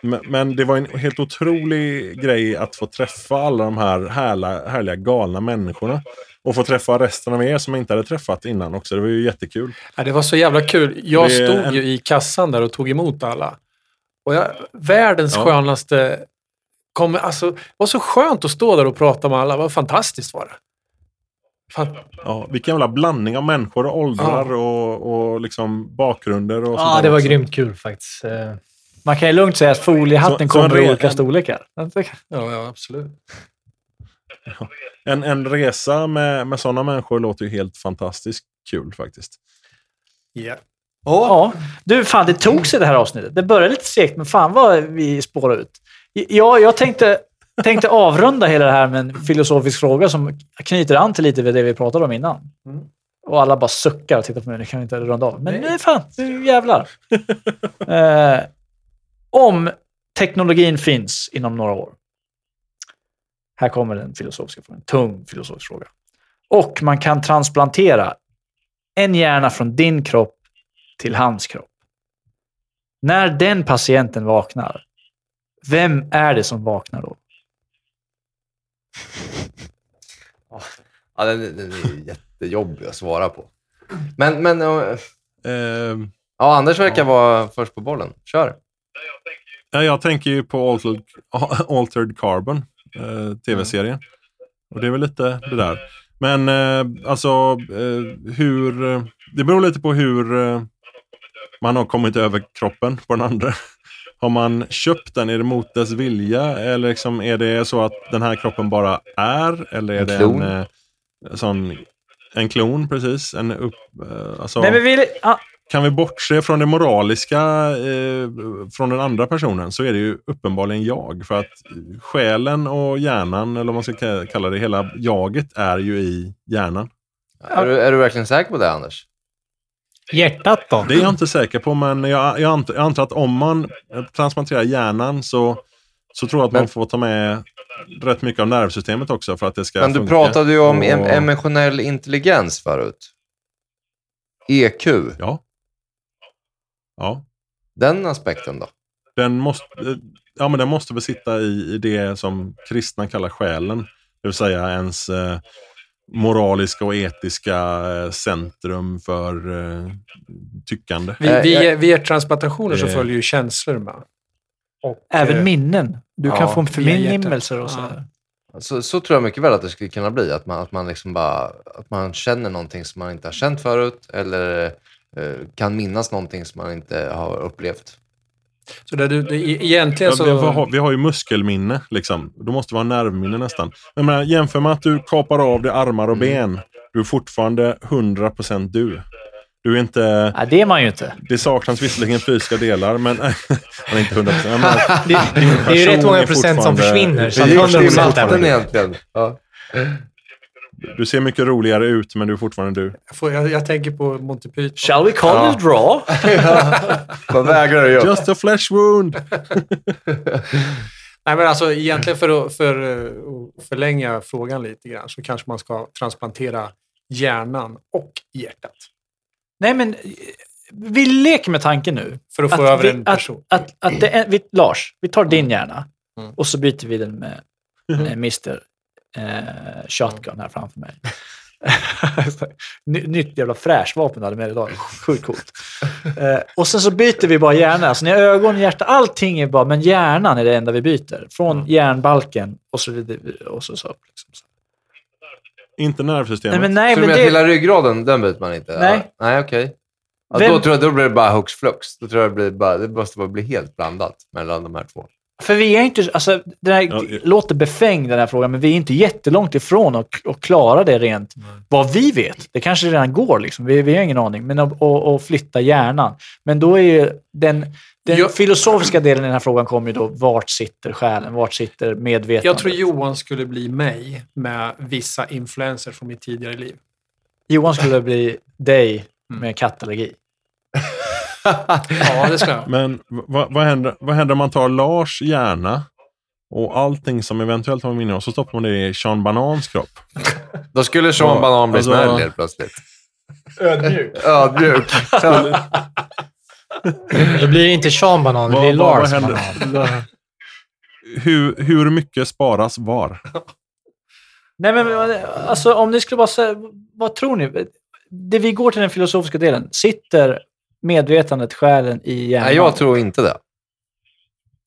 men, men det var en helt otrolig grej att få träffa alla de här härliga, härliga galna människorna. Och få träffa resten av er som jag inte hade träffat innan också. Det var ju jättekul. Ja, det var så jävla kul. Jag Det stod en- ju i kassan där och tog emot alla. Och jag, världens Ja. skönaste... Kom, alltså, det var så skönt att stå där och prata med alla. Vad fantastiskt var det. Ja, vilken jävla blandning av människor och åldrar och, och liksom bakgrunder. Och Ja, det var också. grymt kul faktiskt. Eh, Man kan ju lugnt säga att foliehatten Så- så en kommer i olika en- storlekar. ja, ja, absolut. En, en resa med, med sådana människor låter ju helt fantastiskt kul faktiskt. Ja. Ja, du fan det tog sig det här avsnittet. Det började lite segt, men fan vad vi spårar ut. Ja, jag tänkte, tänkte avrunda hela det här med en filosofisk fråga som knyter an till lite vid det vi pratade om innan. Mm. Och alla bara suckar och tittar på mig. Det kan vi inte runda av. Men Nej. nej, fan, nu jävlar. eh, om teknologin finns inom några år. Här kommer den filosofiska frågan. Tung filosofisk fråga. Och man kan transplantera en hjärna från din kropp till hans kropp. När den patienten vaknar, vem är det som vaknar då? Ja, den, den är jättejobbig att svara på. Men, men Ehm, ja, Anders verkar vara först på bollen. Kör. ja, jag tänker ju på Altered, Altered Carbon, eh, tv-serien. Och det är väl lite det där. Men eh, alltså, eh, hur... eh, Det beror lite på hur eh, man har kommit över kroppen på den andra. Har man köpt den? Är det mot dess vilja? Eller liksom, är det så att den här kroppen bara är? Eller är En det klon? en eh, sån En klon, precis. En upp, eh, alltså, Nej, men vi, ah, Kan vi bortse från det moraliska eh, från den andra personen så är det ju uppenbarligen jag. För att själen och hjärnan, eller vad man ska ka- kalla det, hela jaget är ju i hjärnan. Är, du, är du verkligen säker på det, Anders? Hjärtat då? Det är jag inte säker på, men jag, jag, antar, jag antar att om man transplanterar hjärnan så, så tror jag att man Men- får ta med rätt mycket av nervsystemet också för att det ska Men du funka. pratade ju om Och- em- emotionell intelligens förut. EQ. Ja. Ja. Den aspekten då? Den måste, ja, men den måste väl sitta i, i det som kristna kallar själen. Det vill säga ens eh, moraliska och etiska eh, centrum för eh, tyckande. Vi, Eh, vi, via transplantationer så Eh. följer ju känslor med. Och, även eh, minnen. Du ja, kan få förnimmelser och så. Ja. här. Så, så tror jag mycket väl att det skulle kunna bli. Att man, att man, liksom bara, att man känner någonting som man inte har känt förut eller eh, kan minnas någonting som man inte har upplevt. Så det, det, det, egentligen Ja, så... vi, har, vi har ju muskelminne, liksom. Då måste det vara nervminne nästan. Men, men jämför med att du kapar av dig armar och ben. Du är fortfarande 100% du. Du är inte... Nej, det är man ju inte. Det saknas visserligen fysiska delar, men... men inte 100%. Men, Det, det är ju rätt många är procent som försvinner. Så det i 100% är matten det. egentligen? Ja. Du ser mycket roligare ut, men du är fortfarande du. Jag, får, jag, jag tänker på Monty Python. Shall we call Ja. it a draw? Vad vägrar du göra? Just a flesh wound! Nej, men alltså egentligen för att, för eh, att förlänga frågan lite grann så kanske man ska transplantera hjärnan och hjärtat. Nej, men eh, vi leker med tanken nu. För att få Att över vi- en person. Att, att, att det är, vi, Lars, vi tar din hjärna Mm. och så byter vi den med eh, Mr eh, Shotgun här framför mig. Ny- Nytt jävla fräscht vapen du hade med idag. Sjukt coolt. Eh, och sen så byter vi bara hjärna. Alltså när ögon, hjärta, allting är bara, men hjärnan är det enda vi byter. Från hjärnbalken och så vidare. Och så, så, liksom. Inte nervsystemet. Nej, men nej, Så men du menar att hela det, ryggraden, den byter man inte? Nej. Ja, nej, okej. Ja, Vem- då tror jag då blir det bara hux flux. Då tror jag det, blir bara, det måste bara bli helt blandat mellan de här två. För vi är inte, alltså, det här Ja, låter befängd den här frågan, men vi är inte jättelångt ifrån att, att klara det rent vad vi vet. Det kanske redan går, liksom. vi, vi har ingen aning. Men att flytta hjärnan. Men då är ju den, den Jag- filosofiska delen i den här frågan kommer ju då, vart sitter själen? Vart sitter medvetandet? Jag tror Johan skulle bli mig med vissa influenser från mitt tidigare liv. Johan skulle bli dig Mm. med kattallergi. Ja, det ska jag. Men vad, vad, händer, vad händer om man tar Lars hjärna och allting som eventuellt har minne och så stoppar man det i Sean Banans kropp? Då skulle Sean Ja, Banan bli alltså- snäll helt plötsligt. Ödmjuk. Ödmjuk. Då blir det inte Sean Banan, det blir vad- Lars? Banan. Hur, hur mycket sparas var? Nej, men alltså om ni skulle bara säga, vad tror ni? Det vi går till den filosofiska delen. Sitter medvetandet, själen i hjärnan? Nej, jag tror inte det.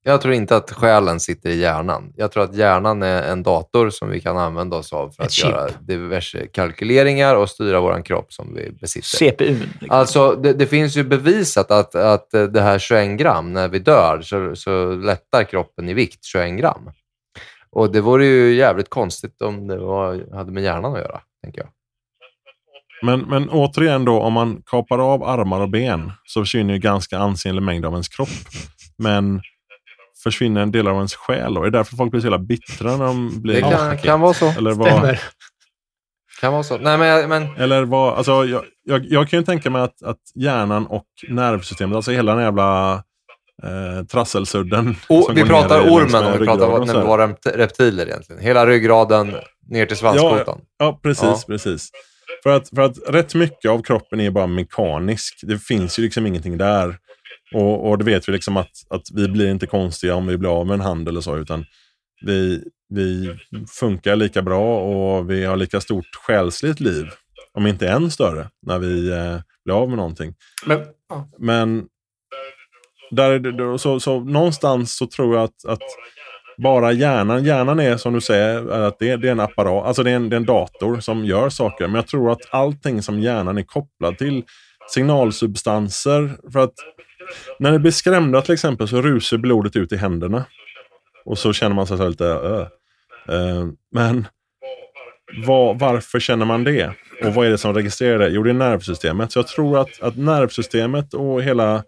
Jag tror inte att själen sitter i hjärnan. Jag tror att hjärnan är en dator som vi kan använda oss av för Ett att chip. göra diverse kalkyleringar och styra vår kropp som vi besitter. Liksom. Alltså, det, det finns ju bevisat att, att det här 21 gram, när vi dör, så, så lättar kroppen i vikt 21 gram. Och det vore ju jävligt konstigt om det var, hade med hjärnan att göra, tänker jag. Men, men återigen då, om man kapar av armar och ben så försvinner ju ganska ansenlig mängd av ens kropp. Men försvinner en del av ens själ då? Är det därför folk blir så jävla bittra när de blir Det kan, kan vara så. Eller vad? Stämmer. Kan vara så. Nej, men, men Eller vad, alltså, jag, jag, jag kan ju tänka mig att, att hjärnan och nervsystemet, alltså hela den jävla eh, trasselsudden. o, vi pratar ormen och vi pratar när vi var rept- reptiler egentligen. Hela ryggraden ner till svanskotan. Ja, precis, Ja. precis. För att, för att rätt mycket av kroppen är bara mekanisk. Det finns ju liksom ingenting där. Och, och det vet vi liksom att, att vi blir inte konstiga om vi blir av med en hand eller så, utan vi, vi funkar lika bra och vi har lika stort själsligt liv, om inte än större, när vi eh, blir av med någonting. Men, ja. Men där så, så någonstans så tror jag att, att bara hjärnan, hjärnan är som du säger, att det, det är en apparat, alltså det är en, det är en dator som gör saker. Men jag tror att allting som hjärnan är kopplad till, signalsubstanser, för att när det blir skrämda till exempel så rusar blodet ut i händerna. Och så känner man sig så lite, "Öh." Uh, Men var, varför känner man det? och vad är det som registrerar det? Jo, det är nervsystemet. Så jag tror att, att nervsystemet och hela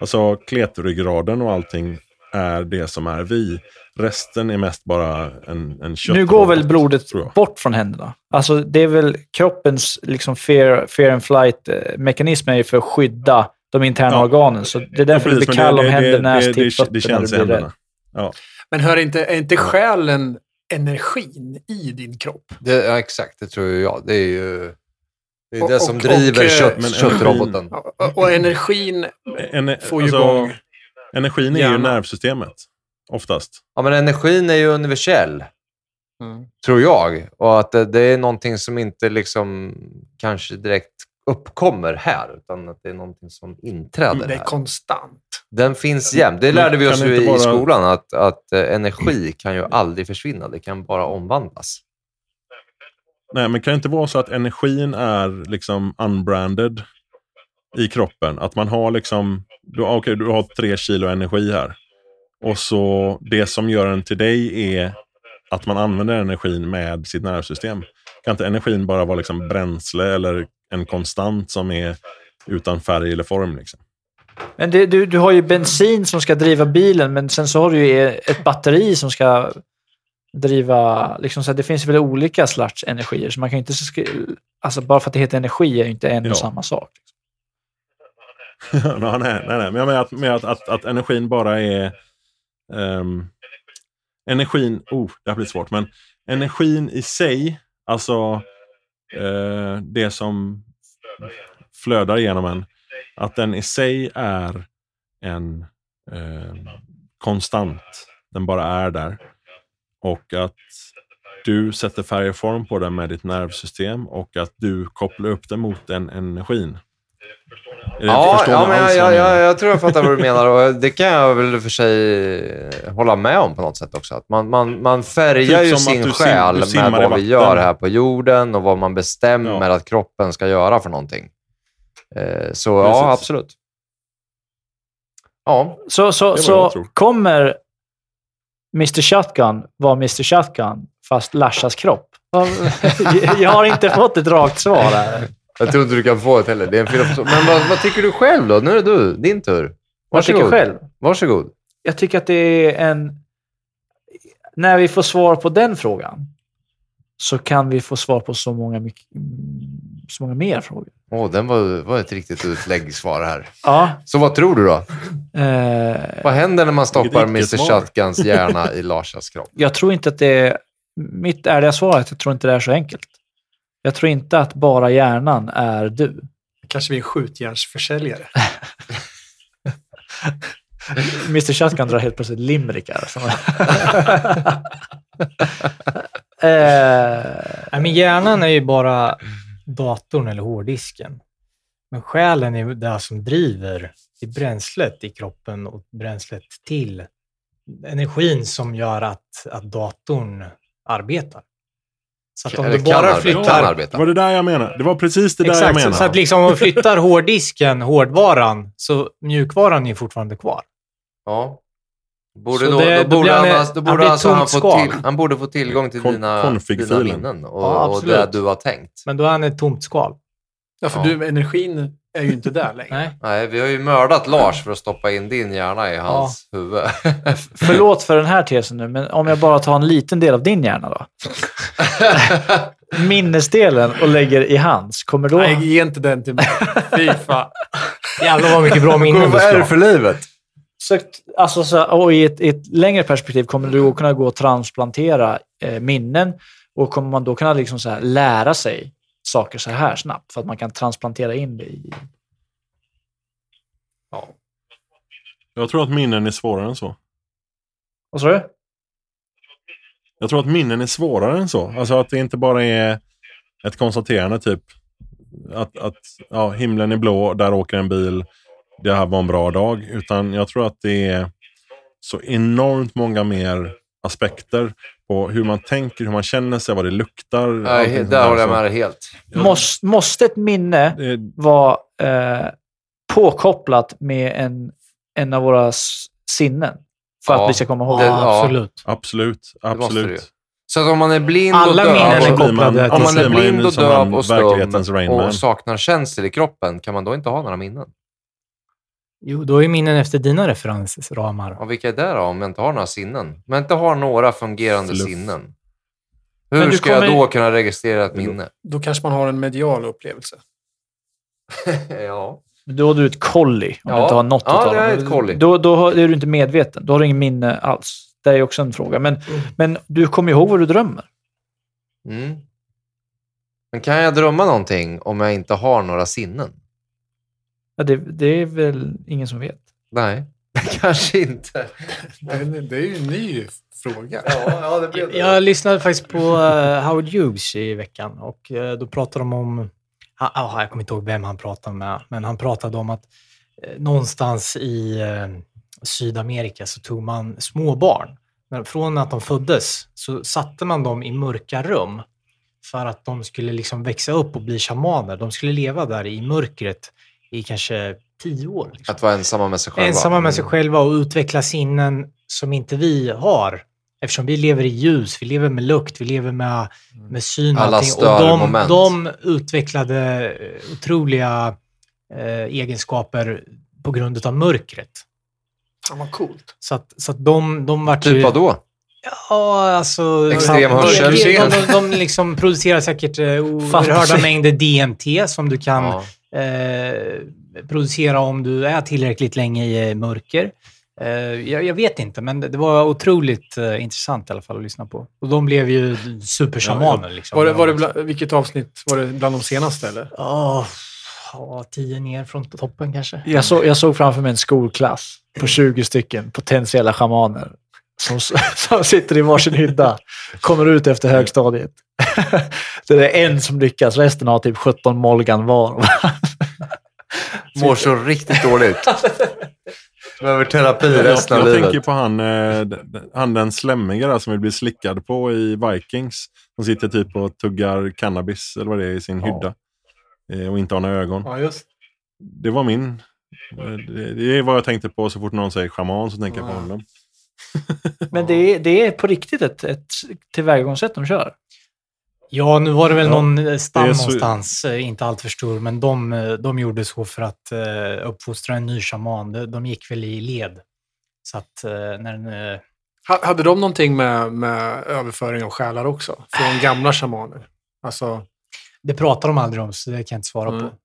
alltså, kletryggraden och allting är det som är vi. Resten är mest bara en, en köttrobot. Nu går väl blodet bort från händerna. Alltså, det är väl kroppens liksom, fear, fear and flight-mekanism är ju för att skydda de interna Ja. organen. Så det är därför Ja, precis, blir men kall det- om det- händerna, det- till det- fötterna Det känns i när du blir rädd. händerna. Ja. Men hör inte, är inte själen energin i din kropp? Det, ja, exakt, det tror jag. Det är ju det, är Och- det som och- driver och, eh, kött, men köttroboten. Och, och energin En, får ju alltså, igång... Energin är ju nervsystemet. Oftast. Ja, men energin är ju universell, Mm. tror jag. Och att det, det är någonting som inte liksom kanske direkt uppkommer här, utan att det är någonting som inträder Det är här. konstant. Den finns jämt. Det lärde vi oss ju i skolan, att, att eh, energi kan ju aldrig försvinna. Det kan bara omvandlas. Nej, men kan det inte vara så att energin är liksom unbranded i kroppen? Att man har liksom, du, okay, du har tre kilo energi här. Och så det som gör den till dig är att man använder energin med sitt nervsystem. Kan inte energin bara vara liksom bränsle eller en konstant som är utan färg eller form? Liksom? Men det, du, du har ju bensin som ska driva bilen, men sen så har du ju ett batteri som ska driva... Liksom så det finns väl olika slags energier, så man kan inte... Alltså bara för att det heter energi är ju inte en Ja. och samma sak. Ja, nej, nej, nej. Men jag menar att, att, att, att energin bara är um, energin... Oh, det här blir svårt. Men energin i sig, alltså uh, det som flödar genom en, att den i sig är en uh, konstant. Den bara är där. Och att du sätter färg och form på den med ditt nervsystem och att du kopplar upp den mot den energin. Ja, ja men jag, jag, jag menar? jag, tror jag fattar vad du menar och det kan jag väl för sig hålla med om på något sätt också. Att man, man, man färgar Typ ju sin sim- själ simmar med vad vi gör här på jorden och vad man bestämmer Ja. att kroppen ska göra för någonting. Eh, så Precis. ja, absolut. Ja, Så, så, så kommer Mr Shotgun vara Mr Shotgun fast Lashas kropp? Jag har inte fått ett rakt svar här. Jag tror inte du kan få det heller. Det är en. Men vad, vad tycker du själv då? Nu är det du, din tur. Vad tycker Varsågod. själv? Varsågod. Jag tycker att det är en... När vi får svar på den frågan så kan vi få svar på så många, mycket, så många mer frågor. Åh, den var, var ett riktigt utläggssvar här. Ja. Så vad tror du då? Eh, Vad händer när man stoppar Mr. Shotguns hjärna i Larsas kropp? jag tror inte att det är... Mitt ärliga svar är att jag tror inte det är så enkelt. Jag tror inte att bara hjärnan är du. Kanske vi är en skjutjärnsförsäljare. Mr Shotgun drar helt plötsligt limerickar. som- eh, men hjärnan är ju bara datorn eller hårddisken. Men själen är det som driver det bränslet i kroppen och bränslet till energin som gör att, att datorn arbetar. Så att om du bara arbeta. flyttar... Det var det där jag menade. Det var precis det där jag Exakt, så, menade. så att liksom om man flyttar hårddisken, hårdvaran, så mjukvaran är fortfarande kvar. Ja. Borde Så då, det- då då borde, han, han- alltså- då han borde blir alltså han, få till, han borde få tillgång till Kon- dina, dina minnen och, Ja, och absolut. det du har tänkt. Men då är han ett tomt skal. Ja, för Ja. Du, energin är ju inte där längre. Nej. Nej, vi har ju mördat Lars för att stoppa in din hjärna i hans huvud. förlåt för den här tesen nu, men om jag bara tar en liten del av din hjärna då? Minnesdelen och lägger i hans, kommer då... Nej, ge inte den till mig. Fy fan. Jävlar vad mycket bra minnen du Vad ska är det för livet? Så, alltså, så, och i ett, i ett längre perspektiv kommer du att kunna gå och transplantera eh, minnen och kommer man då kunna liksom så här, lära sig saker så här snabbt för att man kan transplantera in det i... Jag tror att minnen är svårare än så. Vad sa du? Jag tror att minnen är svårare än så. Alltså att det inte bara är ett konstaterande typ att, att ja, himlen är blå, där åker en bil, det här var en bra dag. Utan jag tror att det är så enormt många mer aspekter på hur man tänker, hur man känner sig, vad det luktar. Nej, där håller jag med dig helt. Måste, måste ett minne det- vara eh, påkopplat med en, en av våra sinnen för Ja. att vi ska komma ihåg Det-? Ja, absolut. Absolut, absolut. Så att om man är blind Alla och minnen är döv, så blir man- kopplade om man är blind och döv och stum och saknar känsel i kroppen, kan man då inte ha några minnen? Jo, då är minnen efter dina referensramar. Och vilka är det då, om jag inte har några sinnen? Om jag inte har några fungerande Fluff. sinnen, Men hur du ska jag kommer- då kunna registrera ett minne? Då kanske man har en medial upplevelse. ja. Då har du ett kolli om Ja. du inte har något Ja, att tala det är ett kolli. Då, då har- är du inte medveten. Då har du ingen minne alls. Det är också en fråga. Men, men du kommer ihåg vad du drömmer. Mm. Men kan jag drömma någonting om jag inte har några sinnen? Ja, det, det är väl ingen som vet. Nej, kanske inte. Det är, det är ju en ny fråga. Ja, ja det blev det. Jag lyssnade faktiskt på eh, Howard Hughes i veckan och eh, då pratade de om, ah, jag kommer inte ihåg vem han pratade med, men han pratade om att eh, någonstans i Sydamerika så tog man små barn. Men från att de föddes så satte man dem i mörka rum för att de skulle liksom växa upp och bli shamaner. De skulle leva där i mörkret i kanske tio år. Liksom. Att vara ensamma med sig själva. Ensamma med sig Mm. själva och utveckla sinnen som inte vi har. Eftersom vi lever i ljus, vi lever med lukt, vi lever med, med syn och Alla allting. Och de, de utvecklade eh, otroliga eh, egenskaper på grund av mörkret. Fan vad coolt. Så att, så att de, de vart Typ vadå? Ja, alltså... Extrem de- hörsel. De, de, de, de liksom producerar säkert eh, oerhörda mängder DMT som du kan Ja. eh, producera om du är tillräckligt länge i eh, mörker. Eh, jag, jag vet inte, men det, var otroligt eh, intressant i alla fall att lyssna på. Och de blev ju supershamaner. Liksom. Var det, var det vilket avsnitt var det bland de senaste eller? Åh, ja, tio ner från toppen kanske. Jag, så, jag såg framför mig en skolklass på 20 stycken potentiella schamaner som, som sitter i varsin hydda. Kommer ut efter högstadiet. Det är en som lyckas, resten har typ 17 molgan var. Mår så riktigt dåligt. Behöver terapi resten av jag tänker livet. på han, eh, han den slemmiga där som vill bli slickad på i Vikings. Som sitter typ och tuggar cannabis eller vad det är i sin Ja. hydda. Eh, och inte har några ögon. Ja, just Det var min... eh, Det, är vad jag tänkte på så fort någon säger shaman så tänker jag på honom. Men det är, det är på riktigt ett, ett tillvägagångssätt de kör. Ja, nu var det väl Ja, någon stam någonstans, eh, inte allt för stor, men de, eh, de gjorde så för att eh, uppfostra en ny shaman. De, de gick väl i led. Så att när den, Ha- Hade de någonting med, med överföring av själar också? Från gamla shamaner? Alltså, det pratar de aldrig om, så det kan jag inte svara Mm. på.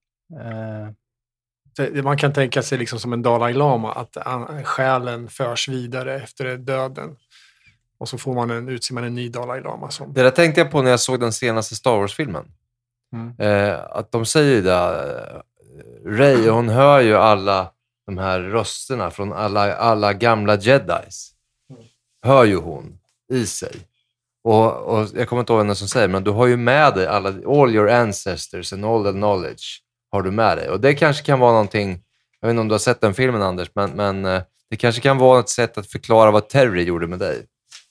Eh, man kan tänka sig liksom som en Dalai Lama, att själen förs vidare efter döden. Och så får man en, utser man en ny Dalai Lama som... Det där tänkte jag på när jag såg den senaste Star Wars-filmen. Mm. Eh, att de säger ju det. eh, Rey, hon hör ju alla de här rösterna från alla, alla gamla jedis. Hör ju hon i sig. Och, och Jag kommer inte ihåg vem som säger men du har ju med dig alla, all your ancestors and all the knowledge har du med dig. Och det kanske kan vara någonting, jag vet inte om du har sett den filmen Anders, men, men eh, det kanske kan vara ett sätt att förklara vad Terry gjorde med dig.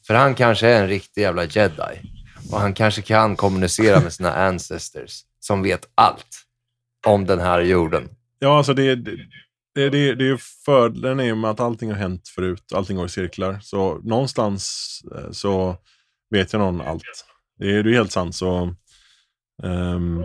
För han kanske är en riktig jävla jedi. Och han kanske kan kommunicera med sina ancestors som vet allt om den här jorden. Ja, alltså det, det, det, det, det är ju fördelen är ju med att allting har hänt förut. Allting går i cirklar. Så någonstans eh, så vet jag någon allt. Det är, det är helt sant. Så, um,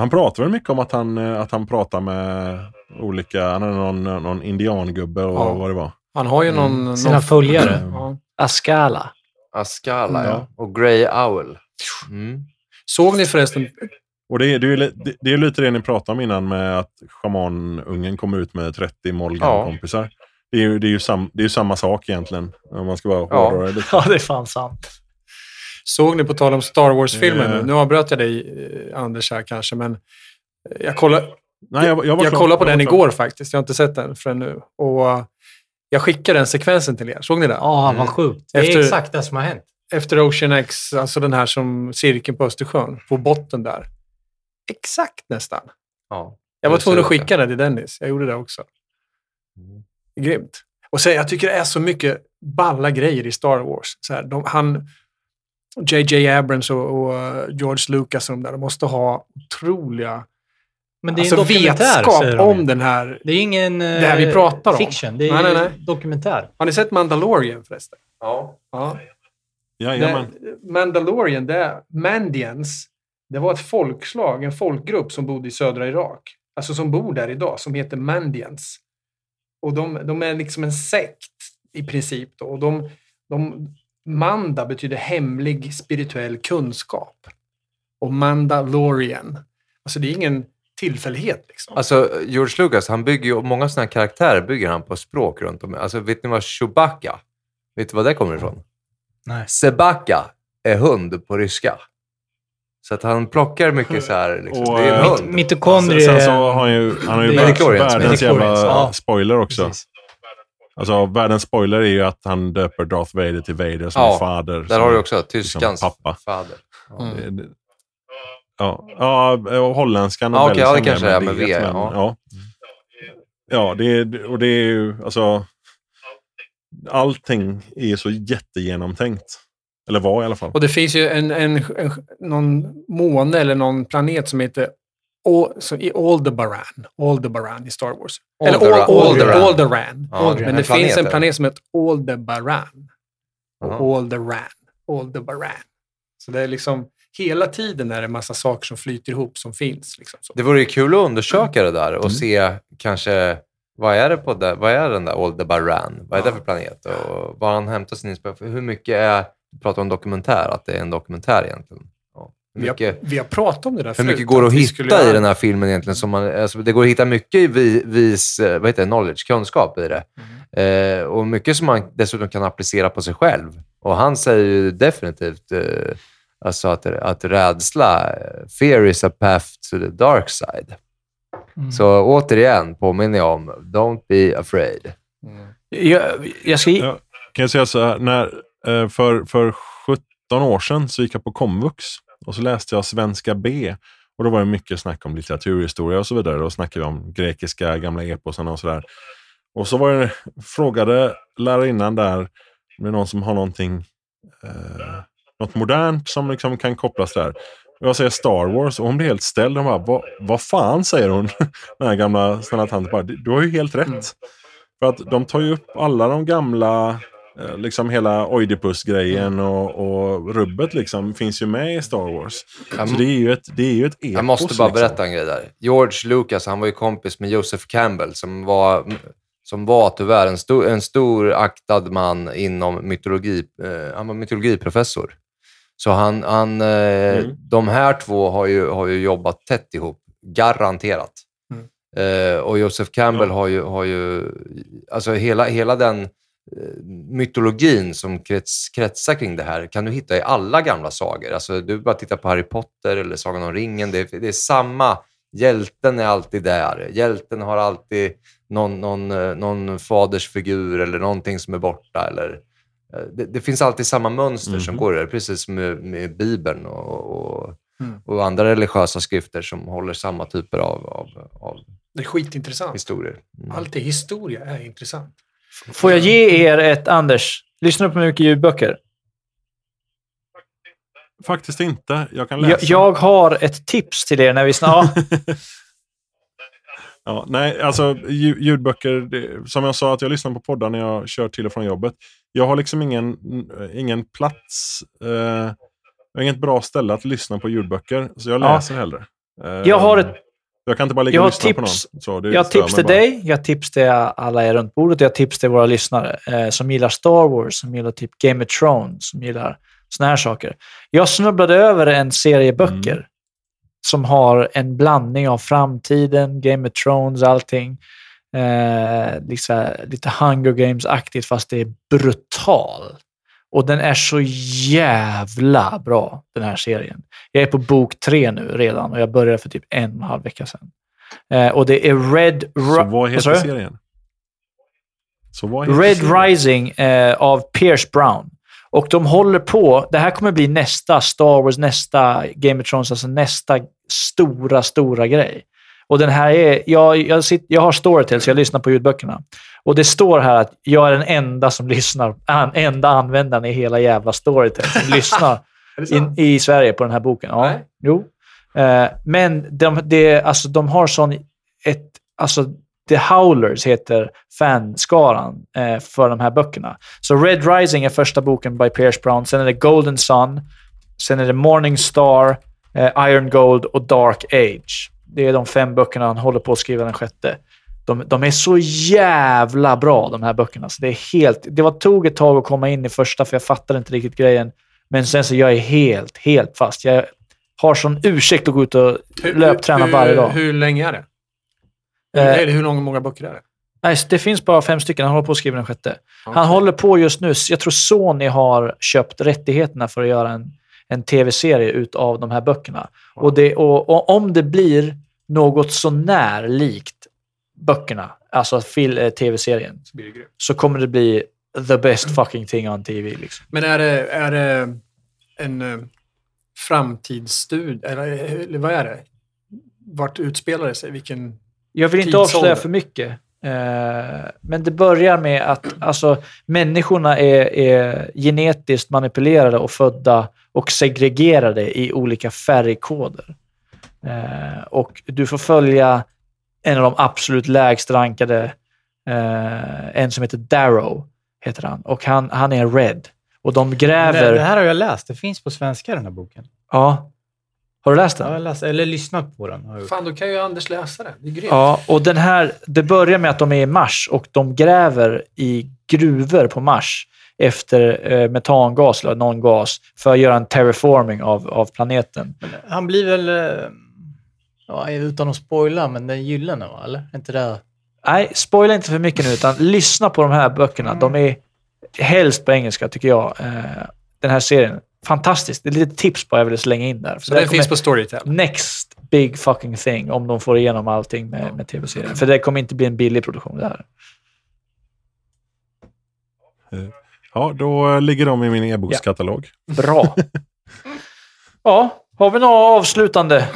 han pratar väl mycket om att han, eh, att han pratar med olika, han hade någon, någon indiangubbe och Ja. vad det var. Han har ju Mm. någon... sina någon följare. ja. Askala. Askala, ja. Ja. Och Grey Owl. Mm. Såg ni förresten... Och det är, det, är, det, det är lite det ni pratade om innan med att schamanungen kommer ut med 30 Molgan-kompisar. Det är ju, det är ju sam, det är ju samma sak egentligen. Om man ska bara Ja. hårdra det lite. Ja, det är fan sant. Såg ni på tal om Star Wars-filmen? Eh. nu? Nu avbröt jag dig, eh, Anders, här kanske, men... eh, Jag kollade, Nej, jag, jag, var jag kollade på Jag den igår faktiskt. Jag har inte sett den förrän nu. Och eh, jag skickade den sekvensen till er. Såg ni det? Ja, Mm. vad sjukt. Det är Efter- exakt det som har hänt. Efter Ocean X, alltså den här som cirkeln på Östersjön, på botten där. Exakt nästan. Ja. Jag var tvungen att skicka den till Dennis. Jag gjorde det också. Mm. Grymt. Och så, jag tycker det är så mycket balla grejer i Star Wars. Så här, de, han, J.J. Abrams och, och uh, George Lucas och de där, de måste ha otroliga Men det är alltså, en dokumentär, säger vetskap de om den här. Det är ingen eh, Det här vi pratar om. fiction. Det är Nej, nej, nej. dokumentär. Har ni sett Mandalorian förresten? Ja. Ja. Jajamän. Det- Mandalorian, det är Mandians. Det var ett folkslag, en folkgrupp som bodde i södra Irak. Alltså som bor där idag, som heter Mandians. Och de, de är liksom en sekt i princip. Då. Och de, de, Manda betyder hemlig spirituell kunskap. Och Mandalorian. Alltså det är ingen tillfällighet. Liksom. Alltså, George Lucas, han bygger ju, många sådana här karaktärer bygger han på språk runt om. Alltså, vet ni vad Chewbacca, vet du vad det kommer ifrån? Nej. Sebacka är hund på ryska. Så att han plockar mycket så här, liksom, Och, det är en eh, hund. Sen, Mitokondrier... sen så har han ju, han har ju Det är världens, jävla ja. spoiler också. Precis. Alltså, världens spoiler är ju att han döper Darth Vader till Vader som Ja, är fader. Där som har du också tyskans pappa. fader. Ja. Mm. Det- det- Ja, ja, och holländskan och Ja, okej, ja, det kanske är med det, V, men, ja. ja. Ja, det och det är ju alltså... Allting är så jättegenomtänkt. Eller var i alla fall. Och det finns ju en, en, en, någon måne eller någon planet som heter Al- som i Aldebaran. Aldebaran i Star Wars. Eller Alderaan. Al- Alder- Alderaan. Alderaan. Ja, Men en det planet, finns en eller? planet som heter Aldebaran. Och Alderan. Aldebaran. Så det är liksom hela tiden är det en massa saker som flyter ihop som finns. Liksom så. Det vore ju kul att undersöka det där och Mm. se kanske vad är det på det, vad är den där Aldebaran? Vad är det Ja. för planet? Och var han hämtar sin inspiration? Hur mycket är, du pratar om dokumentär, att det är en dokumentär egentligen. Hur Vi har, vi har pratat om det där hur förut, mycket går att vi hitta skulle i göra- den här filmen egentligen? Som man, alltså det går att hitta mycket vi, vis, eh, vad heter det, knowledge, kunskap i det. Mm. Eh, och mycket som man dessutom kan applicera på sig själv. Och han säger ju definitivt eh, alltså att, att rädsla, eh, fear is a path to the dark side. Mm. Så återigen påminner jag om, don't be afraid. Jag, jag ska... Ja. Kan jag säga så här, när, eh, för, för 17 år sedan så gick jag på komvux och så läste jag svenska B. Och då var det mycket snack om litteraturhistoria och så vidare. Då snackade vi om grekiska gamla eposen och sådär. Och så var det, frågade lärarinnan där om det är någon som har någonting, eh, något modernt som liksom kan kopplas där. Och jag säger Star Wars och hon blir helt ställd. Hon bara, vad, vad fan säger hon? Den här gamla snälla tanten bara, du har ju helt rätt. Mm. För att de tar ju upp alla de gamla, liksom hela Oidipus-grejen och, och rubbet liksom finns ju med i Star Wars. Jag, Så det är ju ett, det är ju ett epos. jag måste bara liksom. berätta en grej där. George Lucas, han var ju kompis med Joseph Campbell som var, som var tyvärr en stor, en stor aktad man inom mytologi. Eh, han var mytologiprofessor. Så han, han, eh, Mm. de här två har ju, har ju jobbat tätt ihop, garanterat. Mm. Eh, och Joseph Campbell Ja. har ju, har ju, alltså hela, hela den eh, mytologin som krets, kretsar kring det här kan du hitta i alla gamla sagor. Alltså, du bara tittar på Harry Potter eller Sagan om ringen. Det är, det är samma. Hjälten är alltid där. Hjälten har alltid någon, någon, eh, någon fadersfigur eller någonting som är borta. Eller, eh, det, det finns alltid samma mönster som Mhm. går där, precis som med, med Bibeln och, och, Mm. och andra religiösa skrifter som håller samma typer av, av, av Det är skitintressant. historier. Mm. Allt i historia är intressant. Får jag ge er ett, Anders? Lyssna på mycket ljudböcker. Faktiskt inte. Jag kan läsa. Jag, jag har ett tips till er när vi snart... Ja, nej, alltså lju- ljudböcker, det, som jag sa att jag lyssnar på poddar när jag kör till och från jobbet. Jag har liksom ingen, ingen plats, eh, inget bra ställe att lyssna på ljudböcker, så jag Ja. läser hellre. Eh, Jag har ett- Jag kan inte bara ligga och lyssna på tips. någon. Så det Jag har tips till bara. dig, jag har tips till alla er runt bordet, jag har tips till våra lyssnare eh, som gillar Star Wars, som gillar typ Game of Thrones, som gillar såna här saker. Jag snubblade över en serie böcker Mm. som har en blandning av framtiden, Game of Thrones, allting. Eh, liksom, lite Hunger Games-aktigt fast det är brutal. Och den är så jävla bra, den här serien. Jag är på bok tre nu redan och jag började för typ en och en halv vecka sedan. Eh, och det är Red... Så Ri- vad heter serien? Så vad heter Red serien? Rising eh, av Pierce Brown. Och de håller på, det här kommer bli nästa Star Wars, nästa Game of Thrones, alltså nästa stora, stora grej. Och den här är, jag, jag, sitter, jag har Storytel så jag lyssnar på ljudböckerna. Och det står här att jag är den enda som lyssnar, an, enda användaren i hela jävla Storytel som lyssnar in, i Sverige på den här boken. Ja, Nej. jo. Eh, men de, det, alltså, de har sån ett, alltså, The Howlers heter fanskaran eh, för de här böckerna. Så Red Rising är första boken by Pierce Brown. Sen är det Golden Sun. Sen är det Morning Star, eh, Iron Gold och Dark Age. Det är de fem böckerna han håller på att skriva den sjätte. De, de är så jävla bra, de här böckerna. Så det, är helt, det var, tog ett tag att komma in i första, för jag fattade inte riktigt grejen. Men sen så jag är helt, helt fast. Jag har sån ursäkt att gå ut och löpträna varje dag. Hur, hur länge är det? Eh, Eller hur långa, många böcker är det? Nej, det finns bara fem stycken. Han håller på att skriva den sjätte. Han Okej. håller på just nu. Jag tror Sony har köpt rättigheterna för att göra en, en tv-serie utav de här böckerna. Och, det, och, och om det blir något så när likt böckerna, alltså fil, eh, tv-serien, Så så kommer det bli the best fucking thing on TV. Liksom. Men är det, är det en eh, framtidsstudie? Eller, eller vad är det? Vart utspelar det sig? Vilken... Jag vill inte Tidsålder. avslöja för mycket. Eh, men det börjar med att alltså, människorna är, är genetiskt manipulerade och födda och segregerade i olika färgkoder. Eh, och du får följa en av de absolut lägst rankade, eh, en som heter Darrow, heter han. Och han, han är red. Och de gräver... Det, det här har jag läst. Det finns på svenska den här boken. Ja. Har du läst den? Jag har läst, eller lyssnat på den. Jag. Fan, då kan ju Anders läsa det. Det är grymt. Ja, och den här, det börjar med att de är i Mars och de gräver i gruvor på Mars efter eh, metangas eller någon gas för att göra en terraforming av, av planeten. Han blir väl, eh, ja, utan att spoila, men den gyllene va? Eller? Är inte det? Nej, spoila inte för mycket nu, utan lyssna på de här böckerna. De är helst på engelska, tycker jag. Eh, den här serien. Fantastiskt. Det är lite tips bara jag ville slänga in där. Så det den kommer- finns på Storytel. Next big fucking thing om de får igenom allting med, med tv-serien. För det kommer inte bli en billig produktion det här. Ja, då eh, ligger de i min e-bokskatalog. Bra. ja, har vi några avslutande?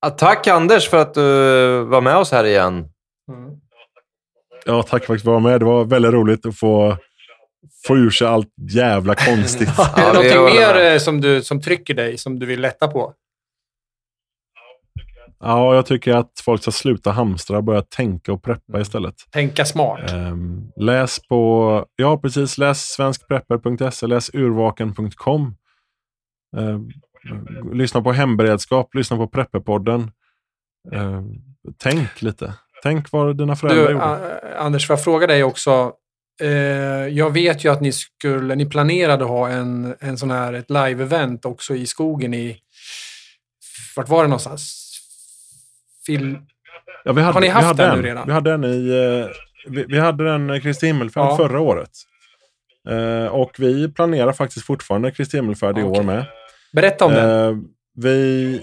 Ja, tack Anders för att du var med oss här igen. Ja, tack för att du var med. Det var väldigt roligt att få, få ur sig allt jävla konstigt. Är det Ja, någonting mer eh, som, du, som trycker dig, som du vill lätta på? Ja, jag tycker att folk ska sluta hamstra och börja tänka och preppa istället. Tänka smart. Ehm, läs på, ja precis, läs svenskprepper.se, läs urvaken.com. Ehm, lyssna på hemberedskap, lyssna på Prepperpodden. Ehm, tänk lite. Tänk vad dina föräldrar Du, gjorde. Anders, får jag fråga dig också? Eh, jag vet ju att ni skulle, ni planerade att ha en, en sån här, ett live-event också i skogen i, vart var det någonstans? Fil, Ja, vi hade, Har ni haft den en. nu redan? Vi hade den i, eh, vi, vi hade den Kristi himmelfärd Ja. förra året. Eh, och vi planerar faktiskt fortfarande Kristi himmelfärd i år med. berätta om den. Eh, vi,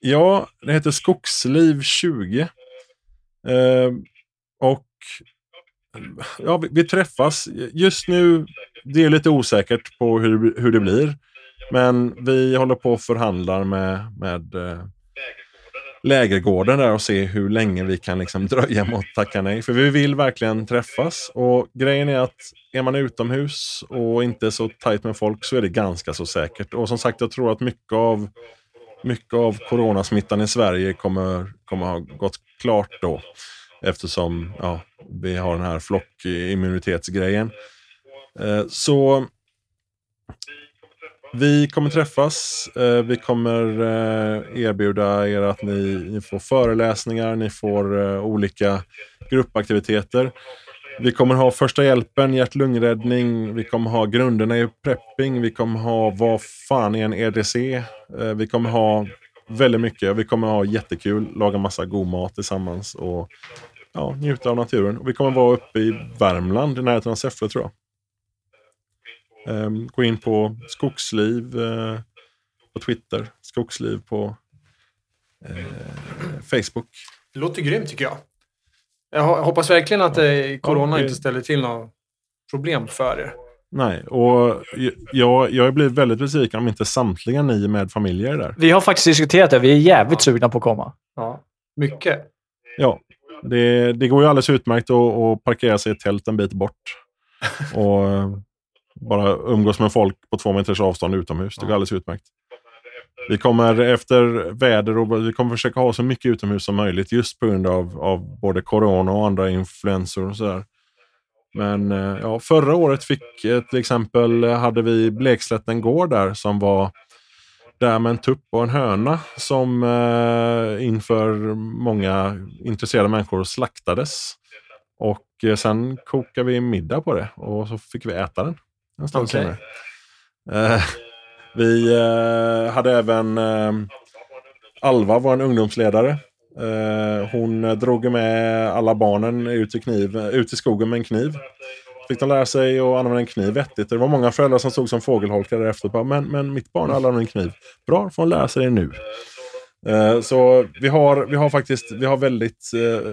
ja, det heter Skogsliv 20. Eh, och ja, vi, vi träffas. Just nu, det är lite osäkert på hur, hur det blir. Men vi håller på och förhandlar med, med eh, lägergården där och se hur länge vi kan liksom dröja med att tacka nej. För vi vill verkligen träffas. Och grejen är att är man utomhus och inte så tajt med folk så är det ganska så säkert. Och som sagt, jag tror att mycket av, mycket av coronasmittan i Sverige kommer, kommer ha gått klart då. Eftersom ja, vi har den här flockimmunitetsgrejen. Eh, så vi kommer träffas. Eh, vi kommer eh, erbjuda er att ni, ni får föreläsningar, ni får olika gruppaktiviteter. Vi kommer ha första hjälpen, hjärt-lungräddning, vi kommer ha grunderna i prepping, vi kommer ha vad fan är en EDC. Vi kommer ha väldigt mycket. Vi kommer ha jättekul, laga massa god mat tillsammans och ja, njuta av naturen. Och vi kommer vara uppe i Värmland, i närheten av Säffle tror jag. Ehm, gå in på Skogsliv eh, på Twitter, Skogsliv på eh, Facebook. Det låter grymt tycker jag. Jag ho- hoppas verkligen att eh, corona Ja, det- inte ställer till några problem för er. Nej, och jag, jag blir väldigt besviken om inte samtliga ni med familjer är där. Vi har faktiskt diskuterat det. Vi är jävligt sugna på att komma. Ja. Mycket. Ja, det, det går ju alldeles utmärkt att, att parkera sig i ett tält en bit bort. Och eh, bara umgås med folk på två meters avstånd utomhus. Det går alldeles utmärkt. Vi kommer efter väder och vi kommer försöka ha så mycket utomhus som möjligt just på grund av, av både corona och andra influensor och sådär. Men eh, ja, förra året fick till exempel hade vi Blekslätten gård där som var där med en tupp och en höna som eh, inför många intresserade människor slaktades. Och eh, sen kokade vi middag på det och så fick vi äta den. En stund Okej. senare. Eh, vi eh, hade även eh, Alva, vår ungdomsledare. Eh, hon drog med alla barnen ut i, kniv, ut i skogen med en kniv. Fick de lära sig att använda en kniv vettigt. Det var många föräldrar som stod som fågelholkar därefter. Bara, Men, men mitt barn har använt en kniv. Bra, får hon lära sig det nu. Eh, Så vi har, vi har faktiskt, vi har väldigt, eh,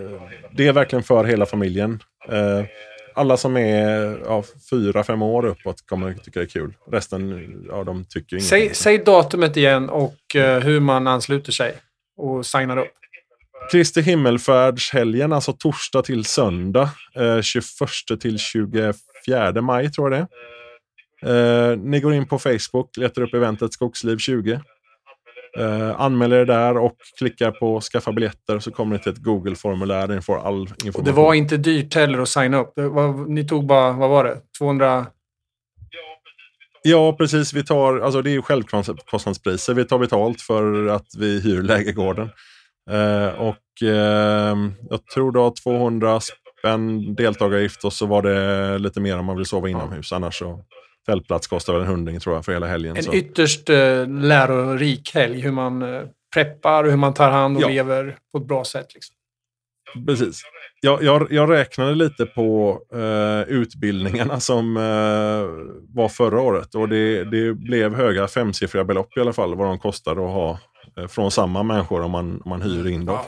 det är verkligen för hela familjen. Eh, Alla som är ja, fyra, fem år uppåt kommer tycka det är kul. Resten, ja, de tycker ingenting. Säg, säg datumet igen och hur man ansluter sig och signar upp. Kristi himmelfärdshelgen, alltså torsdag till söndag. Eh, 21 till 24 maj tror jag det eh, Ni går in på Facebook, letar upp eventet Skogsliv 20. Eh, anmäler er där och klickar på skaffa biljetter så kommer ni till ett Google-formulär där ni får all information. Och det var inte dyrt heller att signa upp. Var, ni tog bara, vad var det? 200? Ja, precis. Vi tar, alltså det är ju självkostnadspriser. Vi tar betalt för att vi hyr lägergården. Eh, och eh, jag tror det var 200 spänn deltagaravgift och så var det lite mer om man vill sova inomhus. Annars så fältplats kostar väl en hundring tror jag för hela helgen. En så. ytterst eh, lärorik helg. Hur man eh, preppar och hur man tar hand och Ja. lever på ett bra sätt. Liksom. Precis. Jag, jag, jag räknade lite på eh, utbildningarna som eh, var förra året och det, det blev höga femsiffriga belopp i alla fall vad de kostade att ha Eh, från samma människor om man, om man hyr in dem.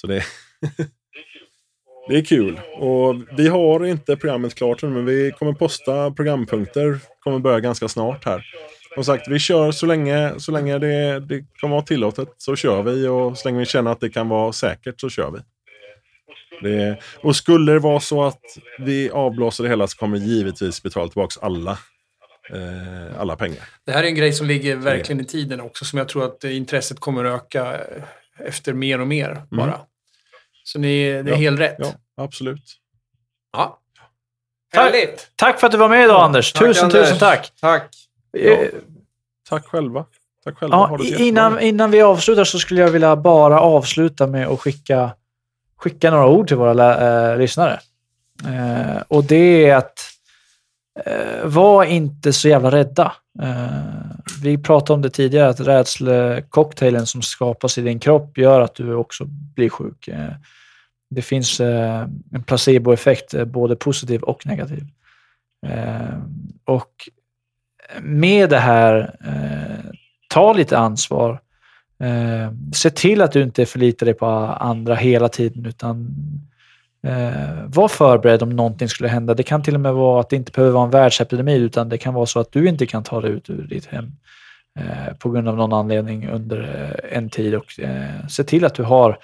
Så det, det är kul. Och vi har inte programmet klart än, men vi kommer posta programpunkter. kommer börja ganska snart här. Som sagt, vi kör så länge, så länge det, det kommer vara tillåtet så kör vi och så länge vi känner att det kan vara säkert så kör vi. Det, och skulle det vara så att vi avblåser det hela så kommer vi givetvis betala tillbaka alla, eh, alla pengar. Det här är en grej som ligger verkligen i tiden också. Som jag tror att intresset kommer öka eh, efter mer och mer bara. Så ni, det är Mm. Ja, helt rätt. Ja, absolut. Ja. Tack. Härligt! Tack för att du var med idag Anders. Tack, Tusen, Anders. tusen tack. Tack! Eh, Tack själva. Tack själva. Ja, innan, innan vi avslutar så skulle jag vilja bara avsluta med att skicka, skicka några ord till våra eh, lyssnare. Eh, och det är att Eh, var inte så jävla rädda. Eh, vi pratade om det tidigare, att rädslecocktailen som skapas i din kropp gör att du också blir sjuk. Eh, det finns eh, en placeboeffekt, eh, både positiv och negativ. Eh, och med det här, eh, ta lite ansvar. Eh, se till att du inte förlitar dig på andra hela tiden, utan eh, var förberedd om någonting skulle hända. Det kan till och med vara att det inte behöver vara en världsepidemi, utan det kan vara så att du inte kan ta dig ut ur ditt hem eh, på grund av någon anledning under eh, en tid. Och eh, se till att du har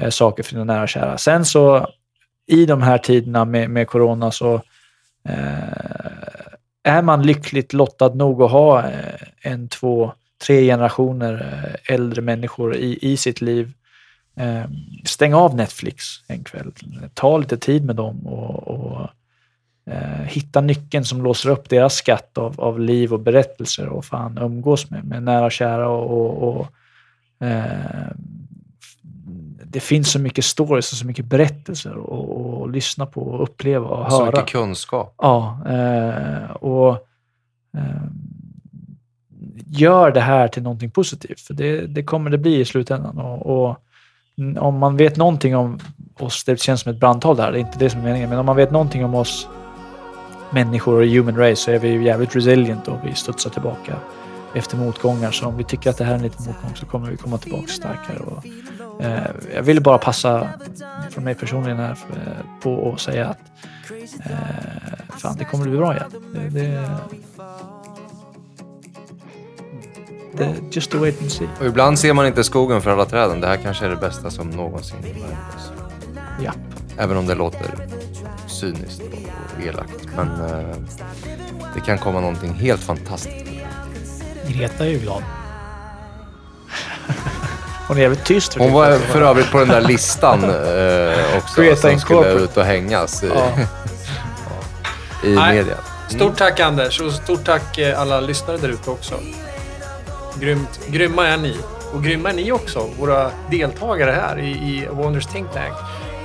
eh, saker för dina nära och kära. Sen så i de här tiderna med, med corona så eh, är man lyckligt lottad nog att ha eh, en, två, tre generationer eh, äldre människor i, i sitt liv. Eh, stäng av Netflix en kväll. Ta lite tid med dem och, och eh, hitta nyckeln som låser upp deras skatt av, av liv och berättelser och fan umgås med, med nära och kära och, och, och eh, det finns så mycket stories och så mycket berättelser att lyssna på och uppleva och Så höra. mycket kunskap. Ja, eh, och eh, gör det här till någonting positivt, för det, det kommer det bli i slutändan. Och, och om man vet någonting om oss, det känns som ett brandtal där, det är inte det som är meningen, men om man vet någonting om oss människor och human race så är vi ju jävligt resilient och vi studsar tillbaka efter motgångar. Så om vi tycker att det här är en liten motgång så kommer vi komma tillbaka starkare. Och, eh, jag vill bara passa från mig personligen här eh, på att säga att eh, fan, det kommer bli bra igen. Det, det, det, just to wait and see. Och ibland ser man inte skogen för alla träden. Det här kanske är det bästa som någonsin har hänt oss. Ja. Även om det låter cyniskt och elakt. Men eh, det kan komma någonting helt fantastiskt. Greta är ju glad. Hon är jävligt tyst. Hon var för övrigt på den där listan eh, också. Greta som skulle ut och hängas i, Ja. i media. Stort tack Anders och stort tack eh, alla lyssnare där ute också. Grymt. Grymma är ni. Och grymma är ni också, våra deltagare här i, i Wonders Think Tank.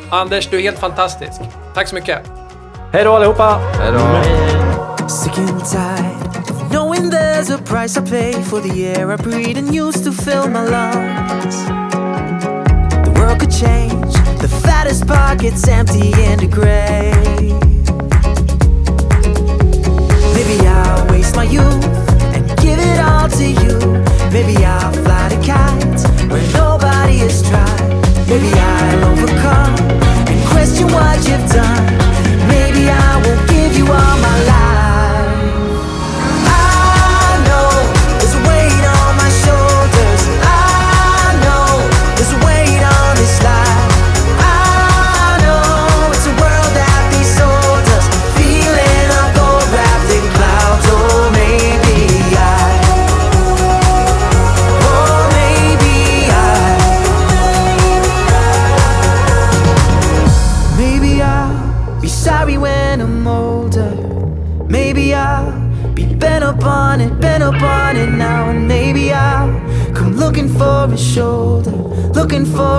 Anders, du är helt fantastisk. Tack så mycket. Hej då allihopa! Hej då. Sick and tired of knowing there's a price I pay for the air I breathe and used to fill my lungs. The world could change, the fattest pockets empty and the gray. Maybe I'll waste my youth and give it all to you. Maybe I'll fly the kites where nobody has tried. Maybe I'll overcome and question what you've done. Maybe I will give you all my life.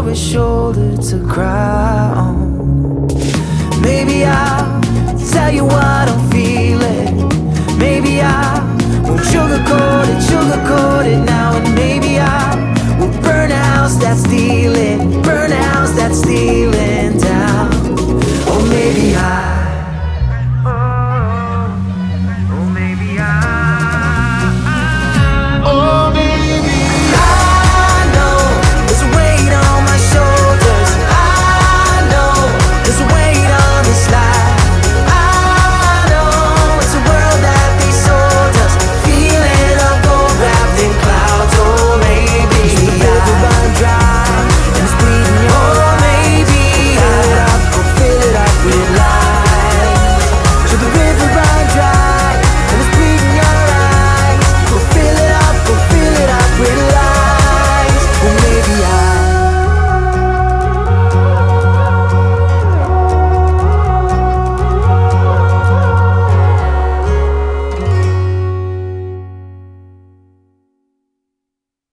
for a shoulder to cry on. Maybe I'll tell you what I'm feeling. Maybe I will sugarcoat it, sugarcoat it now. And maybe I will burn a house that's stealing, burn a house that's stealing down. Or maybe I.